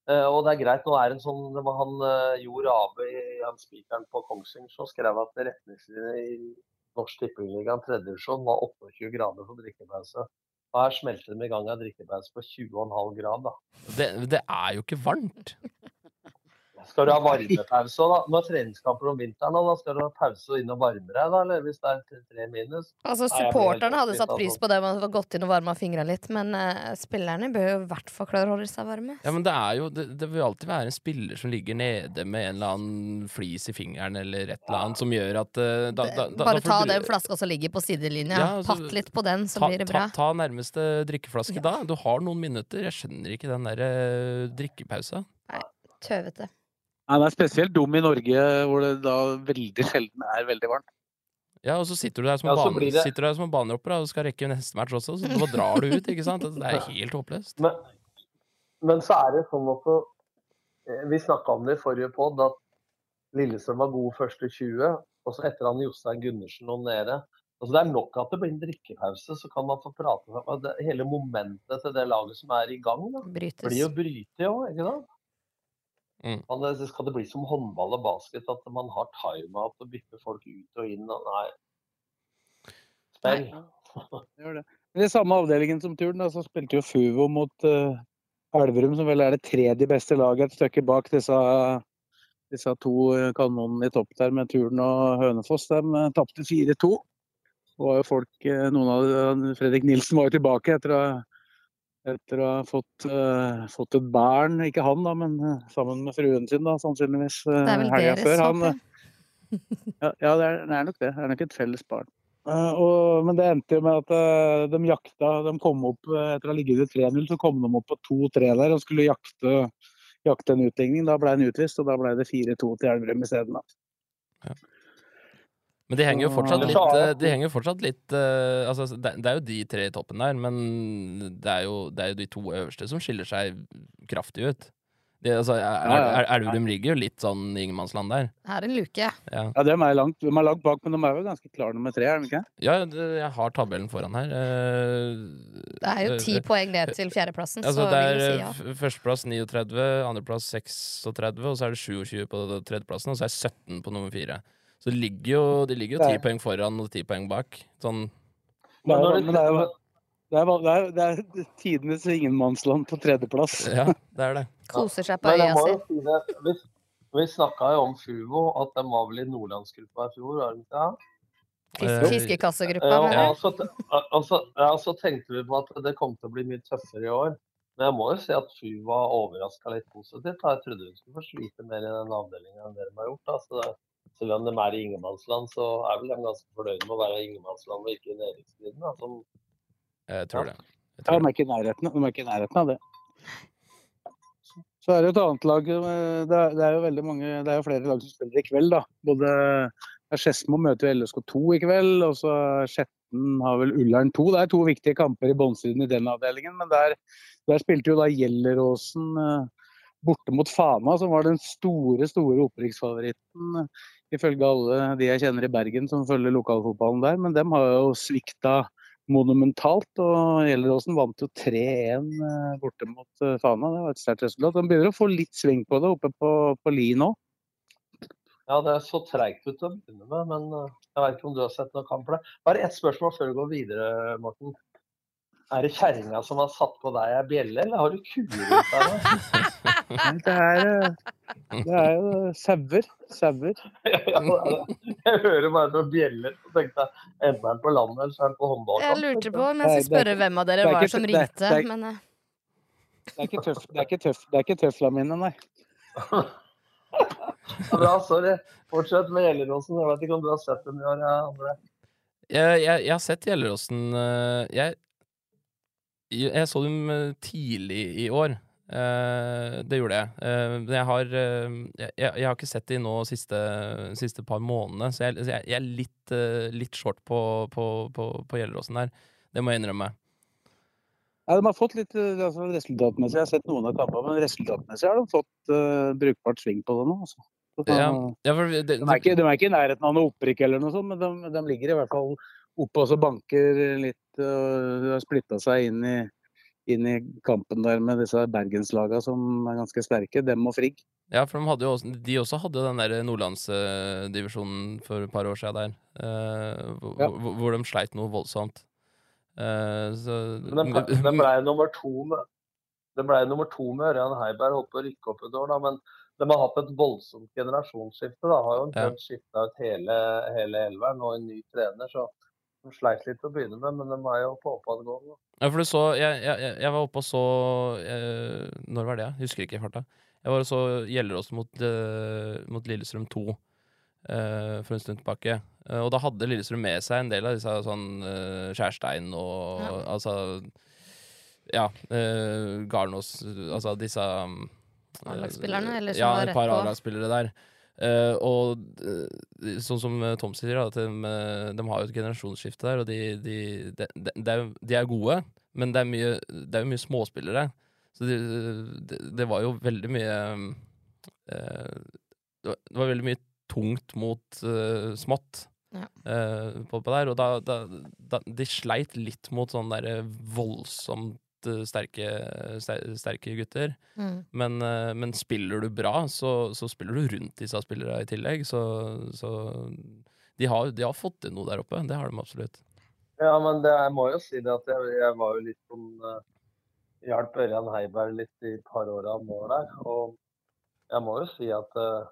Uh, og det er greit, nå er det en sånn, det var han uh, Jo Rabe, han spikeren på Kongsvinger, som skrev at retningslinjer Norsk Tippeligaen tredjevisjon var 28 grader for drikkepause. Her smelter de i gang en drikkepause på 20,5 grad. Det, det er jo ikke varmt. Skal du ha varmepause da? Nå er treningskamper om vinteren, og da skal du ha pause og inn og varme deg, da? Eller hvis det er tre minus? Altså, supporterne hadde satt pris på det om man hadde gått inn og varma fingrene litt, men uh, spillerne bør jo i hvert fall klare å holde seg varme. Ja, men det er jo Det, det vil alltid være en spiller som ligger nede med en eller annen flis i fingeren eller et eller annet som gjør at uh, da, da, da, Bare ta den flaska som ligger på sidelinja, ja, altså, patt litt på den, så ta, blir det bra. Ta, ta nærmeste drikkeflaske ja. da. Du har noen minutter. Jeg skjønner ikke den der uh, drikkepausa. Nei, tøvete. Han er spesielt dum i Norge, hvor det da veldig sjelden er veldig varmt. Ja, og så sitter du der som ja, bane, det... sitter der som en banehopper og skal rekke neste match også, så da drar du ut, ikke sant? Det er helt håpløst. Men, men så er det sånn at eh, Vi snakka om det i forrige pod, at Lillestrøm var god første 20, og så etter han Jostein Gundersen og nede. Altså Det er nok at det blir en drikkepause, så kan man få prate om det. Hele momentet til det laget som er i gang, da, blir jo brytet òg, ikke sant? Mm. Man, skal det bli som håndball og basket, at man har timeout og bytter folk ut og inn? Og nei. Spill. Gjør det. I samme avdelingen som turen da, så spilte jo Fuvo mot uh, Elverum, som vel er det tredje beste laget, et stykke bak disse, disse to kanonene i topp der med Turn og Hønefoss. De uh, tapte 4-2. var folk, noen av Fredrik Nilsen var jo tilbake etter å etter å ha fått, uh, fått, et barn. Ikke han, da, men uh, sammen med fruen sin, da, sannsynligvis. Uh, det er vel deres før. Han, ja, ja det, er, det, er, nok det. Det er nok et felles barn. Og, men det endte jo med at de jakta De kom opp etter å ha ligget i 3-0, så kom de opp på 2-3 der og skulle jakte, jakte en utligning. Da ble han utvist, og da ble det 4-2 til Elverum isteden. Ja. Men de henger jo fortsatt litt, eh, de henger fortsatt litt uh, altså, det, er jo de tre i toppen der, men det er, jo, det er jo de to øverste som skiller seg kraftig ut. De, altså, Elverum ligger jo litt sånn ingenmannsland der. Her er en luke. Ja, ja de, er langt, de er langt bak, men de er jo ganske klare nummer tre, er de ikke? Ja, jeg har tabellen foran her. det er jo ti poeng ned til fjerdeplassen, altså, så det er vil si ja. Førsteplass 39, andreplass 36, og så er det 27 på tredjeplassen, og så er det 17 på nummer fire. Så de ligger jo, de ligger jo ti poeng foran og ti poeng bak. Sånn det er, men det er jo det er, det er, det er tidenes ingenmannsland på tredjeplass. Ja, det er det. Koser seg på øya si. Vi vi snakka jo om Fuvo, at de var vel i nordlandsgruppa i fjor, var de ikke det? Fiskekassegruppa, ja, mener du? Så, altså, ja, så tenkte vi på at det kom til å bli mye tøffere i år. Men jeg må jo si at Fuva var overraska litt positivt. Da. Jeg trodde hun skulle få slite mer i den avdelinga enn dere har gjort. Da. Så det, selv om de er i ingenmannsland, så er vel de ganske fornøyd med å være i ingenmannsland og ikke i nedrykksstriden. Som... Jeg tror det. Jeg tror ja, de er ikke i nærheten, de er ikke i nærheten av det. Så er det et annet lag eh, Det er, det er jo veldig mange Det er jo flere lag som spiller i kveld, da. Både Skedsmo møter jo LSK2 i kveld, og så Skjetten har vel Ullern 2. Det er to viktige kamper i bånnsiden i den avdelingen, men der, der spilte jo da Gjelleråsen eh, borte mot Fana, som var den store, store opprykksfavoritten ifølge alle de jeg kjenner i Bergen som følger lokalfotballen der. Men dem har jo svikta monumentalt. Og Gjelleråsen vant jo 3-1 eh, borte mot eh, Fana. Det var et sterkt resultat. De begynner å få litt sving på det oppe på, på Li nå. Ja, det er så treigt ut å begynne med, men eh, jeg vet ikke om du har sett noen kamp for det. Bare ett spørsmål før vi går videre, Morten. Er det kjerringa som har satt på deg ei bjelle, eller har du kuer ut der? Det er, det er jo sauer. Sauer. jeg hører bare noen bjeller og tenkte enten er på landet eller så er han på håndballkamp. Jeg lurte på om jeg skulle spørre hvem av dere var som ringte, men Det er ikke tøff, det er ikke tøff, det er ikke tøfla mine, nei. Bra, sorry. Fortsett med Gjelleråsen. Jeg vet ikke om du har sett dem i år, André? Jeg, jeg, jeg har sett Gjelleråsen eh, jeg, jeg så dem eh, tidlig i år. Eh, det gjorde jeg. Eh, men jeg har, eh, jeg, jeg har ikke sett de nå siste, siste par månedene, så jeg, jeg, jeg er litt, litt short på, på, på, på Gjelleråsen der. Det må jeg innrømme. Ja, de har fått litt altså, resultatmessig. Jeg har sett noen av kampene, men resultatmessig har de fått uh, brukbart sving på det nå. Altså. Så, Ja, ja, det, de, er ikke, de er ikke i nærheten av noe opprykk eller noe sånt, men de, de ligger i hvert fall oppe og så banker litt. Og de har splitta seg inn i, inn i kampen der med disse bergenslagene som er ganske sterke. Dem og Frigg. Ja, for de, hadde jo også, de også hadde den der nordlandsdivisjonen for et par år siden der. eh, hvor, Ja. hvor, hvor de sleit noe voldsomt. Eh, så, Men de den ble nummer to med det ble nummer to med Ørjan Heiberg, holdt på å rykke opp et år, da, men de har hatt et voldsomt generasjonsskifte. da, Har jo omtrent skifta ut hele, hele elveren og en ny trener, så de sleit litt til å begynne med, men de er jo på oppadgående. Ja, for du så Jeg, jeg, jeg- var oppe og så jeg, Når var det? Jeg husker ikke i farta. Jeg var og så Gjelleråsen mot, eh, mot Lillestrøm 2 uh, for en stund tilbake. Uh, og da hadde Lillestrøm med seg en del av disse sånn uh, Skjærstein og Ja. altså Ja, eh, Garnås Altså disse um, eh, A-lagsspillerne, eller som ja, var et par rett. A-lagsspillere der. Eh, og uh, sånn som eh, Tom sier, at de, de har jo et generasjonsskifte der, og de, de, de, er, gode, men det er, mye, det er jo mye småspillere. Så det, var jo veldig mye uh, det, var, veldig mye tungt mot smått Ja. på, på der, og da, da, da De sleit litt mot sånn der voldsomt eh, sterke, sterke gutter. Mm. Men, eh, men spiller du bra, så, så spiller du rundt disse spillerne i tillegg. Så, så de, har, de har fått til noe der oppe. Det har de absolutt. Ja, men det, jeg må jo si det at jeg, jeg var jo litt sånn uh, Hjalp Ørjan Heiberg litt i et par år av mål der. Og jeg må jo si at uh,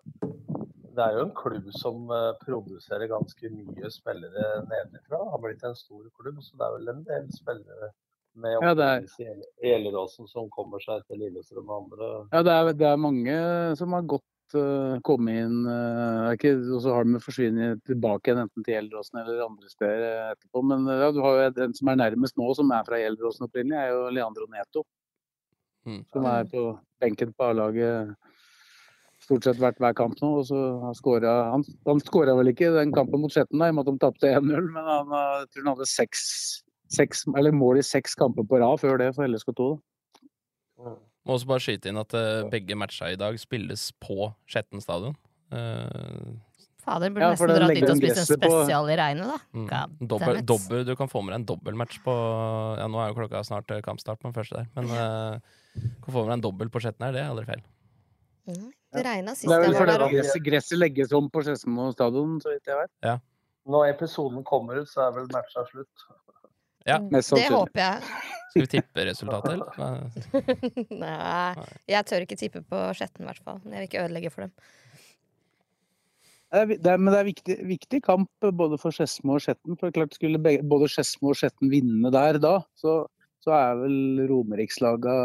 det er jo en klubb som produserer ganske mye spillere nedenfra. Har blitt en stor klubb, så det er vel en del spillere med Ja, det er- Gjelleråsen som kommer seg til Lillestrøm og andre. Ja, det er, det er mange som har gått uh, kommet inn uh, ikke, Og så har de forsvunnet tilbake igjen enten til Gjelleråsen eller andre steder eh, etterpå. Men uh, ja, du har jo den som er nærmest nå, som er fra Gjelleråsen opprinnelig, er jo Leandro Neto. Mm. Som er på benken på A-laget stort sett hvert hver kamp nå. og så har scoret- Han, han skåra vel ikke den kampen mot Skjetten, i og med at de tapte 1-0, men han, jeg tror han hadde seks, seks, eller mål i seks kamper på rad før det for LSK2. Da. Må også bare skyte inn at eh, begge matcha i dag spilles på Skjetten stadion. Uh, Fader, burde Ja, nesten dra dratt dit og spise spist en spesial på- i regnet, da. mm, dobbel, dobbel, du kan få med deg en dobbeltmatch på Ja, nå er jo klokka snart eh, kampstart på den første der, men uh, kan få med deg en dobbel på Skjetten her, det er aldri feil. Mm. Det regna sist Det er jeg vel var fordi der gresset, gresset legges om på Skedsmo stadion, så vidt jeg vet. Når episoden kommer ut, så er vel matcha slutt. Ja. Det håper jeg. Skal vi tippe resultatet, eller? Nei, jeg tør ikke tippe på Skjetten, i hvert fall. Jeg vil ikke ødelegge for dem. Det er, det er, men det er viktig, viktig kamp eh, både for Skedsmo og Skjetten. For klart Skulle begge, både Skedsmo og Skjetten vinne der da, så, så er vel Romerikslaga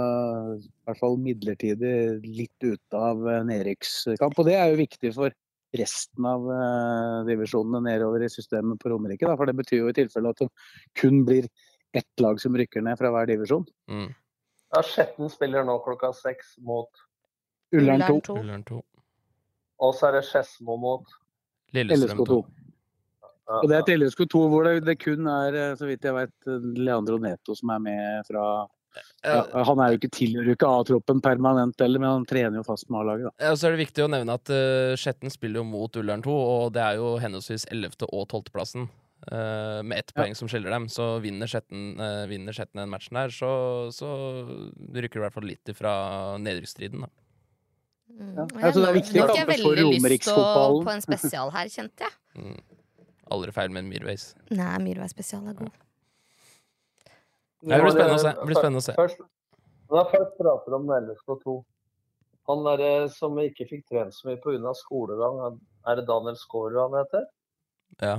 i hvert fall midlertidig litt ute av nedrykkskamp. Og det er jo viktig for resten av eh, divisjonene nedover i systemet på Romerike. Da, for det betyr jo i tilfelle at det kun blir ett lag som rykker ned fra hver divisjon. Mm. Ja, Skjetten spiller nå klokka seks mot Ullern 2. Ullern 2. Og så er det Skedsmo mot Lillestrøm 2. LSK2. Og det er til LSK2 hvor det, det kun er, eh, så vidt jeg vet, Leandro Neto som er med fra ja, Han er jo ikke tilhører jo ikke A-troppen permanent heller, men han trener jo fast med A-laget. Ja, så er det viktig å nevne at uh, Skjetten spiller jo mot Ullern 2, og det er jo henholdsvis 11. og 12. plassen. Uh, med ett Ja. poeng som skiller dem. Så vinner Skjetten uh, vinner Skjetten den matchen her, så, så rykker du i hvert fall litt ifra nedrykksstriden, da. Mm. Ja. Og Ja, det er nå fikk jeg veldig lyst til å på en spesial her, kjente jeg. Mm. Aldri feil med en Myrveis. Nei, Myrveis spesial er god. Det blir spennende å se. Det blir spennende å se. Først, først prater om LSK2 Han der som ikke fikk trent så mye pga. skolegang, er det Daniel Skårud han heter? Ja.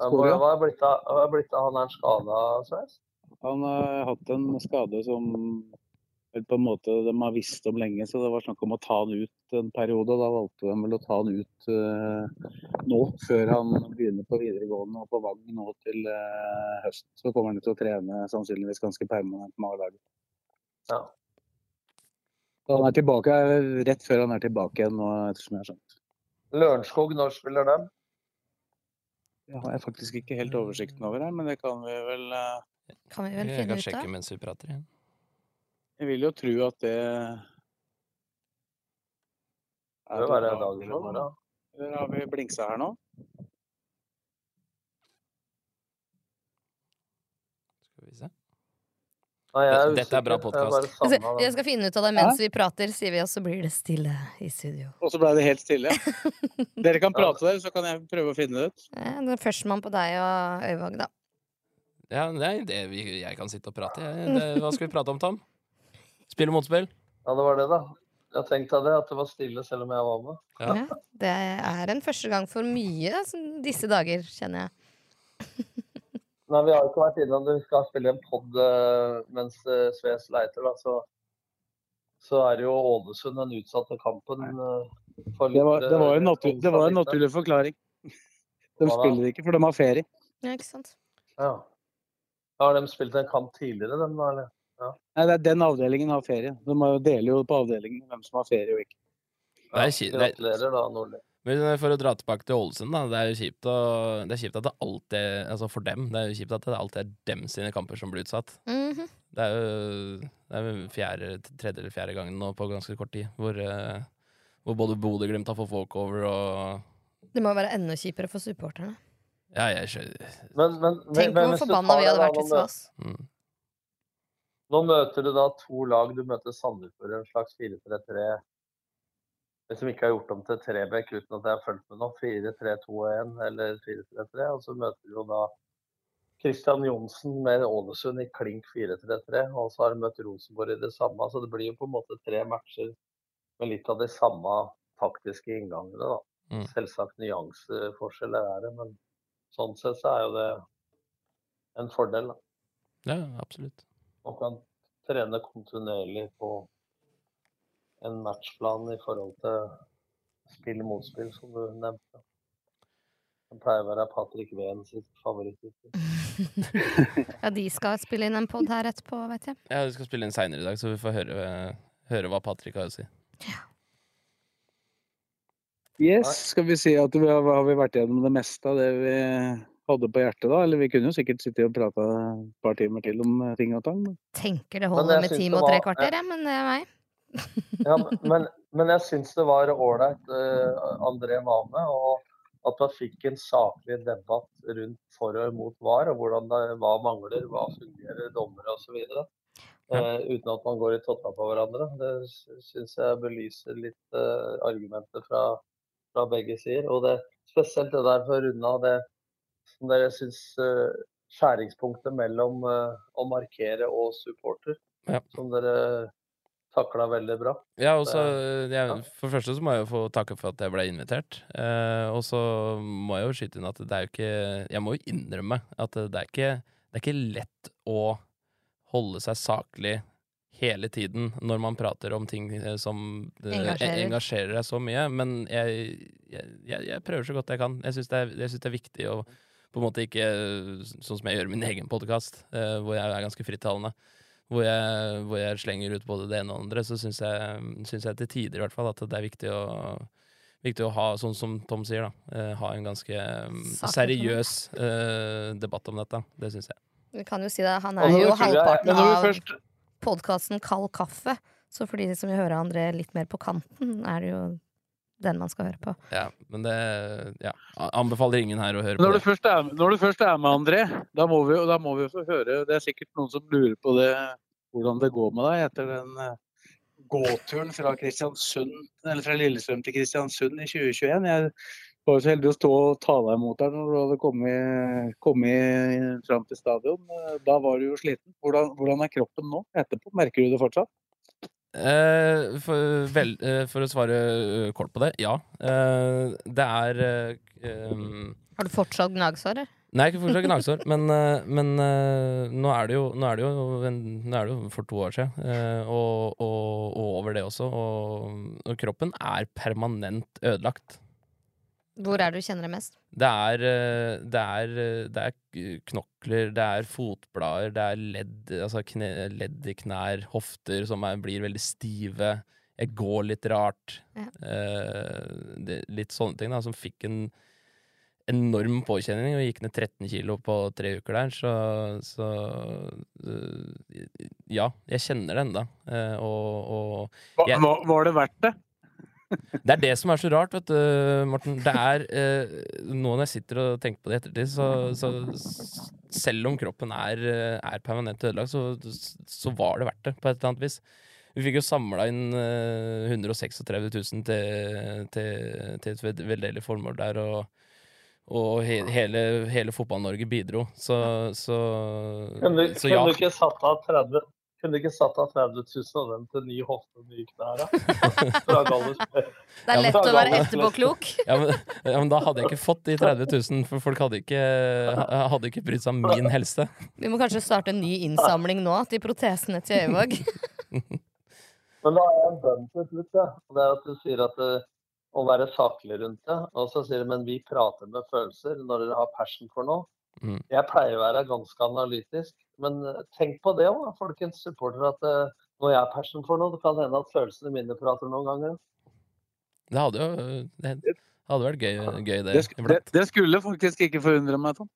Ja. hva er blitt av, han er skada, Sveis? Han har hatt en skade som på en måte de har visst om lenge, så det var snakk om å ta han ut en periode. og Da valgte de vel å ta han ut uh, nå, før han begynner på videregående og på Vang nå til uh, høsten. Så kommer han til å trene sannsynligvis ganske permanent med A-laget. Ja. Han er tilbake eh, rett før han er tilbake igjen nå, ettersom jeg har skjønt. Lørenskog, når spiller dem? Det har jeg faktisk ikke helt oversikten over her, men det kan vi vel uh... Kan vi vel Jeg finne kan sjekke mens vi prater igjen. Jeg vil jo tro at det er Det bare være dagen i morgen. Eller har vi blingsa her nå? Skal vi se. Nei, jeg er Dette er bra podkast. Jeg den. Jeg skal finne ut av det mens vi prater, sier vi, og så blir det stille i studio. Og så ble det helt stille. Dere kan prate der, så kan jeg prøve å finne det ut. Ja, Det er førstemann på deg og Øyvåg, da. Ja, nei, det, jeg kan sitte og prate. Jeg. Hva skal vi prate om, Tom? Spill motspill? Ja, det var det, da. Jeg tenkte det, at det var stille selv om jeg var med. Ja. Ja, det er en første gang for mye disse dager, kjenner jeg. Nei, vi har jo ikke vært innom det. Vi skal spille en pod mens uh, Sves leiter, da. Så, så er det jo Ålesund den utsatte kampen. for litt, Det var, det var, eh, en, naturlig, det var en naturlig forklaring. De spiller ikke, for de har ferie. Ja, ikke sant? Ja. Har de spilt en kamp tidligere, dem da, eller? Nei, det er Den avdelingen har ferie. De jo- deler jo på avdelingen hvem som har ferie og ikke. Er- Gratulerer, da, Nordli. Men for å dra tilbake til Ålesund, da. Det er jo kjipt, å, det er kjipt at det alltid Altså for dem, det er jo kjipt at det alltid er dem sine kamper som blir utsatt. Mhm. Det er jo det er jo fjerde, tredje eller fjerde gangen nå på ganske kort tid hvor, eh, hvor både Bodø-Glimt har fått walkover og Det må være enda kjipere for supporterne. Ja, jeg skjønner Men, men, Tenk hvor forbanna vi hadde vært hvis det var oss. mm. Nå møter du da to lag. Du møter Sandefjord en slags 4-3-3. som ikke har gjort om til trebekk uten at jeg har fulgt med nå. 4-3-2-1 eller 4-3-3. Og så møter du jo da Kristian Johnsen med Ålesund i klink 4-3-3. Og så har du møtt Rosenborg i det samme. Så det blir jo på en måte tre matcher med litt av de samme taktiske inngangene. da. Mm. Selvsagt nyanseforskjeller er det, men sånn sett så er jo det en fordel. da. Ja, absolutt. Man kan trene kontinuerlig på en matchplan i forhold til spill-motspill, som du nevnte. Det pleier å være Patrick Ween sitt favorittutspill. Ja, de skal spille inn en pod her etterpå, vet jeg. Ja, Vi skal spille inn seinere i dag, så vi får høre, høre hva Patrick har å si. Yes, skal vi si at vi har, har vi vært gjennom det meste av det vi hadde på hjertet da? Eller vi kunne jo sikkert sitte og prate et par timer til om eh, ting og tang. men- Tenker det holder med time og tre var- kvarter, jeg, men det er meg. Ja, men- men, men jeg syns det var ålreit uh, André var med, og at man fikk en saklig debatt rundt for og imot VAR, og hvordan det, hva mangler, hva fungerer, dommere osv. Uh, uten at man går i totta på hverandre. Det syns jeg belyser litt uh, argumenter fra, fra begge sider. Og det, spesielt det der for å runde av det som dere syns uh, skjæringspunktet mellom uh, å markere og supporter, Ja. som dere takla veldig bra. Ja, også, jeg. For det første så må jeg jo få takke for at jeg ble invitert. Eh, og så må jeg jo skyte inn at det er jo ikke Jeg må jo innrømme at det er ikke, det er ikke lett å holde seg saklig hele tiden når man prater om ting eh, som eh, Engasjerer. engasjerer deg så mye. Men jeg, jeg, jeg, prøver så godt jeg kan. Jeg syns det, det er viktig å på en måte ikke sånn som jeg gjør min egen podkast, eh, hvor jeg er ganske frittalende hvor jeg, hvor jeg slenger ut både det ene og det andre, så syns jeg, synes jeg til tider i hvert fall at det er viktig å, viktig å ha, sånn som Tom sier, da, eh, ha en ganske um, seriøs eh, debatt om dette. Det syns jeg. Vi kan jo si det, han er jo halvparten Men når vi av først podkasten Kald kaffe. Så for de som vil høre André litt mer på kanten, er det jo den man skal høre på. Ja, men det ja, anbefaler ingen her å høre på Når på. det. først er, når du først er med, André, da må, vi, jo- da må vi jo få høre Det er sikkert noen som lurer på det, hvordan det går med deg etter den eh, gåturen fra fra Lillestrøm til Kristiansund i 2021. Jeg var jo så heldig å stå og ta deg imot der når du hadde kommet, kommet fram til stadion. Da var du jo sliten. Hvordan, hvordan er kroppen nå etterpå? Merker du det fortsatt? Eh, for, vel, eh, for å svare eh, kort på det, ja. Det er um, Har du fortsatt gnagsår? Nei, ikke fortsatt gnagsår, men, men nå, er det jo, nå, er det jo nå er det jo for to år siden, og, og, og over det også. Og, og kroppen er permanent ødelagt. Hvor er det du kjenner det mest? Det er, eh, det er, eh, det er knokler, det er fotblader, det er ledd, altså kne, ledd i knær, hofter som er, blir veldig stive. Jeg går litt rart. Ja. Eh, det, litt sånne ting da, som fikk en enorm påkjenning og gikk ned 13 kilo på tre uker der, så, så eh, Ja, jeg kjenner det ennå. Eh, og, og jeg, Var, var det verdt det? Det er det som er så rart, vet du, Morten. Det er eh, Nå når jeg sitter og tenker på det i ettertid, så, så selv om kroppen er, eh, er permanent ødelagt, så, så var det verdt det, på et eller annet vis. Vi fikk jo samla inn eh, 136 000 til, til, til et veld- veldedig formål der, og, og he, hele, hele Fotball-Norge bidro. Så, så, Kunne du, så ja. kunne du ikke satt av 30 kunne du ikke satt av 30 000 av dem til ny hofte og nye knær? Det Ja, er men- lett å være etterpåklok. Ja men, ja, men da hadde jeg ikke fått de 30 000, for folk hadde ikke, hadde ikke brydd seg om min helse. Vi må kanskje starte en ny innsamling nå til protesene til Øyvåg. Men da har jeg en bønn til slutt. Ja. Og Det er at du sier at det, å være saklig rundt det. Og så sier du men vi prater med følelser når dere har passion for noe. Mm. Jeg pleier å være ganske analytisk, men eh, tenk på det òg, folkens supportere. At eh, når jeg er passion for noe, det kan hende at følelsene mine prater noen ganger. Det hadde jo det hadde vært gøy, gøy det. Det, det, det skulle faktisk ikke forundre meg, Tom.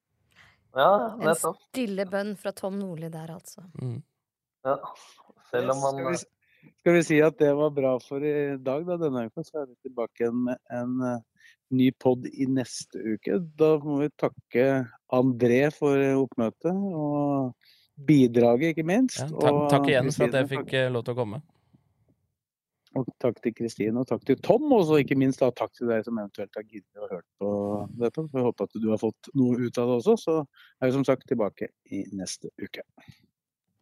Ja, En stille bønn fra Tom Nordli der, altså. Mm. Ja. Selv om man Skal vi, skal vi si at det var bra for i dag, da, denne uka, så er vi tilbake igjen med en eh, ny pod i neste uke. Da må vi takke André for eh, oppmøtet og bidraget, ikke minst. Ja, takk, takk igjen for at jeg fikk eh, lov til å komme. Og takk til Kristine, og takk til Tom, og ikke minst da, takk til deg som eventuelt har giddet å høre på dette. Jeg håper at du har fått noe ut av det også, så er vi som sagt tilbake i neste uke.